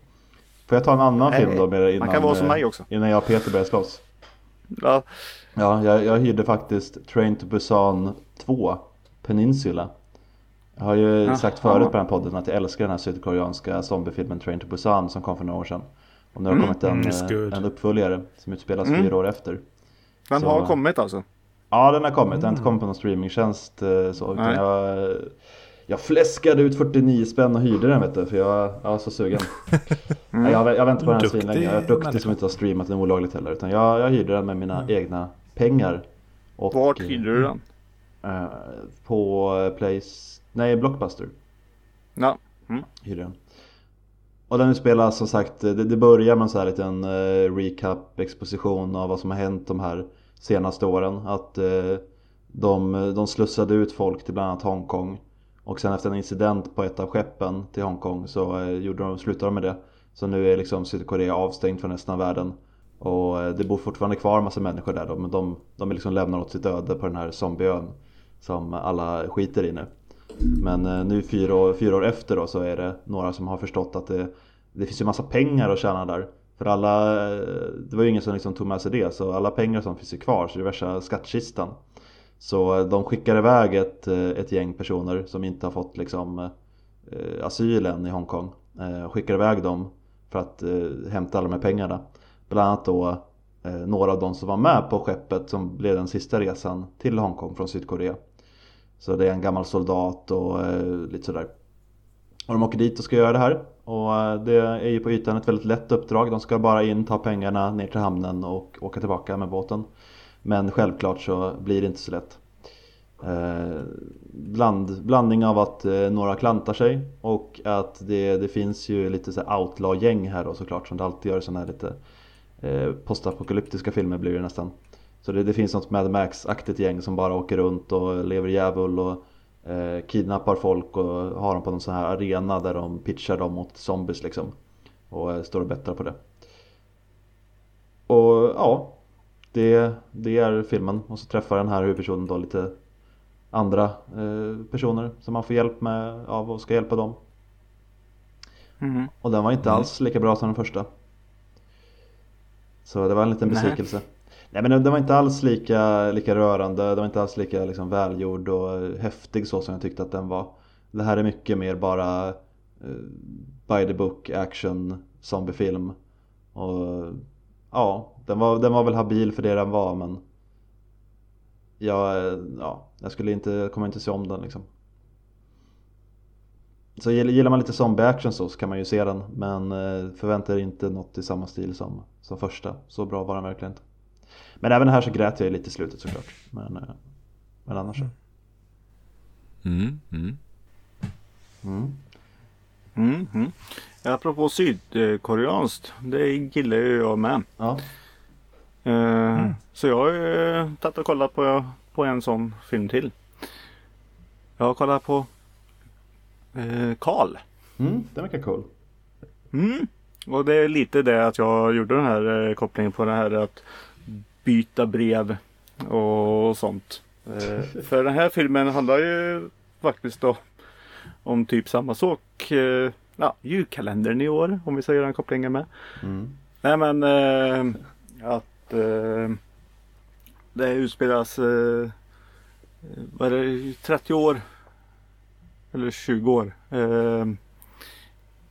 Får jag ta en annan Nej, film då med innan, man kan vara som eh, mig också. innan jag och Peter börjar slåss? Ja, Ja, jag, jag hyrde faktiskt Train to Busan 2 Peninsula. Jag har ju Jaha. sagt förut på den här podden att jag älskar den här sydkoreanska zombiefilmen Train to Busan som kom för några år sedan. Och nu har det Mm, kommit en, mm, eh, en uppföljare som utspelas Mm. fyra år efter. den Så- har kommit alltså. Ja den har kommit, den har inte kommit på någon streamingtjänst eh, så utan Nej. jag, jag fläskade ut 49 spänn och hyrde den vet du, för jag, jag var så sugen. Nej, jag, jag väntar på den här svinlänge. Jag är duktig människa. som inte har streamat den olagligt heller. Utan jag, jag hyrde den med mina egna pengar. Och, Vart hyrde du den? Eh, På Place... Nej, Blockbuster Ja. hyrde den. Och den utspelas som sagt, det, det börjar med en sån här liten eh, recap, exposition av vad som har hänt de här senaste åren. Att eh, de, de slussade ut folk till bland annat Hongkong. Och sen efter en incident på ett av skeppen till Hongkong så gjorde de, slutade de med det. Så nu är liksom Sydkorea avstängt från resten av världen. Och det bor fortfarande kvar en massa människor där då, men de, de är liksom lämnade åt sitt öde på den här zombieön. Som alla skiter i nu. Men eh, nu fyra år, fyra år efter då så är det några som har förstått att det, det finns ju massa pengar att tjäna där. För alla, eh, det var ju ingen som liksom tog med sig det så alla pengar som finns ju kvar så det är värsta skattkistan. Så eh, de skickar iväg ett, ett gäng personer som inte har fått liksom asylen asyl än i Hongkong. Skickar iväg dem för att hämta alla de här pengarna. Bland annat då några av de som var med på skeppet som blev den sista resan till Hongkong från Sydkorea. Så det är en gammal soldat och eh, lite sådär. Och de åker dit och ska göra det här. Och eh, det är ju på ytan ett väldigt lätt uppdrag. De ska bara in, ta pengarna ner till hamnen och åka tillbaka med båten. Men självklart så blir det inte så lätt. Eh, bland, blandning av att eh, några klantar sig och att det, det finns ju lite så här outlaw-gäng här då såklart som det alltid gör i sådana här lite eh, postapokalyptiska filmer blir det nästan. Så det, det finns något Mad Max-aktigt gäng som bara åker runt och lever djävul och eh, kidnappar folk och har dem på någon sån här arena där de pitchar dem mot zombies liksom. Och eh, står och bettar på det. Och ja, det, det är filmen. Och så träffar den här huvudpersonen då lite andra eh, personer som man får hjälp med av och ska hjälpa dem. Mhm. Och den var inte alls lika bra som den första. Så det var en liten besvikelse. Nej Nej men den, var inte alls lika, lika rörande, den var inte alls lika liksom, välgjord och häftig så som jag tyckte att den var. Det här är mycket mer bara uh, by the book action zombiefilm. Och ja, den var, den var väl habil för det den var men jag, eh, ja, jag skulle inte, kommer inte se om den liksom. Så gillar man lite zombie-action så, så kan man ju se den Men eh, förväntar förvänta er inte något i samma stil som, som första Så bra var den verkligen inte men även här så grät jag lite i slutet såklart Men, eh, men annars så Mm, mm. mm. Mm, mm. Apropå sydkoreanskt, det gillar ju jag med. Ja, Eh, Så jag har ju tagit och kollat på, på en sån film till. Jag har kollat på eh, Karl. mm, den verkar cool Mm. Och det är lite det att jag gjorde den här eh, kopplingen på det här att byta brev och sånt. Eh, för den här filmen handlar ju faktiskt då om typ samma sak. Eh, ja, julkalendern i år om vi ska göra den kopplingen med. mm. Nej men eh, att eh, det utspelas eh, vad är det, 30 år eller 20 år eh,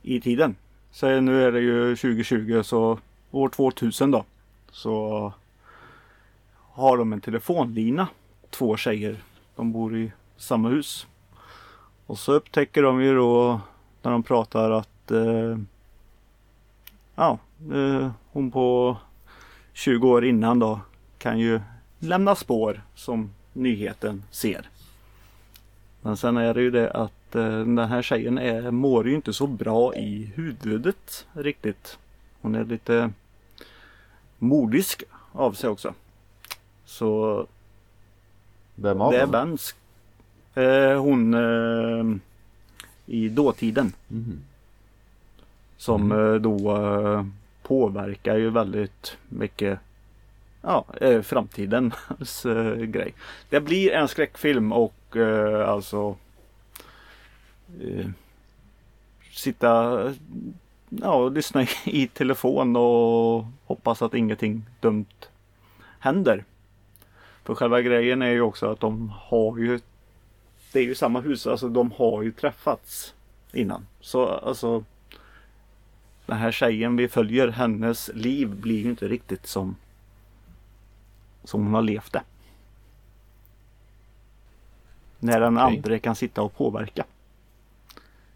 i tiden. Så nu är det ju 2020 så år 2000 då så har de en telefonlina. Två tjejer. De bor i samma hus. Och så upptäcker de ju då när de pratar att eh, ja, eh, hon på 20 år innan då kan ju lämna spår som nyheten ser. Men sen är det ju det att eh, den här tjejen är, mår ju inte så bra i huvudet riktigt. Hon är lite modisk av sig också. Så Vem av det är? Benz. Eh, hon eh, i dåtiden. Mhm. Som eh, då eh, påverkar ju väldigt mycket ja, eh, framtidens eh, grej. Det blir en skräckfilm och eh, alltså eh, sitta ja, och lyssna i, i telefon och hoppas att ingenting dumt händer. För själva grejen är ju också att de har ju Det är ju samma hus, alltså de har ju träffats innan. Så alltså den här tjejen vi följer, hennes liv blir ju inte riktigt som som hon har levt det. När den Okej. andra kan sitta och påverka.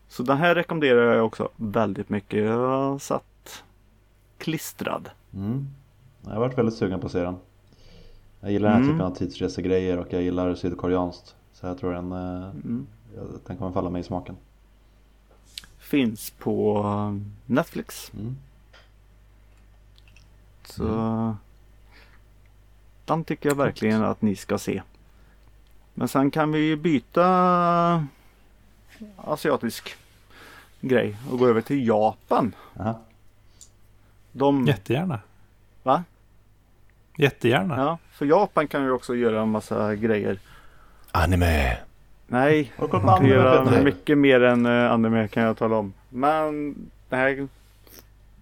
Så den här rekommenderar jag också väldigt mycket. Jag satt klistrad. Mm. Jag har varit väldigt sugen på att se den. Jag gillar den här Mm. typen av tidsresegrejer och jag gillar sydkoreanskt. Så jag tror den, eh, Mm. den kommer falla mig i smaken. Finns på eh, Netflix. Mm. Så den tycker jag verkligen att ni ska se. Men sen kan vi byta asiatisk grej och gå över till Japan. Aha. De, Jättegärna. Va? Jättegärna. ja, för Japan kan ju också göra en massa grejer. Anime. Nej, man kan göra mycket mer än uh, anime kan jag tala om. Men det här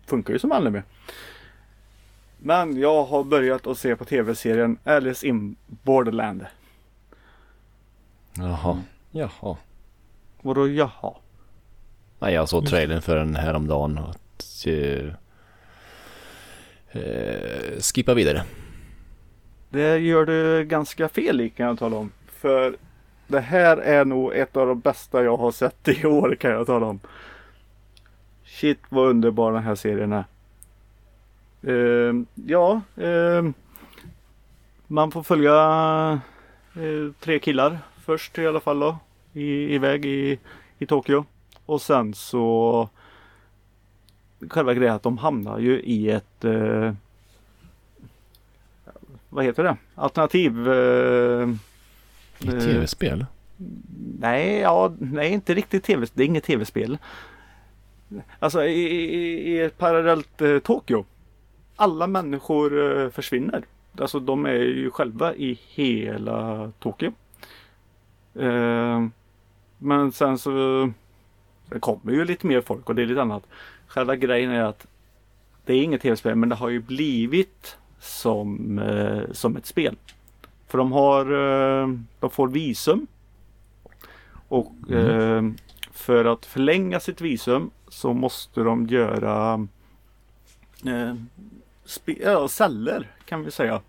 funkar ju som anime. Men jag har börjat att se på tv-serien Alice in Borderland. Jaha. Jaha. Vadå jaha? Nej, jag såg trailern för den häromdagen. Och, eh, skippa vidare. Det gör du ganska fel i kan jag tala om. För det här är nog ett av de bästa jag har sett i år kan jag tala om. Shit vad underbar den här serien är. Ehm, ja, ehm, man får följa eh, tre killar först i alla fall då. I, iväg i, i Tokyo. Och sen så själva grejen att de hamnar ju i ett eh, vad heter det? Alternativ. Eh, I Eh. tv-spel? nej, ja, nej, inte riktigt tv. Det är inget tv-spel. Alltså i, i, i ett parallellt eh, Tokyo. Alla människor eh, försvinner. Alltså de är ju själva i hela Tokyo. Eh, men sen så det kommer ju lite mer folk och det är lite annat. Själva grejen är att det är inget tv-spel men det har ju blivit som, eh, som ett spel. För de har, eh, de får visum. Och eh, för att förlänga sitt visum så måste de göra eh, ja, celler kan vi säga.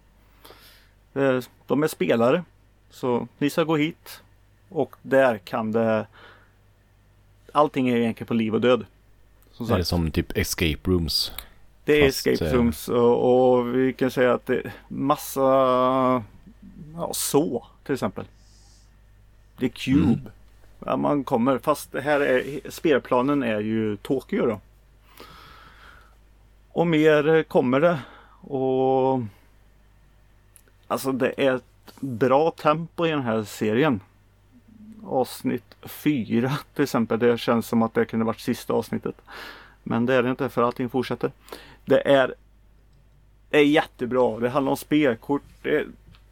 Eh, de är spelare. Så ni ska gå hit och där kan det Allting är egentligen på liv och död. Som Är det sagt. som typ escape rooms? Det är Fast, escape eh, rooms och, och vi kan säga att det är massa ja, så till exempel. Det är Cube. Mm. Ja, man kommer fast det här är spelplanen är ju Tokyo då. Och mer kommer det. Och Alltså det är ett bra tempo i den här serien. Avsnitt 4 till exempel. Det känns som att det kunde varit sista avsnittet. Men det är det inte för allting fortsätter. Det är, är jättebra. Det handlar om spelkort. Det,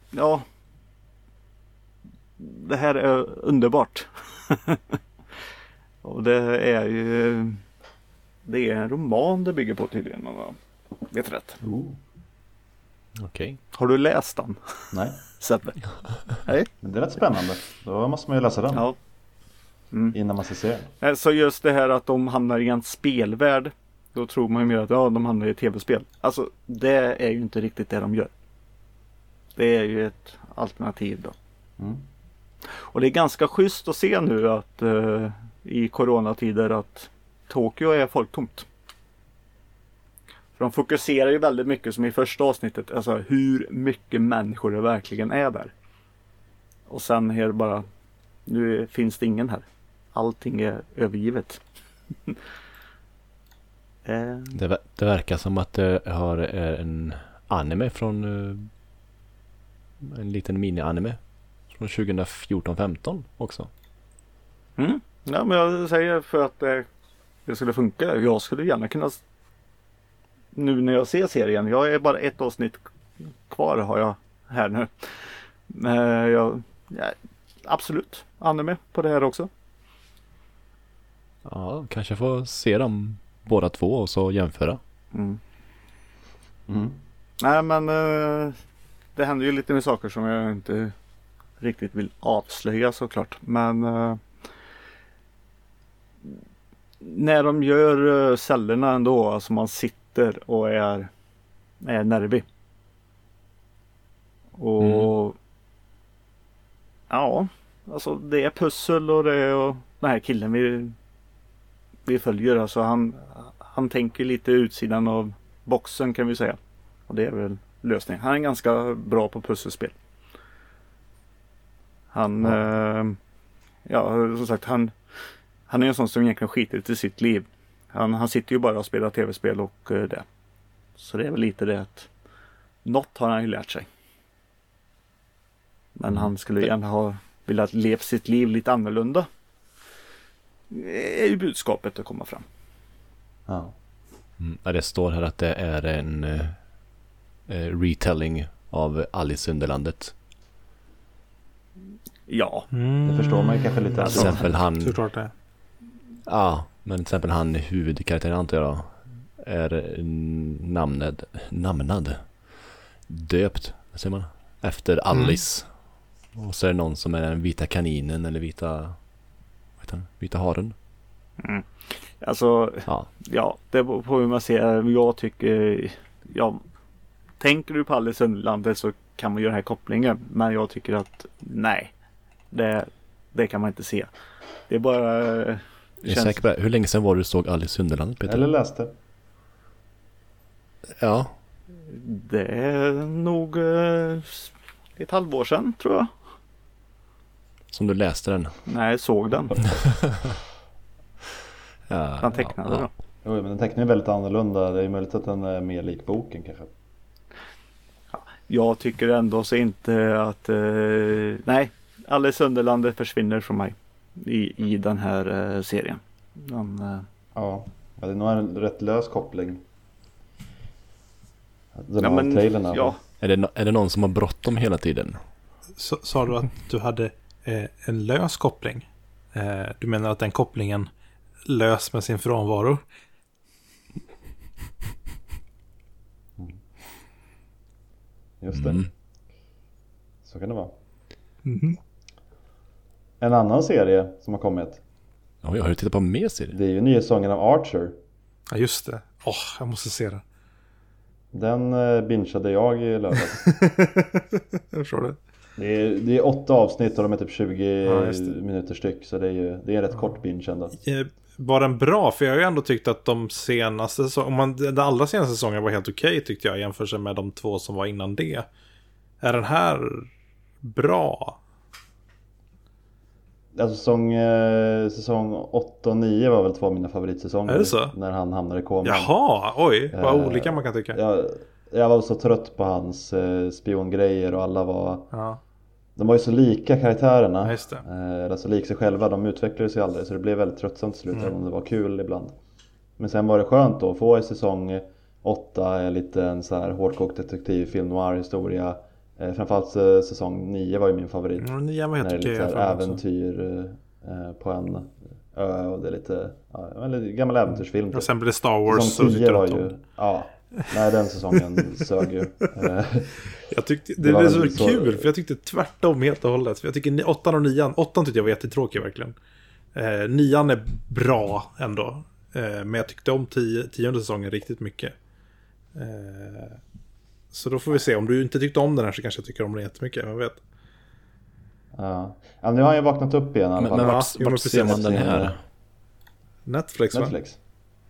ja. Det här är underbart. Och det är ju Det är en roman det bygger på tydligen om jag vet rätt. Oh. Okej. Har du läst den? Nej, Sebbe? Men det är rätt spännande. Då måste man ju läsa den Ja. innan man ska se den. Eh, Så just det här att de hamnar i en spelvärld. Då tror man ju mer att ja, de hamnar i tv-spel. Alltså det är ju inte riktigt det de gör. Det är ju ett alternativ då. Mm. Och det är ganska schysst att se nu att eh, i coronatider att Tokyo är folktomt. För de fokuserar ju väldigt mycket som i första avsnittet. Alltså hur mycket människor det verkligen är där. Och sen är det bara Nu finns det ingen här. Allting är övergivet. eh, Det, det verkar som att det har en anime från eh, en liten mini-anime från 2014-15 också. mm. Ja men jag säger för att eh, det skulle funka. Jag skulle gärna kunna Nu när jag ser serien. Jag är bara ett avsnitt kvar har jag här nu. Men jag, ja, absolut anime på det här också. Ja, kanske får se dem båda två och så jämföra. Mm. Mm. Nej men eh, det händer ju lite med saker som jag inte riktigt vill avslöja såklart. Men eh, när de gör eh, cellerna ändå, alltså man sitter och är, är nervig. Och ja, alltså det är pussel och det är och den här killen vi vi följer. Alltså han, han tänker lite utsidan av boxen kan vi säga. Och det är väl lösningen. Han är ganska bra på pusselspel. Han, ja, eh, ja som sagt han, han är en sån som egentligen skiter till sitt liv. Han, han sitter ju bara och spelar tv-spel och eh, det. Så det är väl lite det att något har han ju lärt sig. Men han skulle gärna ha velat leva sitt liv lite annorlunda. Det är ju budskapet att komma fram. Ja. Mm, det står här att det är en uh, retelling av Alice i Underlandet. Ja. Mm. Det förstår man ju kanske lite. Till exempel han... Såklart det. Ja, men till exempel han huvudkaraktären antar jag är namnad, namnad, döpt, vad säger man, efter mm. Alice. Mm. Och så är det någon som är den vita kaninen eller vita, vad heter den, vita haren. Mm. Alltså, ja. ja, det beror på hur man ser Jag tycker, ja, tänker du på Alice Underlandet så kan man göra den här kopplingen. Men jag tycker att nej, det, det kan man inte se. Det är bara... Det jag är känns... säker på det. Hur länge sedan var du såg Alice i Underlandet Peter? Eller läste. Ja. Det är nog eh, ett halvår sedan tror jag. Som du läste den? Nej, såg den. ja, Han tecknade ja, ja. Jo, men den teckningen är väldigt annorlunda. Det är möjligt att den är mer lik boken kanske. Jag tycker ändå så inte att... Eh, nej, Alice Underlandet försvinner från mig i, i den här eh, serien. Den, eh... ja, det är nog en rätt lös koppling. Den ja, men, trailern ja. Är det, är det någon som har bråttom hela tiden? sa du att du hade eh, en lös koppling? Eh, du menar att den kopplingen lös med sin frånvaro? Just det. Mm. Så kan det vara. Mm. En annan serie som har kommit. Ja, jag har ju tittat på mer serier. Det är ju nya sången av Archer. Ja, just det. Åh, oh, jag måste se den. Den uh, bingeade jag i lördags. jag förstår det. Det är, det är åtta avsnitt och de är typ 20 ja, minuter styck. Så det är ju det är en rätt ja. kort binge ändå. Var den bra? För jag har ju ändå tyckt att de senaste säsongerna, den allra senaste säsongen var helt okej okay, tyckte jag jämfört med de två som var innan det. Är den här bra? Alltså säsong, eh, säsong 8 och 9 var väl två av mina favoritsäsonger. Är det så? När han hamnade i koma. Jaha, oj, vad eh, olika man kan tycka. Jag, jag, var så trött på hans eh, spiongrejer och alla var... Ja. De var ju så lika karaktärerna. Ja, just. Eh, alltså lik sig själva, de utvecklades ju aldrig så det blev väldigt tröttsamt till slut mm. även om det var kul ibland. Men sen var det skönt då att få i säsong 8 lite en så här hårdkokt detektivfilm, noir historia Eh, framförallt eh, säsong 9 var ju min favorit. Mm, 9 var helt okej. När det är lite äventyr eh, på en ö och det är lite, ja, en gammal äventyrsfilm. Och typ. sen blir det Star Wars. Säsong 10 var ju, ja. Nej den säsongen sög ju. jag tyckte, det, det är så, så kul för jag tyckte tvärtom helt och hållet. För jag tycker 8 och 9, 8 tyckte jag var jättetråkig verkligen. Eh, 9 är bra ändå. Eh, men jag tyckte om 10, tionde säsongen riktigt mycket. Eh, så då får vi se. Om du inte tyckte om den här så kanske jag tycker om den jättemycket. Vem vet? Ja. ja, nu har jag vaknat upp igen. Men, men vart, ja, vart ser man den här? Netflix, Netflix. Va?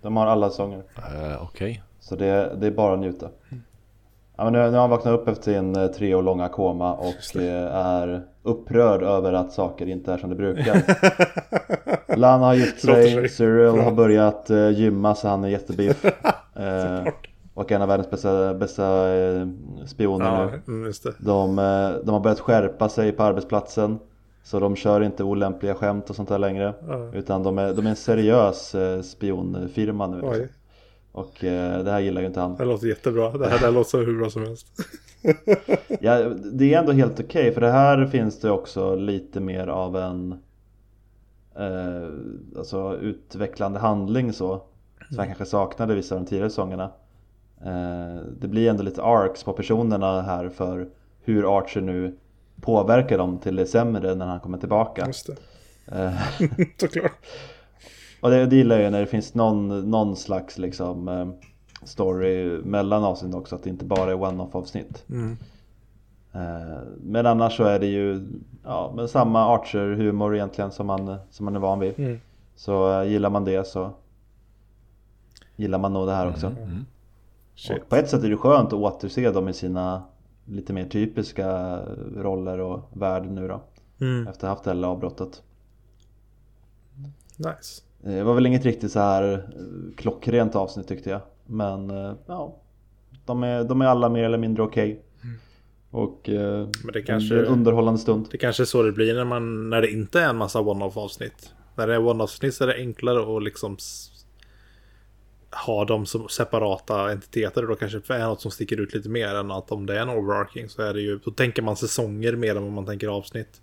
De har alla sånger. Uh, Okej. Okay. Så det, det är bara att njuta. Ja, men nu, nu har han vaknat upp efter sin eh, tre år långa koma och eh, är upprörd över att saker inte är som det brukar. Lana har gift sig, Cyril har börjat gymma så han är jättebiff. Uh, och en av världens bästa, bästa eh, spioner ja, nu. Mm, de, eh, de har börjat skärpa sig på arbetsplatsen. Så de kör inte olämpliga skämt och sånt där längre. Ja. Utan de är, de är en seriös eh, spionfirma nu. Liksom. Och det här gillar ju inte han. Det låter jättebra. Det här, det här låter hur bra som helst. ja, det är ändå helt okej. Okay, för det här finns det också lite mer av en eh, alltså utvecklande handling så. Som jag mm. kanske saknade vissa av de tidigare säsongerna. Eh, det blir ändå lite arcs på personerna här för hur Archer nu påverkar dem till det sämre när han kommer tillbaka. Just det. Eh, Såklart. och det, det gillar jag när det finns någon, någon slags liksom eh, story mellan avsnitt också, att det inte bara är one-off avsnitt. Mm. Men annars så är det ju ja, men samma Archer-humor egentligen som man, som man är van vid. Mm. Så gillar man det så gillar man nog det här också. Mm. Och på ett sätt är det skönt att återse dem i sina lite mer typiska roller och värld nu då. Mm. Efter att ha haft det här avbrottet. Nice. Det var väl inget riktigt så här eh, klockrent avsnitt tyckte jag. Men eh, ja, de är, de är alla mer eller mindre okej. Och eh, Men det kanske- en underhållande stund. Det kanske är så det blir när, man, när det inte är en massa one-off avsnitt. När det är one-off avsnitt så är det enklare att liksom ha dem som separata entiteter. Då kanske det är något som sticker ut lite mer än att om det är en overarching så är det ju, då tänker man säsonger mer än vad man tänker avsnitt.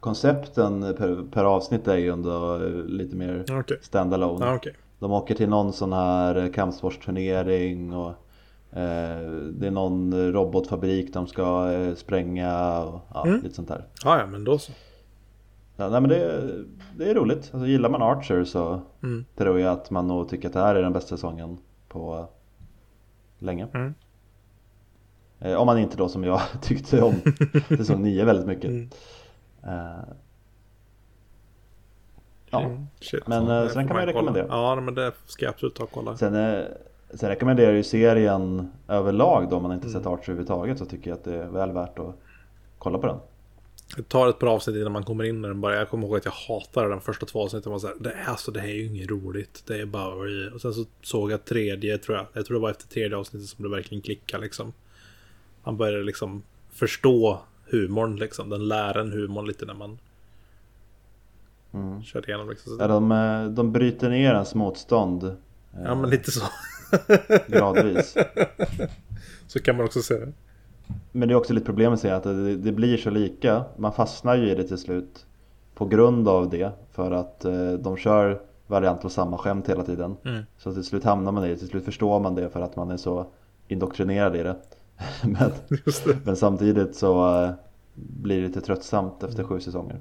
Koncepten per, per avsnitt är ju ändå eh, lite mer Okej. standalone. Ja, okej. De åker till någon sån här kampsportsturnering och eh, det är någon robotfabrik de ska eh, spränga och ja, Mm. lite sånt där. Ja, ja, men då så. Ja, nej men det, det är roligt. Alltså, gillar man Archer så Mm. tror jag att man nog tycker att det här är den bästa säsongen på länge. Mm. Eh, om man inte då som jag tyckte om säsong 9 väldigt mycket. Mm. Eh, ja. Mm, Shit. Men, Så eh, så den kan man ju kolla. rekommendera. Ja, men det ska jag absolut ta och kolla. Sen, eh, sen rekommenderar jag ju serien överlag då om man inte Mm. sett Archer överhuvudtaget så tycker jag att det är väl värt att kolla på den. Det tar ett par avsnitt innan man kommer in i den bara. Jag kommer ihåg att jag hatade den första två avsnitten. Var så här, det, är, alltså, det här är ju inget roligt. Det är bara... Och sen så såg jag tredje, tror jag. Jag tror det var efter tredje avsnittet som det verkligen klickade liksom. Man började liksom förstå humorn liksom. Den lär en humorn lite när man Mm. kör igenom liksom. Ja, de, eh, de bryter ner ens motstånd eh, ja, men lite så. gradvis. så kan man också se det. Men det är också lite problemet att det, det blir så lika. Man fastnar ju i det till slut. På grund av det. För att eh, de kör variant på samma skämt hela tiden. Mm. Så till slut hamnar man i det. Till slut förstår man det för att man är så indoktrinerad i det. men, det. men samtidigt så eh, blir det lite tröttsamt efter sju säsonger.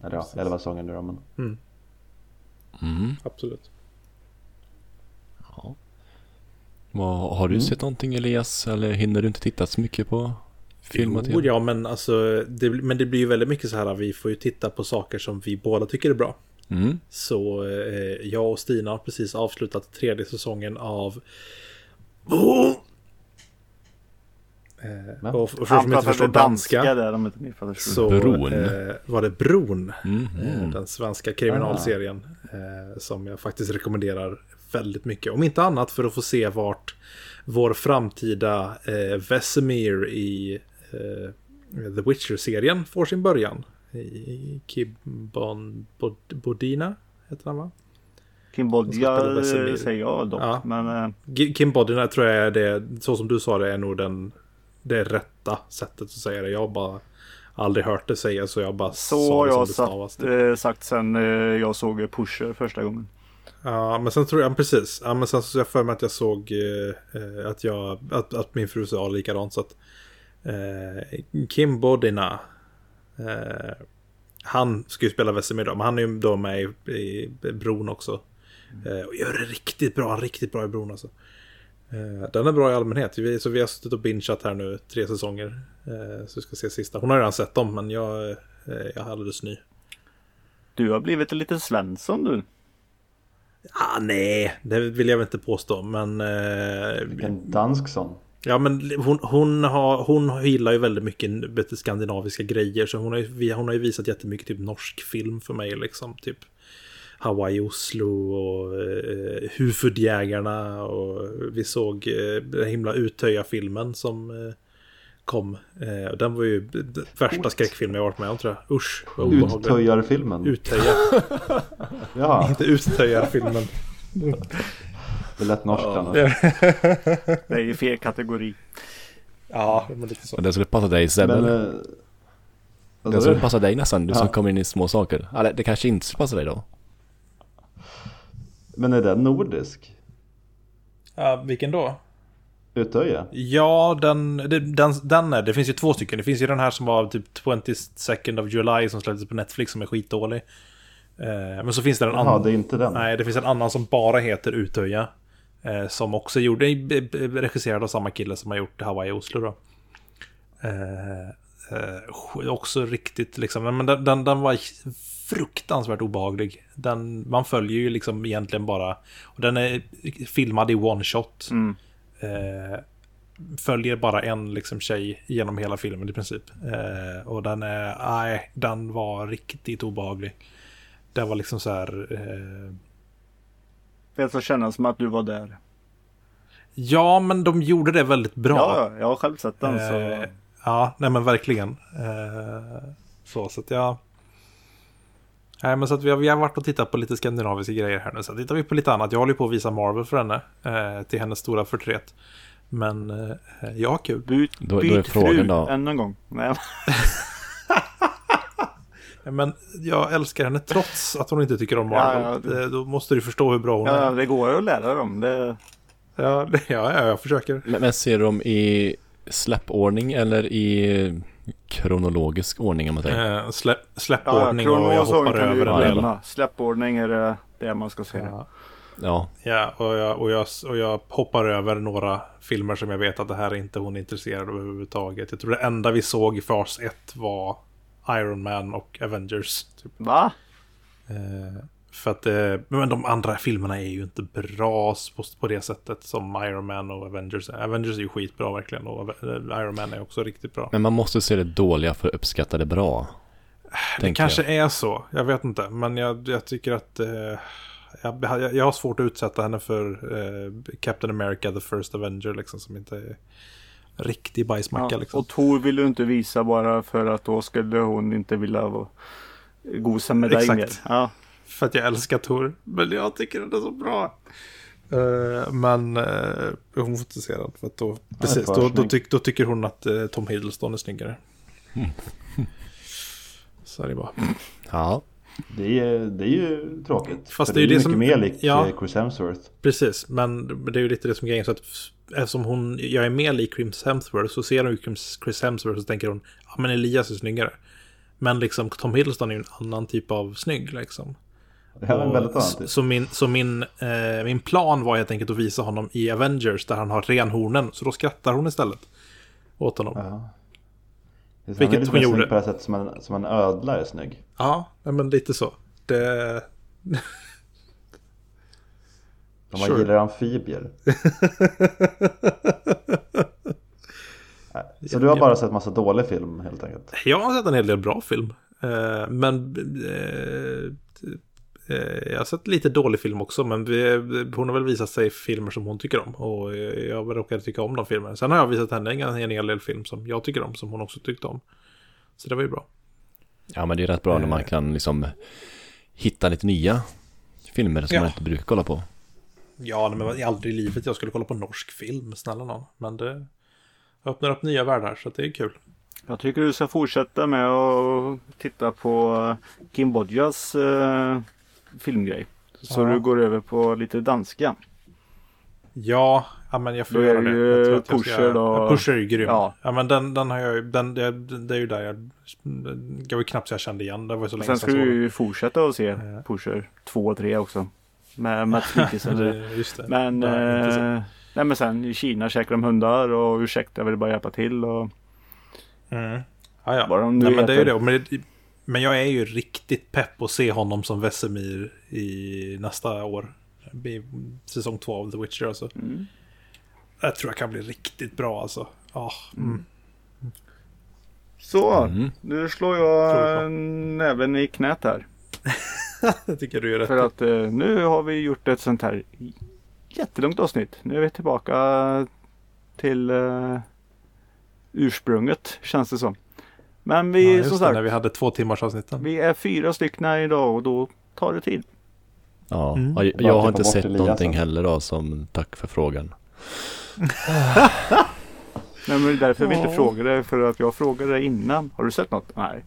Eller ja, elva säsonger nu då. Men... Mm, Mm. absolut. Ja. Vad, har du Mm. sett någonting Elias? Eller hinner du inte titta så mycket på film och Jo, ja, men alltså. Det, men det blir ju väldigt mycket så här. Vi får ju titta på saker som vi båda tycker är bra. Mm. Så eh, jag och Stina har precis avslutat tredje säsongen av... Oh! Eh, och, och för som inte förstår danska, danska där om inte så. Eh, var det Bron. Mm. Eh, den svenska kriminalserien. Eh, som jag faktiskt rekommenderar väldigt mycket. Om inte annat för att få se vart vår framtida eh, Vesemir i eh, The Witcher-serien får sin början. I Kibbon Bod- Bodina heter han va? Kim De ska spela Bodja Vesemir. säger jag dock. Ja. Men eh, G- Kim Bodina tror jag är det, så som du sa det, är nog den, det rätta sättet att säga det. Jag har bara aldrig hört det sägas så jag bara så sa har det som jag det stavas. sagt, eh, sagt sen eh, jag såg Pusher första gången. Ja, men sen tror jag, precis. Ja, men sen så jag för mig att jag såg eh, eh, att, jag, att, att min fru sa likadant. Så att, eh, Kim Bodina, eh, han ska ju spela Vesemir då, men han är ju då med i, i Bron också. Eh, och gör det riktigt bra, riktigt bra i Bron alltså. Eh, den är bra i allmänhet. Vi, så vi har suttit och bingeat här nu tre säsonger. Eh, så vi ska se sista. Hon har redan sett dem, men jag, eh, jag är alldeles ny. Du har blivit en liten Svensson du. Ah, nej, det vill jag väl inte påstå, men... Eh, En dansk sån. Ja men hon, hon, har, hon gillar ju väldigt mycket skandinaviska grejer. Så hon har, ju, hon har ju visat jättemycket typ norsk film för mig liksom. Typ Hawaii, Oslo och eh, Hufudjägarna. Och vi såg eh, den himla Utöja-filmen som eh, kom. Eh, och den var ju den värsta skräckfilmen jag varit med om tror jag. Usch, vad obehagligt. Uttöjarfilmen. Utöja, Ja, inte Utöja-filmen. det lät norskt annars. Det är ju fel kategori. Ja, men lite så. Och det skulle passa dig Sebbe. Men... eller? eh, sa skulle passa dig nästan, du som Ja. kommer in i små saker. Eller det kanske inte skulle passa dig då? Men är den nordisk? Ja, vilken då? Utöja? Ja, den, den, den är, det finns ju två stycken. Det finns ju den här som var typ 22nd of July som släpptes på Netflix som är skitdålig. Eh, men så finns det en annan. det är inte den. Nej, det finns en annan som bara heter Utöja. Eh, som också gjorde, eh, regisserad av samma kille som har gjort Hawaii Oslo då. Eh, också riktigt liksom, men den, den, den var fruktansvärt obehaglig. Den, man följer ju liksom egentligen bara... Och den är filmad i one shot. Mm. Eh, följer bara en liksom tjej genom hela filmen i princip. Eh, och den är... Nej, den var riktigt obehaglig. Det var liksom så här... Eh, Det får kännas som att du var där. ja, men de gjorde det väldigt bra. Ja, ja, jag har själv sett den. Så... Eh, ja, nej men verkligen. Eh, så, så att jag... Nej, men så att vi har, vi har varit och tittat på lite skandinaviska grejer här nu. Så tittar vi på lite annat. Jag håller ju på att visa Marvel för henne. Eh, till hennes stora förtret. Men eh, jag har kul. Byt, Då- då är byt frågan fru då- än en gång. Nej, Men jag älskar henne trots att hon inte tycker om Marvel. Ja, ja, det- Eh, Då måste du förstå hur bra hon ja, är. det går ju att lära dem. Det... Ja, det- ja, ja, jag försöker. Men, men ser du dem i släppordning eller i kronologisk ordning om man säger? Eh, släpp, Ja, släppordning och jag hoppar över en del. glömma. Släppordning är det, det man ska se. Ja. Ja, Ja, och jag, och, jag, och jag hoppar över några filmer som jag vet att det här är inte hon är intresserad av överhuvudtaget. Jag tror det enda vi såg i fas 1 var Iron Man och Avengers. Typ. Va? Eh, för att eh, men de andra filmerna är ju inte bra på, det sättet som Iron Man och Avengers. Avengers är ju skitbra verkligen och eh, Iron Man är också riktigt bra. men man måste se det dåliga för att uppskatta det bra. Det kanske jag. är så, jag vet inte. Men jag, jag tycker att eh, jag, jag, jag har svårt att utsätta henne för eh, Captain America, the first Avenger, liksom, som inte är riktig bajsmacka. Ja, liksom. och Tor vill du inte visa bara för att då skulle hon inte vilja vara gosa med dig Exakt. mer. Ja. För att jag älskar Tor. Men jag tycker den är så bra. Eh, men uh, hon får inte se den. För att då, precis, för då, då, tyck, då tycker hon att eh, Tom Hiddleston är snyggare. Så är det bara. Ja, Det är, det är ju tråkigt. Fast det är ju det mycket som- mer likt ja. Chris Hemsworth. Precis, men det är ju lite det som är grejen. Så att eftersom hon, jag är mer lik Chris Hemsworth så ser hon ju Chris- Hemsworth och så tänker hon ja men Elias är snyggare. Men liksom Tom Hiddleston är ju en annan typ av snygg liksom. Väldigt så, typ. så min, så min, eh, min plan var helt enkelt att visa honom i Avengers där han har renhornen. Så då skrattar hon istället åt honom. Ja, Ja. Så- Vilket han hon gjorde. på det sättet som en, som en ödla är snygg. nej, men lite så. Det... Man Sure. gillar amfibier. Så du har bara sett massa dålig film helt enkelt? Jag har sett en hel del bra film. Eh, men eh, jag har sett lite dålig film också. Men vi, hon har väl visat sig filmer som hon tycker om. Och eh, jag råkar tycka om de filmerna. Sen har jag visat henne en, en hel del film som jag tycker om. Som hon också tyckte om. Så det var ju bra. ja men det är rätt bra när man kan liksom hitta lite nya filmer som Ja. man inte brukar kolla på. Ja, men det var aldrig i livet jag skulle kolla på norsk film. Snälla någon. Men det öppnar upp nya världar. Så det är kul. Jag tycker du ska fortsätta med att titta på Kim Bodjas eh, filmgrej. Så Ja. du går över på lite danska. Ja, ja men jag får Då göra det Jag tror att jag ska- Pusher då. Pusher är ju grym. Ja. Ja. men den, den har jag den, det, det är ju där jag, det var ju knappt så jag kände igen. Det var så länge Sen ska du ju fortsätta att se Pusher 2 och 3 också. Med Mats Mikkelsen. Just det. Men, eh, nej, men sen i Kina käkar de hundar och ursäkta jag vill bara hjälpa till. Och, Mm. Ja, ja. Vad de nu Nej, men det är ju det. Men, det- men jag är ju riktigt pepp att se honom som Vesemir i nästa år. I säsong två av The Witcher alltså. mm. Jag tror jag kan bli riktigt bra alltså. Ja, mm. Så, Mm. nu slår jag jag. näven i knät här. det tycker du är rätt. För att eh, nu har vi gjort ett sånt här jättelångt avsnitt. Nu är vi tillbaka till eh, ursprunget känns det som. Men vi, ja, som det, sagt, när vi hade två timmars avsnitten. vi är fyra stycken idag och då tar det tid. Ja, Mm. jag, jag har klippa inte sett Elias någonting sen. heller då som tack för frågan. Nej, men det är därför vi inte Ja. frågade. För att jag frågade innan. Har du sett något? Nej.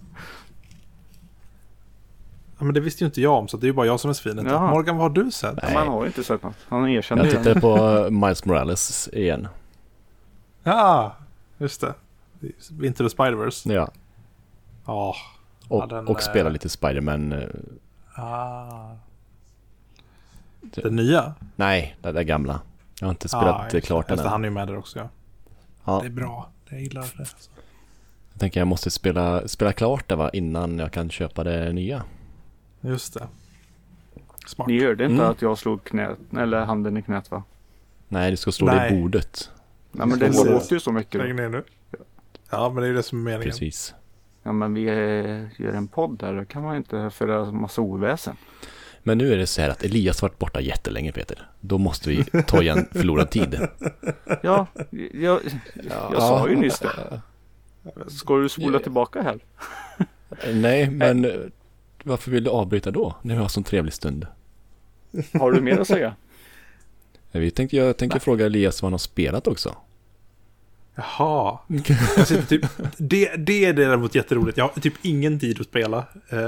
Ja, men det visste ju inte jag om så det är ju bara jag som är svinet. Morgan, vad har du sett? Nej. Man har ju inte sett något. Han erkände Jag tittade på Miles Morales igen. Ja, just det. Into the Spider-Verse. Ja, Ja. och, Ja, den, och spela eh, lite Spiderman. eh, Ah. Den nya? Nej, det där gamla. Jag har inte spelat det. klart den än. Han är ju med där också ja. Ja, Det är bra. Jag gillar det. Alltså. jag tänker jag måste spela, spela klart det va innan jag kan köpa det nya. Just det. Smart. Ni hörde inte Mm. att jag slog knät, eller handen i knät va? Nej, det ska stå det i bordet. Nej men det Slå låter ju så mycket. Lägg ner nu. Ja, men det är ju det som är meningen. Precis. Ja men vi eh, gör en podd där, då kan man inte föra massa oväsen. Men nu är det så här att Elias varit borta jättelänge Peter. Då måste vi ta igen förlorad tid. Ja, jag, jag sa ju nyss det. Ska du spola tillbaka här? Nej, men eh, varför vill du avbryta då? När vi har sån trevlig stund. Har du mer att säga? Vi tänkte, jag tänker fråga Elias vad han har spelat också. Jaha. Jag sitter typ, det, det är däremot jätteroligt. Jag har typ ingen tid att spela. Eh,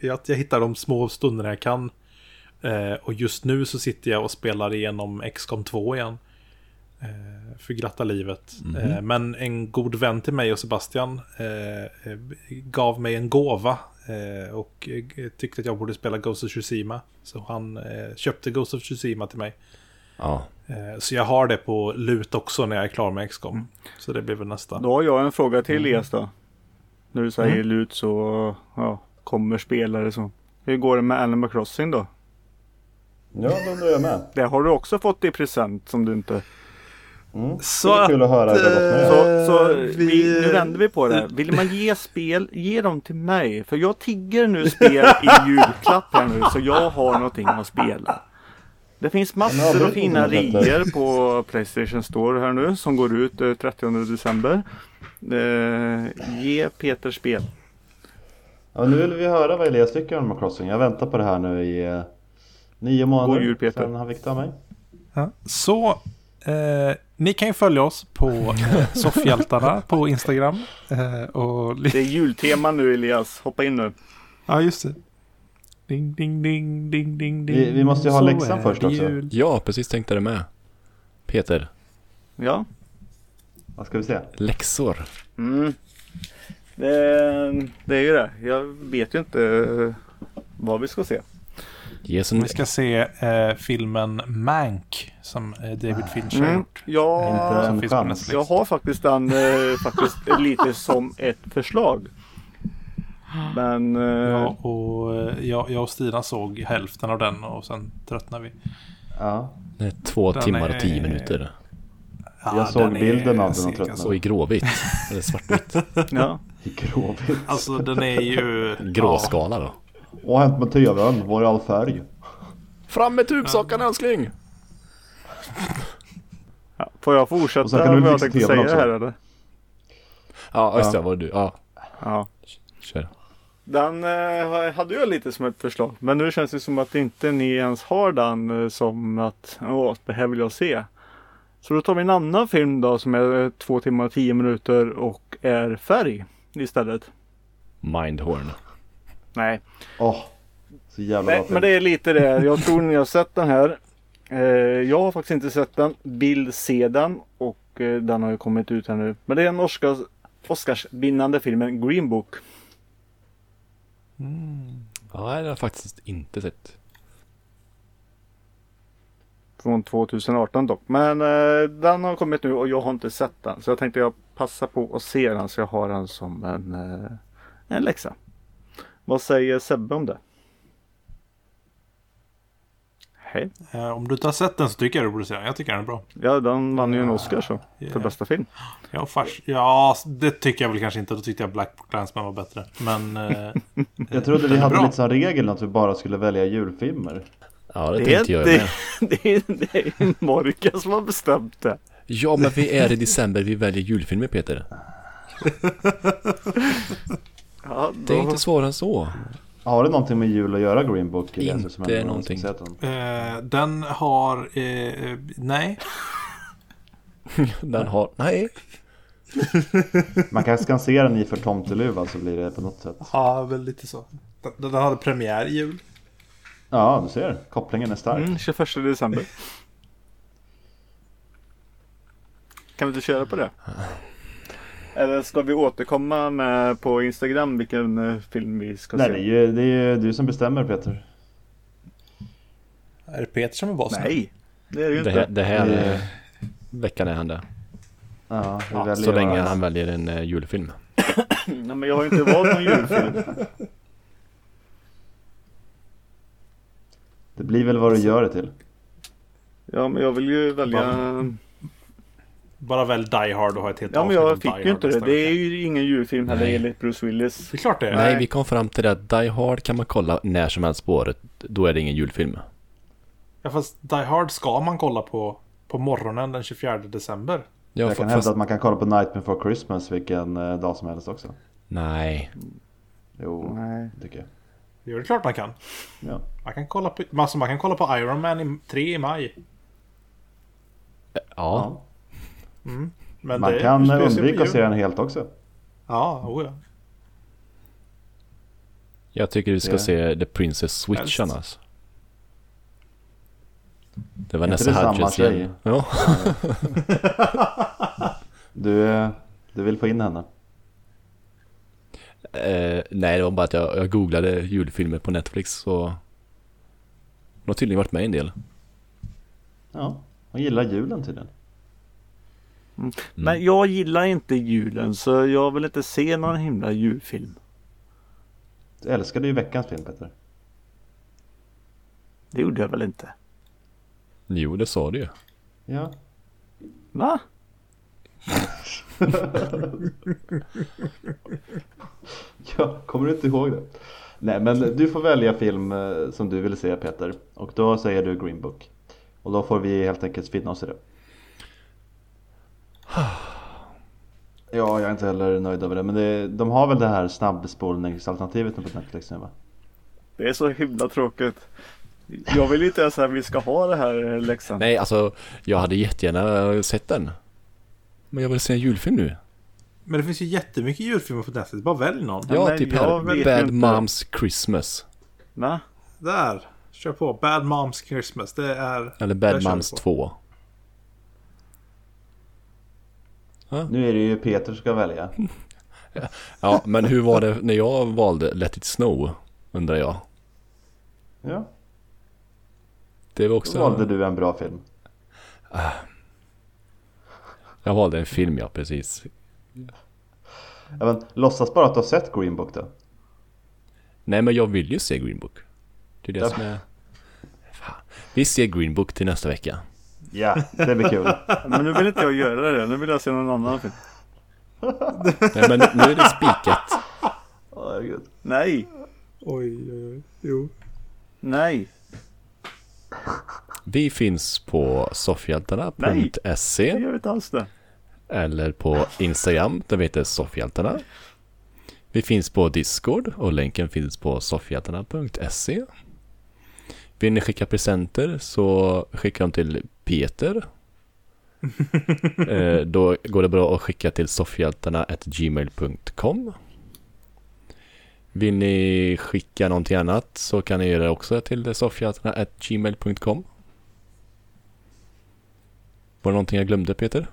jag, jag hittar de små stunderna jag kan. Eh, och just nu så sitter jag och spelar igenom XCOM 2 igen. Eh, för glatta livet. Eh, men en god vän till mig och Sebastian gav mig en gåva. Och tyckte att jag borde spela Ghost of Tsushima. Så han köpte Ghost of Tsushima till mig. Ja, Så jag har det på lut också när jag är klar med XCOM. Så det blir väl nästa. Då har jag en fråga till Elias då. När du säger lut så ja, kommer spelare så. Hur går det med Animal Crossing då? Ja, det undrar jag med. Det har du också fått i present som du inte... Mm. Så det är kul att höra att det. Så, så Eh, vi, vi- nu vänder vi på det. Vill man ge spel, ge dem till mig. För jag tigger nu spel i julklapp här nu så jag har någonting att spela. Det finns massor av fina rior på Playstation Store här nu som går ut eh, 30 december. Eh, ge Peter spel. Ja, nu vill vi höra vad Elias tycker om Animal Crossing. Jag väntar på det här nu i eh, nio månader. God jul, Peter. Sen han fick ta mig. Ja. Så eh, ni kan ju följa oss på eh, Soffhjältarna på Instagram. Eh, och Det är jultema nu Elias. Hoppa in nu. ja, just det. Ding, ding, ding, ding, ding, ding. Vi- vi måste ju ha Så läxan är först det också. jul. ja precis tänkte det med. Peter, Ja. Vad ska vi se? läxor. Mm. Det, det är ju det. Jag vet ju inte eh, vad vi ska se. En... Vi ska se eh, filmen Mank som eh, David Fincher har Mm. gjort. Ja, Inte Som en finns på chans. Netflix. jag har faktiskt den eh, faktiskt lite som ett förslag. Men eh, Ja, och eh, jag, jag och Stina såg hälften av den och sen tröttnade vi. Ja, Det är två Den timmar och är- tio minuter. Ja, Jag såg bilden av den och tröttnade. så. Och i gråvitt. Eller svartvitt. ja. i gråvitt. Alltså den är ju... Gråskala då. Vad har hänt med tvn? Var är all färg? Fram med tubsockan älskling! Ja, får jag fortsätta kan du vad jag tänkte säga också. här eller? Ja, just det. Ja. Var du. Ja, Ja. Kör. Den eh, hade jag lite som ett förslag. Men nu känns det som att inte ni ens har den eh, som att åh, det här vill jag se. Så då tar vi en annan film då som är eh, två timmar och tio minuter och är färg istället. Mindhorn. Nej, Åh, så jävla Nej bra film. men det är lite det. Jag tror ni har sett den här. Eh, jag har faktiskt inte sett den. Vill se den och eh, den har ju kommit ut här nu. Men det är den Oscars, Oscarsvinnande filmen Green Book. Ja, det har jag faktiskt inte sett. Från 2018 dock. Men eh, den har kommit nu och jag har inte sett den. Så jag tänkte jag passar på att se den så jag har den som en, eh, en läxa. Vad säger Sebbe om det? Hej. Eh, om du inte har sett den så tycker jag du borde se den. Jag tycker den är bra. Ja, den vann ju en Oscar så. För Yeah. bästa film. Ja, fars, ja, det tycker jag väl kanske inte. Då tyckte jag Black Clansman var bättre. Men... Eh, Jag trodde vi hade bra. lite som regel att vi bara skulle välja julfilmer. Ja, det, Det tänkte jag det, med. det, är, det är Morka som har bestämt det. Ja, men vi är i december. Vi väljer julfilmer Peter. Ja, Det är då- inte svårare än så. Har det någonting med jul att göra Green Book? Elias, Inte ändå någonting. eh, den har... Eh, nej. Den har... Nej. Man kanske kan se den i för tomteluva så blir det på något sätt. Ja, väl lite så. Den, den hade premiär i jul. Ja, du ser. Kopplingen är stark. Mm, 21 december. Kan vi inte köra på det? Eller ska vi återkomma med på Instagram vilken eh, film vi ska Nej, se? det är, ju, det är ju du som bestämmer Peter. Är det Peter som är boss? Nej, det är det ju Det inte. här, det här Det- eh, veckan är han det. Ja, Ja, Så länge han väljer en eh, julfilm. Nej, men jag har ju inte valt någon julfilm. Det blir väl vad du gör det till. Ja men jag vill ju välja... Bara väl Die Hard och ha ett helt Ja men jag fick ju inte det. Det är ju ingen julfilm heller Nej. enligt Bruce Willis. Det är klart det är. Nej, vi kom fram till det att Die Hard kan man kolla när som helst på året. Då är det ingen julfilm. Ja, fast Die Hard ska man kolla på på morgonen den 24 december. Ja, jag kan fa- hävda fast, att man kan kolla på Night Before Christmas vilken eh, dag som helst också. Nej. Jo, Nej. tycker jag. Det är klart man kan. Ja. Man kan kolla på, alltså man kan kolla på Iron Man i, 3 i maj. Ja. Ja. Men Man det kan undvika att se den helt också. Ja, oh ja. Jag tycker vi ska Det- se The Princess Switch annars. Det var nästan samma Hudgens tjej? igen. Ja. Du, eh, du vill få in henne? Eh, nej, det var bara att jag, jag googlade julfilmer på Netflix så... Hon har tydligen varit med en del. Ja, hon gillar julen tydligen. Men jag gillar inte julen så jag vill inte se någon himla julfilm. Du älskade ju veckans film Peter. Det gjorde jag väl inte? Jo, det sa du ju. Ja. Va? ja, kommer du inte ihåg det? Nej men du får välja film eh, som du vill se Peter. Och då säger du Green Book. Och då får vi helt enkelt finna oss i det. Ja, jag är inte heller nöjd över det. Men det, de har väl det här snabbspolningsalternativet nu på Netflix nu va? Det är så himla tråkigt. Jag vill inte ens att vi ska ha det här eh, läxan. Nej, alltså jag hade jättegärna sett den. Men jag vill se en julfilm nu. Men det finns ju jättemycket julfilmer på Netflix. Bara välj någon. Ja, Nej, typ här. Bad. Moms Christmas. Va? Där. Kör på. Bad Moms Christmas. Det är... Eller Bad Moms 2. Ja. Nu är det ju Peter som ska välja. ja, men hur var det när jag valde Let It Snow? Undrar jag. Ja. Det var också... Då valde du en bra film. Ah. Jag valde en film, ja precis. Ja, men, låtsas bara att du har sett Green Book då. Nej, men jag vill ju se Green Book. Det är det ja. som är... Fan. Vi ser Green Book till nästa vecka. Ja, det blir kul. Men nu vill inte jag göra det. Nu vill jag se någon annan film. Nej, men nu är det spikat. Herregud. Nej! Oj, oj, oj. Jo. Nej! Vi finns på soffhjältarna.se Jag gör inte alls det. eller på Instagram där vi heter Soffhjältarna. Vi finns på Discord och länken finns på soffhjältarna.se. Vill ni skicka presenter så skicka dem till Peter. eh, då går det bra att skicka till soffhjältarna.gmail.com Vill ni skicka någonting annat så kan ni göra det också till soffhjältarna.gmail.com Var det någonting jag glömde Peter?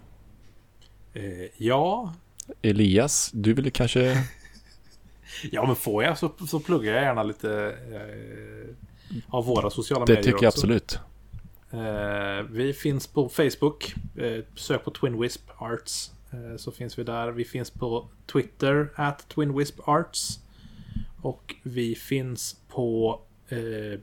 Eh, ja. Elias, du vill kanske... Ja, men får jag så, så pluggar jag gärna lite eh, av våra sociala Det medier tycker jag också. absolut. Eh, vi finns på Facebook. Eh, sök på Twin Wisp Arts. Eh, så finns vi där. Vi finns på Twitter, at Twin Wisp Arts. Och vi finns på... Eh,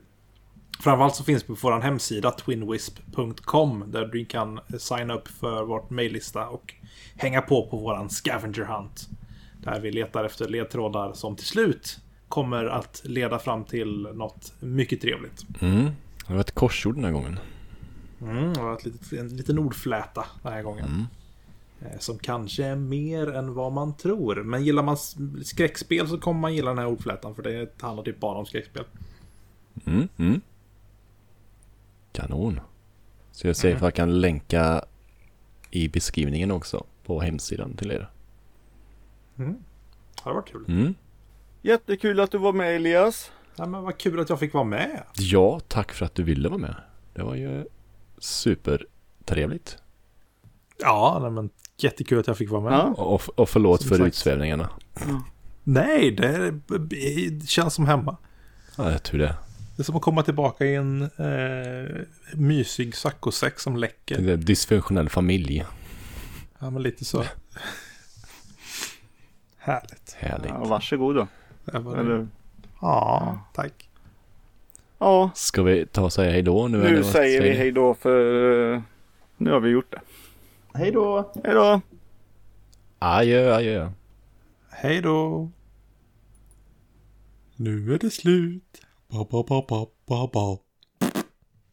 framförallt så finns vi på vår hemsida twinwisp.com där du kan signa upp för vårt mejllista och hänga på på våran scavenger hunt. Där vi letar efter ledtrådar som till slut kommer att leda fram till något mycket trevligt. Mm. Det var ett korsord den här gången. Mm, det var ett litet, en liten ordfläta den här gången. Eh, Som kanske är mer än vad man tror. Men gillar man skräckspel så kommer man gilla den här ordflätan. För det handlar typ bara om skräckspel. Mm, mm. Kanon. Så jag ser if jag kan länka i beskrivningen också på hemsidan till er. Det har varit kul. Mm. Jättekul att du var med Elias. Ja, men vad kul att jag fick vara med. Ja, tack för att du ville vara med. Det var ju supertrevligt. Ja, nej, men jättekul att jag fick vara med. Ja. Och, och förlåt Som för sagt. utsvävningarna. Nej, det, det känns som hemma. Ja, jag tror det. Det är som att komma tillbaka i en eh, mysig saccosäck som läcker. Det är en dysfunktionell familj. Ja, men lite så. Härligt. Härligt. Ja, varsågod då. Eller, Ja, tack. Ja, Ska vi ta och säga hej då nu? eller nu säger vi ni? hej då för eh, nu har vi gjort det. Hej då! Hej då! Adjö, adjö. Hej då! Nu är det slut. Ba, ba, ba, ba, ba, ba.